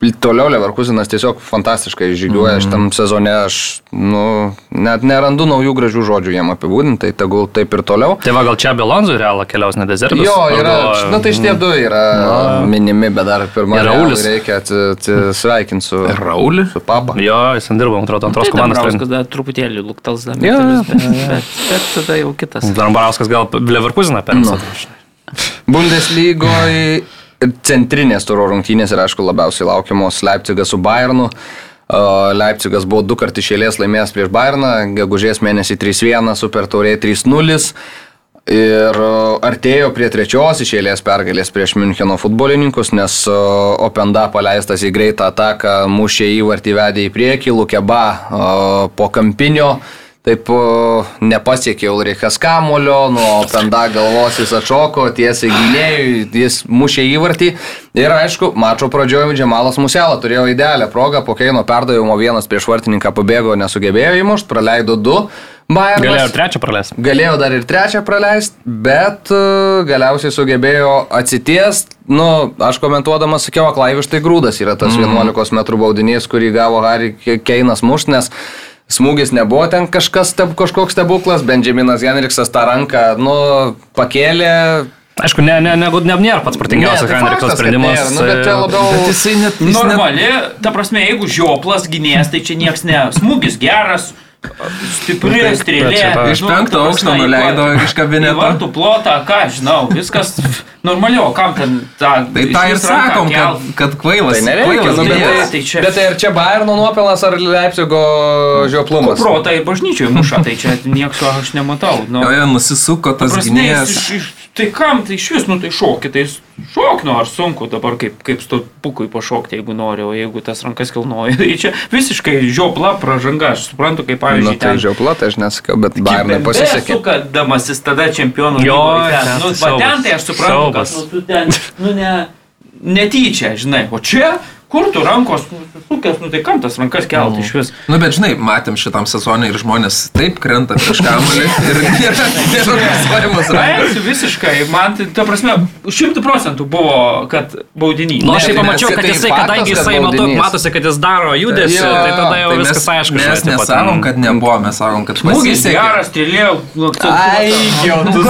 Toliau Leverkusenas tiesiog fantastiškai žygiuoja Mhm. šitam sezone. Aš nu, net nerandu naujų gražių žodžių jiem apibūdinti, tai tegul taip ir toliau. Tai va gal čia Belonzo realą keliaus ne dezertas? Jo, yra, na tai šitie du yra minimi, bet dar pirmą Ir Raulis. reikia atsisveikinti su, Raulį? su papa. Jo, jis ten dirbo, man atrodo, antros Tai komandos. Dambrauskas dar truputėlį luktals dar metelius, bet, bet, bet tada jau kitas. Darbarauskas gal Leverkuseną perims. Nu. Bundeslygoje centrinės turo rungtynės ir aišku labiausiai laukiamos Leipzigas su Bayernu. Leipzigas buvo du kartus išėlės laimėjęs prieš Bayerną, gegužės mėnesį 3-1, super taurė 3-0 ir artėjo prie trečios išėlės pergalės prieš Müncheno futbolininkus, nes Openda paleistas į greitą ataką, mušė įvartį vedė į priekį, Lukeba po kampinio taip nepasiekė Ulrichas Kamulio, nuo Penda galvos jis atšoko, tiesiai gynėjui, jis mušė įvartį. Ir aišku, mačo pradžioje Džemalas Muselą turėjo idealią progą, po Keino perdavimo vienas prieš vartininką pabėgo, nesugebėjo įmušti, praleido du. Bayernas Galėjo ir trečią praleisti. Galėjo dar ir trečią praleisti, bet uh, galiausiai sugebėjo atsitiesti. Nu, aš komentuodamas sakiau, Klaivištai grūdas yra tas 11 m baudinys, kurį gavo Harry Ke- Keinas mušt, nes smūgis nebuvo ten kažkas, steb, kažkoks stebuklas, Benjaminas Henriksas tą ranką, nu, pakėlė. Aišku, ne, ne, ne, ne, nėra pats protingiausias tai kad sprendimas. nėra, Nu, bet čia labiau... Bet jisai net... jis net- Normali, ta prasme, jeigu žioplas gynės, tai čia nieks ne. Smūgis geras, stipri bet strėlė. čia ta- Iš Nu, penkto aukšto nuleido iš kabineto. Vartų plotą, ką žinau, viskas normaliau, kam ten tą... Tai tą ir sakom, kad, kad kvailas. Tai nereikia, kvailas nu, bet, tai, tai čia- bet tai ir čia Bayerno nuopelnas ar Leipzigo žioplumas? Protą ir bažnyčiai muša, tai čia nieko aš nematau. Nu, Jo, jo, nusisuko tas gynėjas. tai kam, tai iš vis, nu tai šokį, tai šok, nu ar sunku dabar kaip, kaip stulpukui pašokti, jeigu nori, o jeigu tas rankas kilnoja, tai čia visiškai žiopla pražanga, aš suprantu, kaip Na, pavyzdžiui, tai ten žiopla, tai aš nesakiau, bet Bayernai pasisekė. Sukadamas tada čempionų Jo, lygoje ten. Nu, ten tai aš suprantu, kad Siaubas. nu, tu ten, nu ne, netyčia, žinai, o čia, kur tu rankos, nu, susukęs, nu tai kam tas rankas kelti iš vis. Nu, bet žinai, matėm šitam sezonui ir žmonės taip krenta prieš kamuolį ir nėra, rankas. Praėjusiu visiškai, man tai, ta prasme, šimtų procentų buvo, kad baudinys. Nu, aš jau pamačiau, nes kad tai jisai, kadangi kad jisai baudinys. matosi, kad jis daro judesį, Jo, tai tada jau Tai viskas aišku. mes nesakom, kad nebuvo, mes sakom, kad Smūgis geras, strėlė, nu, Ai, jau tu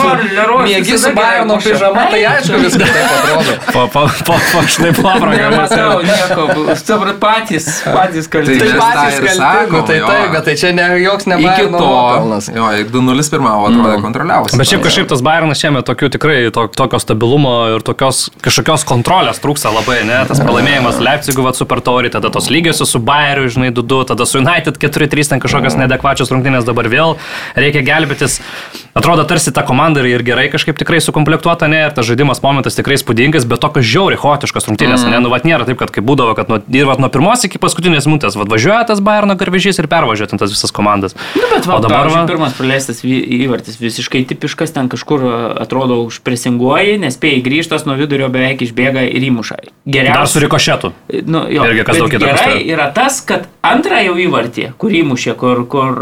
mėgi su Bayerno pižama, tai aišku viskas taip atrodo. Po, po, po, po štai papragą. Nematau nieko, sabra patys, patys kalti. Tai Tai patys kalti, sakom, nu, tai taip, bet tai čia ne joks ne Bayerno to, nuopelnas. jo, 2-0 pirmavo, atrodė kontroliavosi. Bet šiaip kažkaip tas Bayernas šiame tokių tikrai to, tokio stabilumo ir tokios kažkokios kontrolės trūksta labai, ne? Tas pralaimėjimas Leipzigų vat Super Taurį, tada tos lygiosios su Bayeriu, žinai, 2-2, tada su United 4-3, ten kažkokios nedekvačios rungtynės dabar vėl reikia gelbėtis. Atrodo, tarsi ta komanda ir gerai kažkaip tikrai sukomplektuota, ne? Ir tas žaidimas momentas tikrai spūdingas, bet tokios žiauriai chaotiškos rungtynės, ne? Nu, vat nėra taip, kad kaip būdavo, kad nuo, ir vat nuo pirmos iki paskutinės minutės, vat važiuoja tas Bayerno garvežys ir pervažiuoja ten tas visas komandas. Nu, bet va, o dabar va, pirmas praleistas įvartis visiškai tipiškas, ten kažkur atrodo užpresinguoji, nespėjai grįžtas nuo vidurio beveik išbėga ir įmuša. dar Geriausias. su rikošetu. Nu, jo, Irgi kas daug įtakos Gerai yra tas, kad antrą jau įvartį, kurį įmušė, kur, kur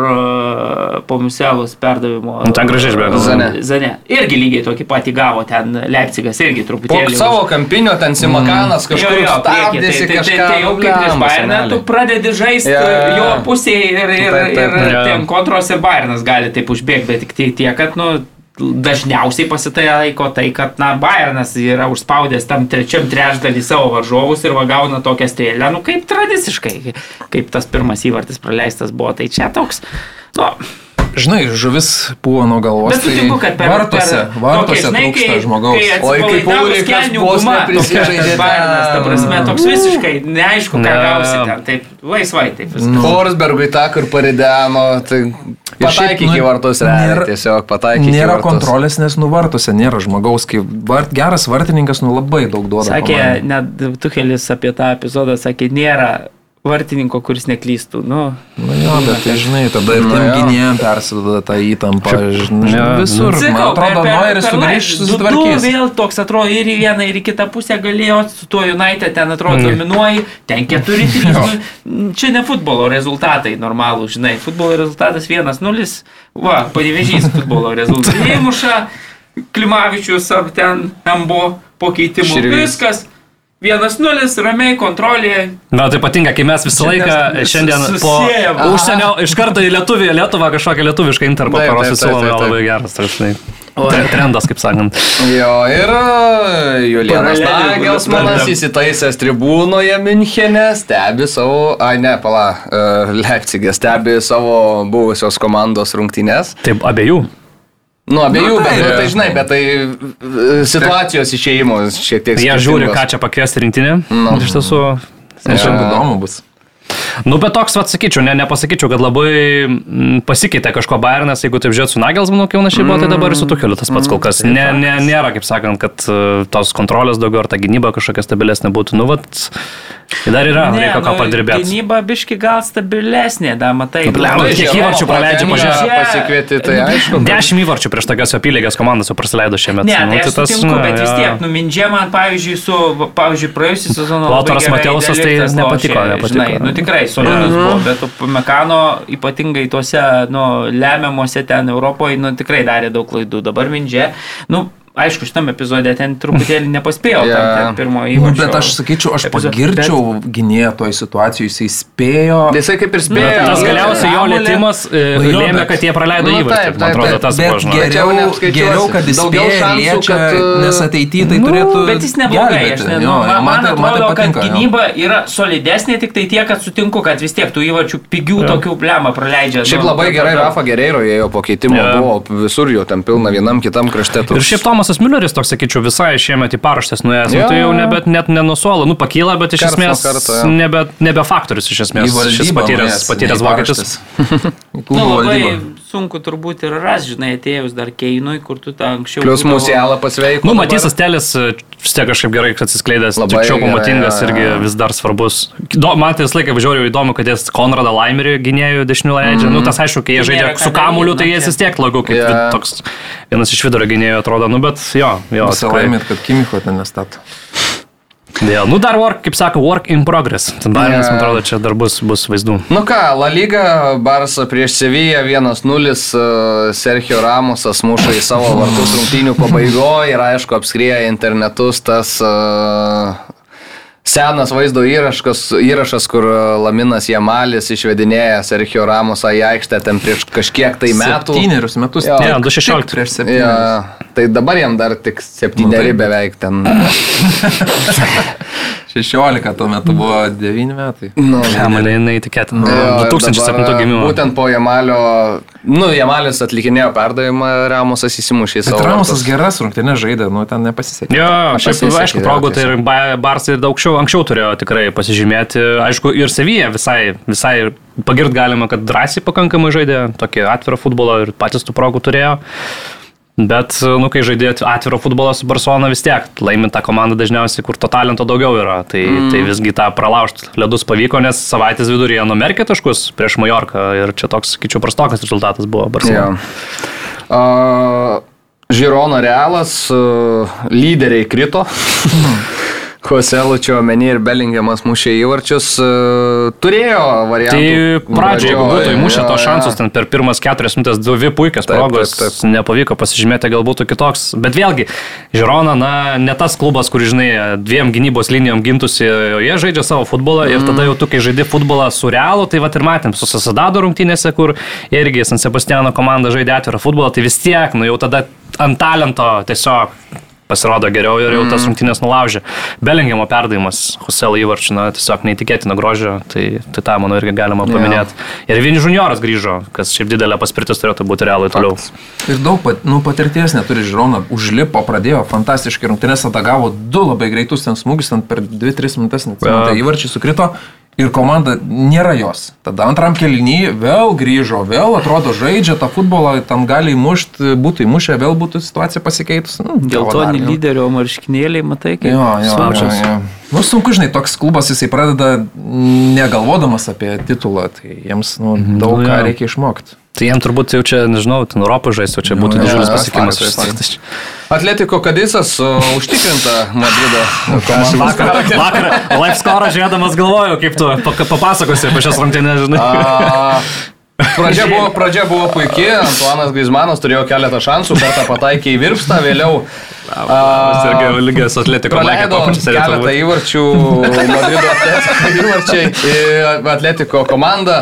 po Muselos perdavimo. Nu, ten gražiai išbėgo. Zane. Zane. Irgi lygiai tokį patį gavo ten Leipzigas, irgi Po truputėlį. savo kampinio ten Simakanas kažkur Jo, jo, stabdėsi tai, tai, tai, jau kaip prieš Bayerną, tu pradedi žaisti Jo, jo, pusėje ir, ir, Taip, taip. ir Jo. ten kontros ir Bayernas gali taip užbėgti, bet tik tiek, kad, nu, dažniausiai pasitaiko tai, kad, na, Bayernas yra užspaudęs tam trečiam trečdalį savo varžovus ir va gauna tokią strėlę, nu, kaip tradiciškai, kaip tas pirmas įvartis praleistas buvo, tai čia toks, nu, Žinai, žuvis buvo nuo galvos. Bet sutinku, kad per vartose, per, vartose tokia, žinai, trūksta kai- žmogaus. Kai Oi, kaip kelnių vos guma, neprisižaidė Bayernas, ta prasme, toks visiškai neaišku, ką Ne. gausi ten, taip laisvai, taip viskas. Nu. Forsbergui tą, kur parideno, tai pataikyk nu, į vartus realiai, nėra- tiesiog pataikyk Nėra kontrolės, nes nuvartose nėra žmogaus, kai vart, geras vartininkas nu labai daug duoda. Sakė, komandai. net Tuhelis apie tą epizodą sakė, nėra vartininko, kuris neklystų. Nu, Nu jo, bet tai žinai, tada ir Nu tiem jo. gynėjim persidada tą įtampą. Žinai, jo, visur, man atrodo, Noiris sugrįž, Du susitvarkys. vėl toks atrodo ir į vieną, ir į kitą pusę galėjo, su tuo United ten atrodo Mm. dominuoji, ten 4-3. Nu, čia ne futbolo rezultatai normalų, žinai. Futbolo rezultatas 1-0. Va, pavyzdys futbolo rezultatai. Įmuša Klimavičius ar ten Ambo po keitimo. Viskas. 1-0, ramiai kontrolė, Na, tai patinka, kai mes visą laiką šiandien po užsienio iš karto į Lietuvį, Lietuvą kažkokią lietuvišką interpą Taip, paros taip, taip, siūlome labai geras, tai žinai. tre- Trendas, kaip sakant. Jo, ir e, Julianas Nagelsmanas įsitaisęs tribūnoje Münchene, stebi savo, ai ne, pala, uh, Leipzigė stebi savo buvusios komandos rungtynes. Taip, abiejų. Nu, abiejų, Nu, bet tai- nu, tai žinai, bet tai e, situacijos išėjimus šiek tiek. Jie žiūri, skirtingos. ką čia pakviesti rinktinę. Nu. Iš tiesų. Šiandien įdomu bus. Nu, bet toks, vad, sakyčiau, ne, nepasakyčiau, kad labai mm, pasikeitė kažko Bayernas, jeigu taip žiūrėt su Nagelsmanu, kai panašiai buvo, tai dabar ir su Tukeliu tas pats kol kas. Ne, ne, nėra, kaip sakant, kad uh, tos kontrolės daugiau ar ta gynyba kažkokia stabilesnė būtų. Nu, vat, Tai dar yra, ne, reikia ką padirbėti. Gynyba biški gal stabilesnė, da matai. Nu, labai kiek įvarčių praleidžia, pažiūrėk. Pasikvieti, tai aišku. Dešimt įvarčių prieš tokias apylygės komandas jau praleido šiemet. Ne, Nu, tai aš tas, sutinku, nu, bet vis tiek, nu, Mindžė man, pavyzdžiui, su, pavyzdžiui, praėjusią sezoną. Lotaras Mateusas tai nepatiko, lošė, nepatiko. Žinai, nu tikrai solidus buvo, bet Mekano ypatingai tuose, nu, lemiamuose ten Europoje, nu, tikrai darė daug klaidų. Dabar Mindžė, nu, aišku, šitam epizode ten truputėlį nepaspėjo Jo. yeah. ten pirmo Nu, įvarčio. Bet aš sakyčiau, aš epizode. pagirčiau gynėją toj situacijoje, jisai spėjo. Jisai kaip ir Bet spėjo. Tas galiausiai jo lėtimas e, Nu jo, lėmė, bet- kad jie praleido Nu, įvartį. Man atrodo, tas Bet buvo, geriau, geriau, kad jis spėjo liečia, kad, uh, nes ateityje tai Nu, turėtų. bet jis neblogai, aš gelbėti. ne, nu, Jo, man, man tai- atrodo, tai kad patinka, jo. gynyba yra solidesnė, tik tai tiek, kad sutinku, kad vis tiek tų įvarčių pigių tokių blemą praleidžia. Šiaip nu, labai gerai tada- Rafa Gereiro ėjo po keitimo, buvo visur jo ten pilna vienam kitam krašte. Ir šiaip Tomasas Mülleris, toks sakyčiau, visai šiemet į paraštės nuėjęs. Nu, Jo, tai jau jo. nebe, net nenusuola, nu pakyla, bet iš Karts esmės karto, jo. nebe, nebe faktorius iš esmės. Šis patyręs, patyręs vokietis. Nu, labai. Sunku turbūt ir ras, žinai, atėjus dar Keinui, kur tu tą anksčiau. Plius būdavo- mūsų Jalą pasveiko. Nu. Matysas Telis e, vis tiek kažkaip gerai atsiskleidęs, Labai gerai, pamatingas irgi vis dar svarbus. Do, man tai visą laiką važiuoju įdomu, kad jis Konradą Laimerį gynėjų dešinių leidžia. Mm. Nu, tas aišku, kai jie žaidžia su kamuliu, tai jis čia. vis tiek labiau kaip vid- toks vienas iš vidurio gynėjų atrodo. Nu, bet jo, jo. Visą laimėt, kad Kimicho ten nestato. Dėl, nu, dar work, kaip sako, work in progress. Barinas, Jo. man atrodo, čia dar bus, bus vaizdų. Nu ką, La Liga, Barça prieš Seviją 1-0, uh, Sergio Ramosas muša į savo vartus rungtynių pabaigoje ir aišku apskrieja internetus tas uh, senas vaizdo įrašas, įrašas kur uh, Laminas Jamalis išvedinėja Sergio Ramosą į aikštę ten prieš kažkiek tai metų. Septynerius metus. Ne, 2016. tik Prieš Ja, septynerius. Tai dabar jam dar tik septyneri Nu, taip. beveik ten. 16 tuo metu buvo 9 metai. Nu, Ne, mane neįtikėtina. Jo, ir 2007 dabar, gimimo. Būtent po Jamalio, nu, Jamalis atlikinėjo perdavimą, Ramosas įsimušė į Bet savo. Ramosas geras rungtynės žaidė, nu ten nepasisekė. Jo, šiaip aišku, progų tai ir Barsai ir daug anksčiau, anksčiau turėjo tikrai pasižymėti. Aišku, ir Sevija visai, visai pagirt galima, kad drąsiai pakankamai žaidė, tokį atvirą futbolą ir patys tų progų turėjo. Bet, nu, kai žaidėjai atvirą futbolą su Barcelona vis tiek, laimint tą komandą dažniausiai, kur to talento daugiau yra. Tai, mm. tai visgi tą pralaužti ledus pavyko, nes savaitės viduryje numerkė taškus prieš Majorką ir čia toks, sakyčiau, prastokas rezultatas buvo. Barcelona. Uh, Žirono Realas, uh, lyderiai krito. Koselučio Menį ir Belingiamas mušė įvarčius. Uh, turėjo variantų. Tai pradžioje, jeigu būtų įmušę to šansus, ten per pirmas keturias minutės dvi puikias Taip, progos, taip, taip. nepavyko pasižymėti, gal būtų kitoks. Bet vėlgi, Žirona, na, ne tas klubas, kur, žinai, dviem gynybos linijom gintusi, o jie žaidžia savo futbolą ir tada jau tu, kai žaidži futbolą su realu, tai va ir matėm, su Sasadado rungtynėse, kur irgi San Sebastiano komanda žaidė atvirą futbolą, tai vis tiek, nu jau tada ant talento tiesiog pasirodo geriau ir jau tas rungtynės nulaužė. Belingiamo perdavimas Husel įvarčių, na, tiesiog neįtikėtina grožio, tai, tai tą, manau, irgi galima paminėti. Ir Vini Junioras grįžo, kas šiaip didelė paspirtis turėtų būti realui toliau. Ir daug pat, nu, patirties neturi Žirona, užlipo, pradėjo fantastiškai rungtynės, tada gavo du labai greitus ten smūgius, ten per 2-3 minutės, net Jo. tai įvarčiai sukrito ir komanda nėra jos. Tada antram kelnyje vėl grįžo, vėl atrodo žaidžia tą futbolą, ten gali įmušti, būtų įmušę, vėl būtų situacija pasikeitus. Nu, Dėl to lyderio marškinėliai, matai, kaip jo. Nu, sunku, žinai, toks klubas jisai pradeda negalvodamas apie titulą, tai jiems nu, daug Nu, ką reikia išmokti. Tai jiem turbūt jau čia, nežinau, ten Europą žais, o čia būtų jo, didžiulis pasiekimas. Atletiko Kadisas užtikrinta Madrido komanda. vakar, vakar live score žiūrėdamas galvojau, kaip tu papasakosi apie šias rungtynės, žinai. A, Pradžia buvo, pradžia buvo puikiai, Antuanas Grismanas turėjo keletą šansų, kartą pataikė į virpstą, vėliau Jis irgi lygės atletiko praleido keletą įvarčių, Madrido atletiko įvarčiai, atletiko komanda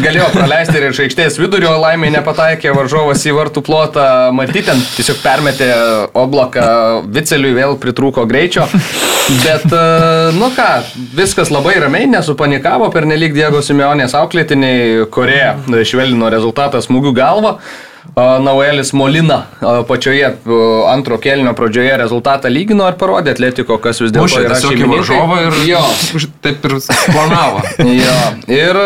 galėjo praleisti ir iš aikštės vidurio, laimiai nepataikė varžovas į vartų plotą, matyti ten tiesiog permetė oblaką, viceliui vėl pritrūko greičio, bet, e, nu ką, viskas labai ramiai, nesupanikavo, per nelik Diego Simeonės auklėtiniai, kurie švelnino rezultatą smūgių galvą. Nauelis Molina pačioje antro kelnio pradžioje rezultatą lygino ir parodė atletiko, kas vis dėlto yra varžovą ir Jo. taip ir planavo. Jo. Ir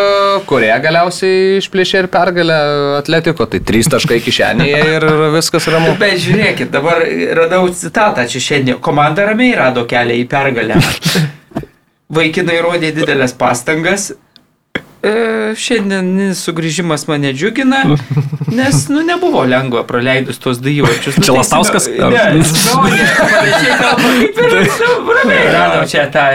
kurie galiausiai išplėšė ir pergalę atletiko. Tai trys taškai kišenėje ir viskas ramu. Bet žiūrėkit, dabar radau citatą čia šiandien. Komanda ramiai rado kelią į pergalę. vaikinai rodė didelės pastangas. E, šiandien sugrįžimas mane džiugina, nes, nu, nebuvo lengva praleidus tuos du įvarčius. Nu, Čia Lastauskas? Ne, nu, ne, panašiai kalba, kaip ir nu, ramiai radau čia tą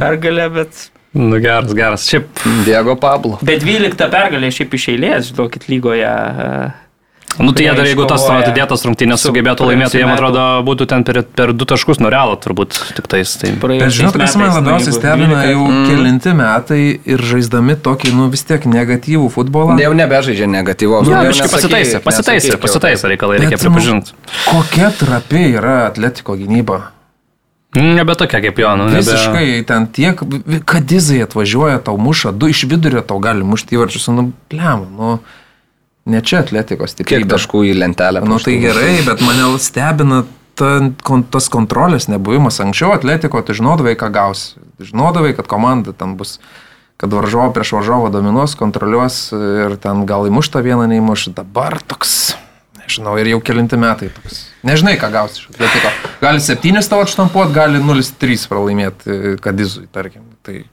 pergalę, bet... Nu, geras, geras. Šiaip, Diego Pablo. Bet 12 pergalė šiaip iš eilės, žinokit, lygoje. e, nu tai jie dar, jeigu tas atidėtas rungtynės su sugebėtų laimėti, jie, man atrodo, būtų ten per, per du taškus nuo realo, turbūt tik tais. Tai... Bet žinot, kas man nu, labiausiai stebina 12 jau Mm. kelinti metai ir žaisdami tokį, nu vis tiek negatyvų futbolą. Jau nebežaidžia negatyvos. Jo, jau pasitaisė, pasitaisė, pasitaisė reikalai, reikia nu, pripažinti. Kokia trapi yra atletiko gynyba. Nebe tokia kaip jo, nu, nebe... Visiškai ten tiek, vi- kadizai atvažiuoja, tau muša, du iš vidurio tau gali mušti įvarčius, nu, blem, nu, ne čia atletikos Kiek stiprybė. taškų į lentelę? Nu tai gerai, bet mane stebina ta, kon, tas kontrolės nebuvimas. Anksčiau atletiko, tu žinodavai, ką gausi. Žinodavai, kad komanda ten bus, kad varžovo prieš varžovo dominuos, kontroliuos ir ten gal įmuš tą vieną, neįmuš. Dabar toks, nežinau, ir jau kelinti metai toks. Nežinai, ką gausi iš atletiko. Gali 7 tavo atštampuot, gali 0-3 pralaimėti Kadizui, tarkim. Tai...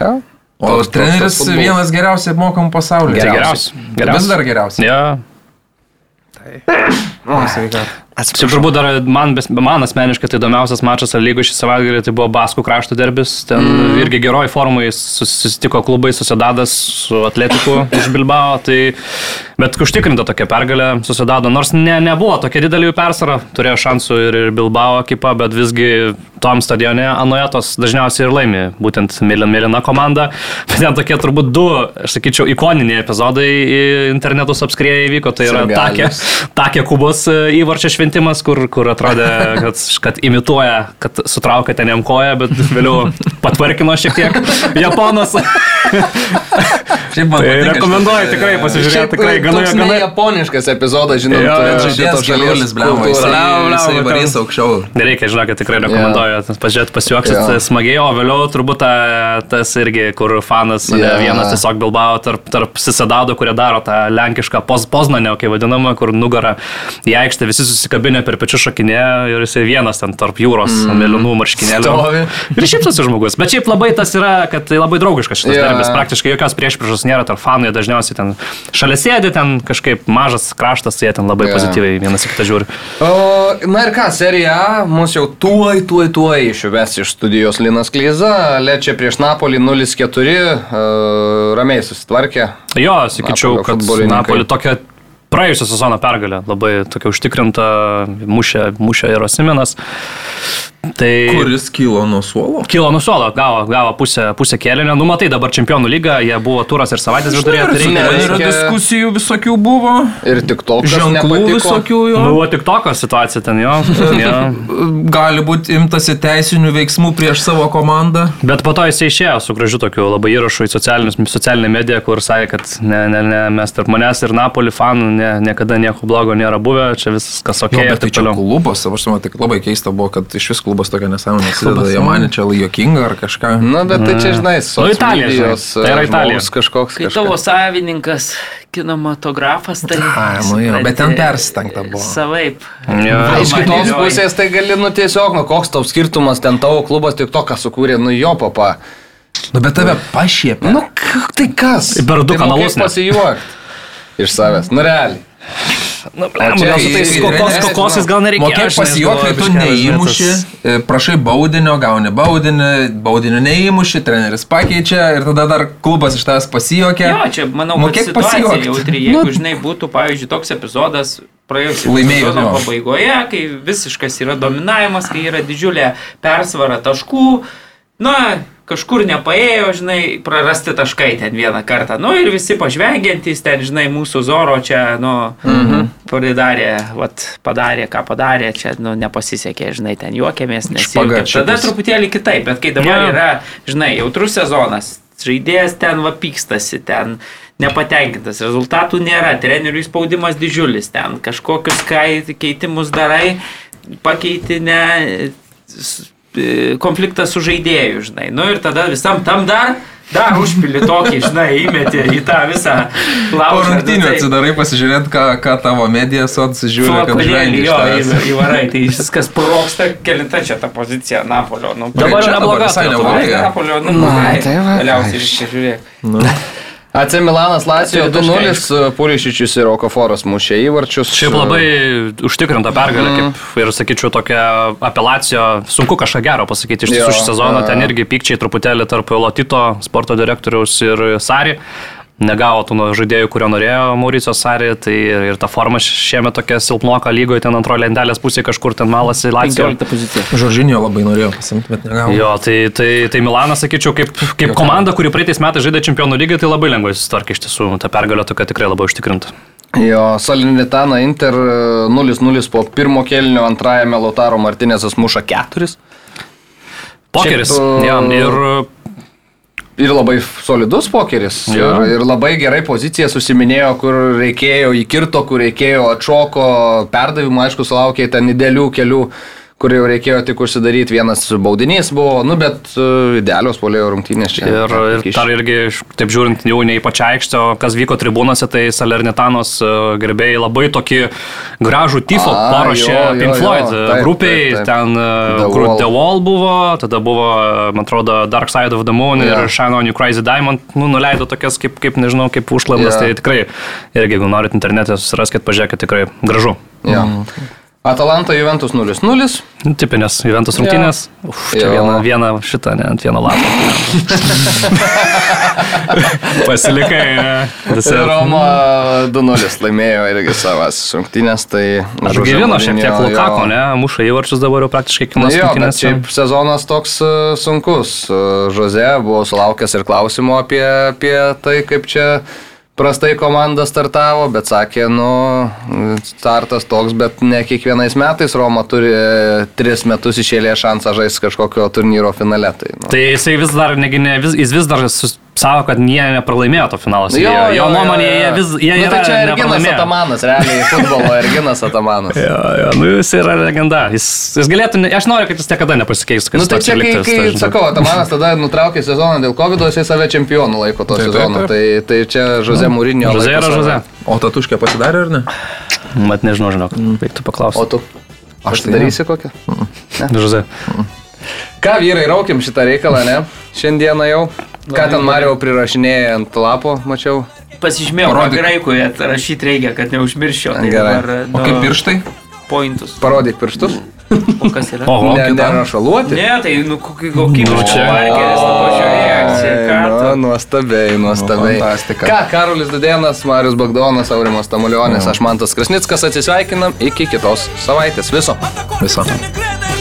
Ja. O Toks- treneris vienas geriausiai apmokamų pasaulyje. Tai geriausias. Vis dar geriausias. Ja. O, sveika. Šiaip turbūt dar man, man asmeniškai tai įdomiausias mačas ar lygų šį savaitgalį tai buvo Baskų krašto derbis. Ten mm. irgi geroj formai sus- susitiko klubai Susidadas su Atletiku iš Bilbao. Tai, bet užtikrinta tokia pergalė Susidado. Nors ne, nebuvo tokia didelė jų persvara, turėjo šansų ir, ir Bilbao ekipa, bet visgi tom stadione Anoetos dažniausiai ir laimi. Būtent Mėlyna, Mėlyna komanda. Bet ten tokie turbūt du, aš sakyčiau, ikoniniai epizodai internetus apskrieja įvyko. Tai yra takė, takė Kubos e, įvarčio šventimas, kur, kur atrodė, kad, kad imituoja, kad sutraukia ten jam koją, bet vėliau patvarkino šiek tiek Japonas. Šiaip man Tai rekomenduoju šitas, tikrai e, pasižiūrėti, tikrai gana, ne gana. japoniškas epizodas, Jo, e, bet šitos Žaidėjas geruolis, blem, kultūra. jisai, varys aukščiau. Nereikia, žinokit, tikrai rekomenduoju, yeah. pažiūrėti, pasijuoksit yeah. smagiai, o vėliau turbūt ta, tas irgi, kur fanas, yeah. Jo. vienas tiesiog Bilbao tarp, tarp Sisadado, kurie daro tą lenkišką poz, poznanę, kaip vadinama, kur nugarą į aikštę visi susikabinę per pečius šakinė ir jisai vienas ten tarp jūros mm. mėlynų marškinėlių. Stovi. Ir šypsosi žmogus. Bet šiaip labai tas yra, kad tai labai draugiškas šitas yeah. darbas. Praktiškai jokios priešpriešos nėra tarp fanų, jie dažniausiai ten šalia sėdi, ten kažkaip mažas kraštas, jie ten labai yeah. pozityviai vienas į kitą žiūri. O, na ir ką, serija mus jau tuoj, tuoj, tuoj išves iš studijos Linas Klyza, Lečia prieš Napolį 0-4, e, ramiai susitvarkė. Jo, sakyčiau, Napolio kad. Napoli tokia praėjusią sezono pergalė, labai tokia užtikrinta, mušė, mušė ir Osiminas. Tai Kuris kilo nuo suolo? Kilo nuo suolo, gavo, gavo pusę, pusę kėlinio. Nu, matai, dabar čempionų lyga, jie buvo turas ir savaitės viduryje. Tai reikia, Ir diskusijų visokių buvo. Ir tik toks Ženklų visokių jo. Buvo tik tokia situacija ten jo. jo. Gali būti imtasi teisinių veiksmų prieš savo komandą. Bet po to jis išėjo su gražiu tokiu labai įrašu į socialinę mediją, kur sakė, kad ne, ne, ne, mes tarp manęs ir Napoli fanų ne, niekada nieko blogo nėra buvę, čia viskas ok. Jo, bet tai čia klubas, aš manau, tik labai keista buvo, kad iš vis klubas tokia nesąmonė. Jie mane čia jokinga ar kažką. Na, bet tai čia, žinai, Nu, Italija, žinai. socmedijos, Tai yra e, Italija. žmogus Kažkoks. Kai kažkas. tavo savininkas, kinematografas, tai... Ai, nu jo, bet ten supranti, persistengta buvo. Savaip. Jo. Iš Man kitos pusės tai gali, nu tiesiog, nu koks tau skirtumas, ten tavo klubas tik to, ką sukūrė, nu jo papa. Nu, bet tave pašiepė. Nu, tai kas? Per du tai kanalus net. pasijuokti iš savęs. Nu, realiai. Nu, čia gal su tais kokos, kokosis gal nereikia. Mokėk pasijuokti, tu neįmuši, e, prašai baudinio, gauni baudinį, baudinio neįmuši, treneris pakeičia ir tada dar klubas iš tavęs pasijuokia. Jo, čia manau, kad Mokėk situacija pasijuokti. jautri. Jeigu, žinai, būtų, pavyzdžiui, toks epizodas Laimėjus, sezono pabaigoje, kai visiškas yra dominavimas, kai yra didžiulė persvara taškų, na, kažkur nepaėjo, žinai, prarasti taškai ten vieną kartą. Nu ir visi pažvengiantys ten, žinai, mūsų Zoro čia, nu, mhm. pridarė, vat, padarė, ką padarė, čia, nu, nepasisekė, žinai, ten juokėmės, nes tada truputėlį kitaip, bet kai dabar Jo. yra, žinai, jautrus sezonas, žaidėjas ten va pykstasi, ten nepatenkintas, rezultatų nėra, trenerių spaudimas didžiulis, ten kažkokius kai- keitimus darai, pakeiti ne e, konfliktą su žaidėju, žinai. Nu ir tada visam tam dar dar užpili tokį, žinai, įmeti į tą visą Po laužą. rungtynių atsidarai pasižiūrėti, ką, ką tavo medija sots žiūri, kad iš jo įvarai, tai viskas proksta, kelinta čia ta pozicija Napolio. Nu, Dabar Čia nebloga visai neblogai. Napolio, nu, Na, ai, tai va, Galiausiai aš- viską žiūrėk. AC Milanas Lacijo Keturi 2-0, Pulišičius ir Okaforas mušė įvarčius. Šiaip labai užtikrinta pergalė, kaip ir sakyčiau, tokia apelacijo, sunku kažką gero pasakyti. Iš tiesų šį sezoną ten irgi pykčiai truputėlį tarp Lotito, sporto direktoriaus ir Sari. Negavo tų nu- žaidėjų, kurio norėjo Mauricio Sari, tai ir, ir ta forma šiemet tokia silpnoka lygoje, ten antrojo lentelės pusėje kažkur ten malasi Lacijo. 15 pozicija. Žoržinio labai norėjau pasimti, bet negavau. Jo, tai, tai, tai Milanas, sakyčiau, kaip, kaip komanda, kuri praeitais metais žaidė čempionų lygį, tai labai lengvai susitvarkė iš tiesų. Ta pergalė tokia tikrai labai užtikrinta. Jo, Salinitana Inter 0-0 po pirmo kelnio antrajame Lautaro Martinėsas muša keturis. Pokeris. Šiaip, Ja, uh, ir Ir labai solidus pokeris. Jo. Ir, ir labai gerai pozicija susiminėjo, kur reikėjo įkirto, kur reikėjo atšoko, perdavimų, aišku, sulaukė ten didelių kelių, kur jau reikėjo tik užsidaryti. Vienas baudinys buvo, nu bet uh, idealios polėjo rungtynės čia. Ir, ir dar irgi, taip žiūrint, jau ne į pačią aikštę, o kas vyko tribūnose, tai Salernitanos e, gerbėjai labai tokį gražų tifo A, paruošė Pink jo, Floyd taip, taip, grupiai, taip, taip. ten e, The kur Wall. The Wall buvo, tada buvo, e, man atrodo, Dark Side of the Moon Jo. ir Shine on You Crazy Diamond, nu, nuleido tokias kaip, kaip nežinau, kaip užklandas, Jo. tai tikrai, irgi, jeigu norit internete, susiraskit, pažiūrėkit, tikrai gražu. Ja. Atalanta Juventus 0-0. Nu, Tipinės Juventus rungtynės. Uf, čia Jo. viena, viena šita, ne, ant vieno lapo. Pasilikai. desertą. Roma 2-0 laimėjo irgi savas rungtynės. Tai Atgaivino šiek tiek Lukako, ne? Muša įvarčius dabar jau praktiškai Na kiekvienas rungtynės. šiaip sezonas toks e, sunkus. Žoze buvo sulaukęs ir klausimų apie, apie tai, kaip čia prastai komanda startavo, bet sakė, nu, startas toks, bet ne kiekvienais metais Roma turi e, tris metus išėlė šansą žaisti kažkokio turnyro finale. Tai, nu. Tai jisai vis dar, negi, ne, vis, jis vis dar sus- sako, kad jie nepralaimėjo to finalo. Nu, Jo, jo, jo nuomonė, jie vis jie nu, tai čia Erginas. Atamanas, realiai futbolo Erginas Atamanas. Jo, jo, nu jis yra legenda. Jis, jis galėtų, ne- aš noriu, kad jis niekada nepasikeistų. kad Nu tai čia, kai, kai tai žinai. sakau, Atamanas tada nutraukė sezoną dėl COVID, jisai save čempionų laiko to taip, sezono. Tai, tai čia Žoze Mūrinio. Žozė yra Žozė. O tatuškė pasidarė ar ne? Mat nežinau, žinok, reiktų O paklausti. tu? Aš tai tai darysi kokią? Žozė. Ką vyrai, raukim šitą reikalą, ne? Šiandieną jau. Ką ten Mario prirašinėja ant lapo, mačiau. Pasižymėjau, Parodyk. graikui rašyti reikia, kad neužmirščiau. Tai Gerai. dabar, O kaip pirštai? Pointus. Parodyk pirštus. O kas yra? Oho, ne, kitam? nerašaluoti. Ne, tai nu, kokį kokį Nu, nu, Nu, tu. nuostabiai, nuostabiai. Nu, fantastika. Ką, Karolis Dudėnas, Marius Bagdonas, Aurimas Tamulionis, aš Mantas Krasnickas atsisveikinam iki kitos savaitės. Viso. Viso. Ne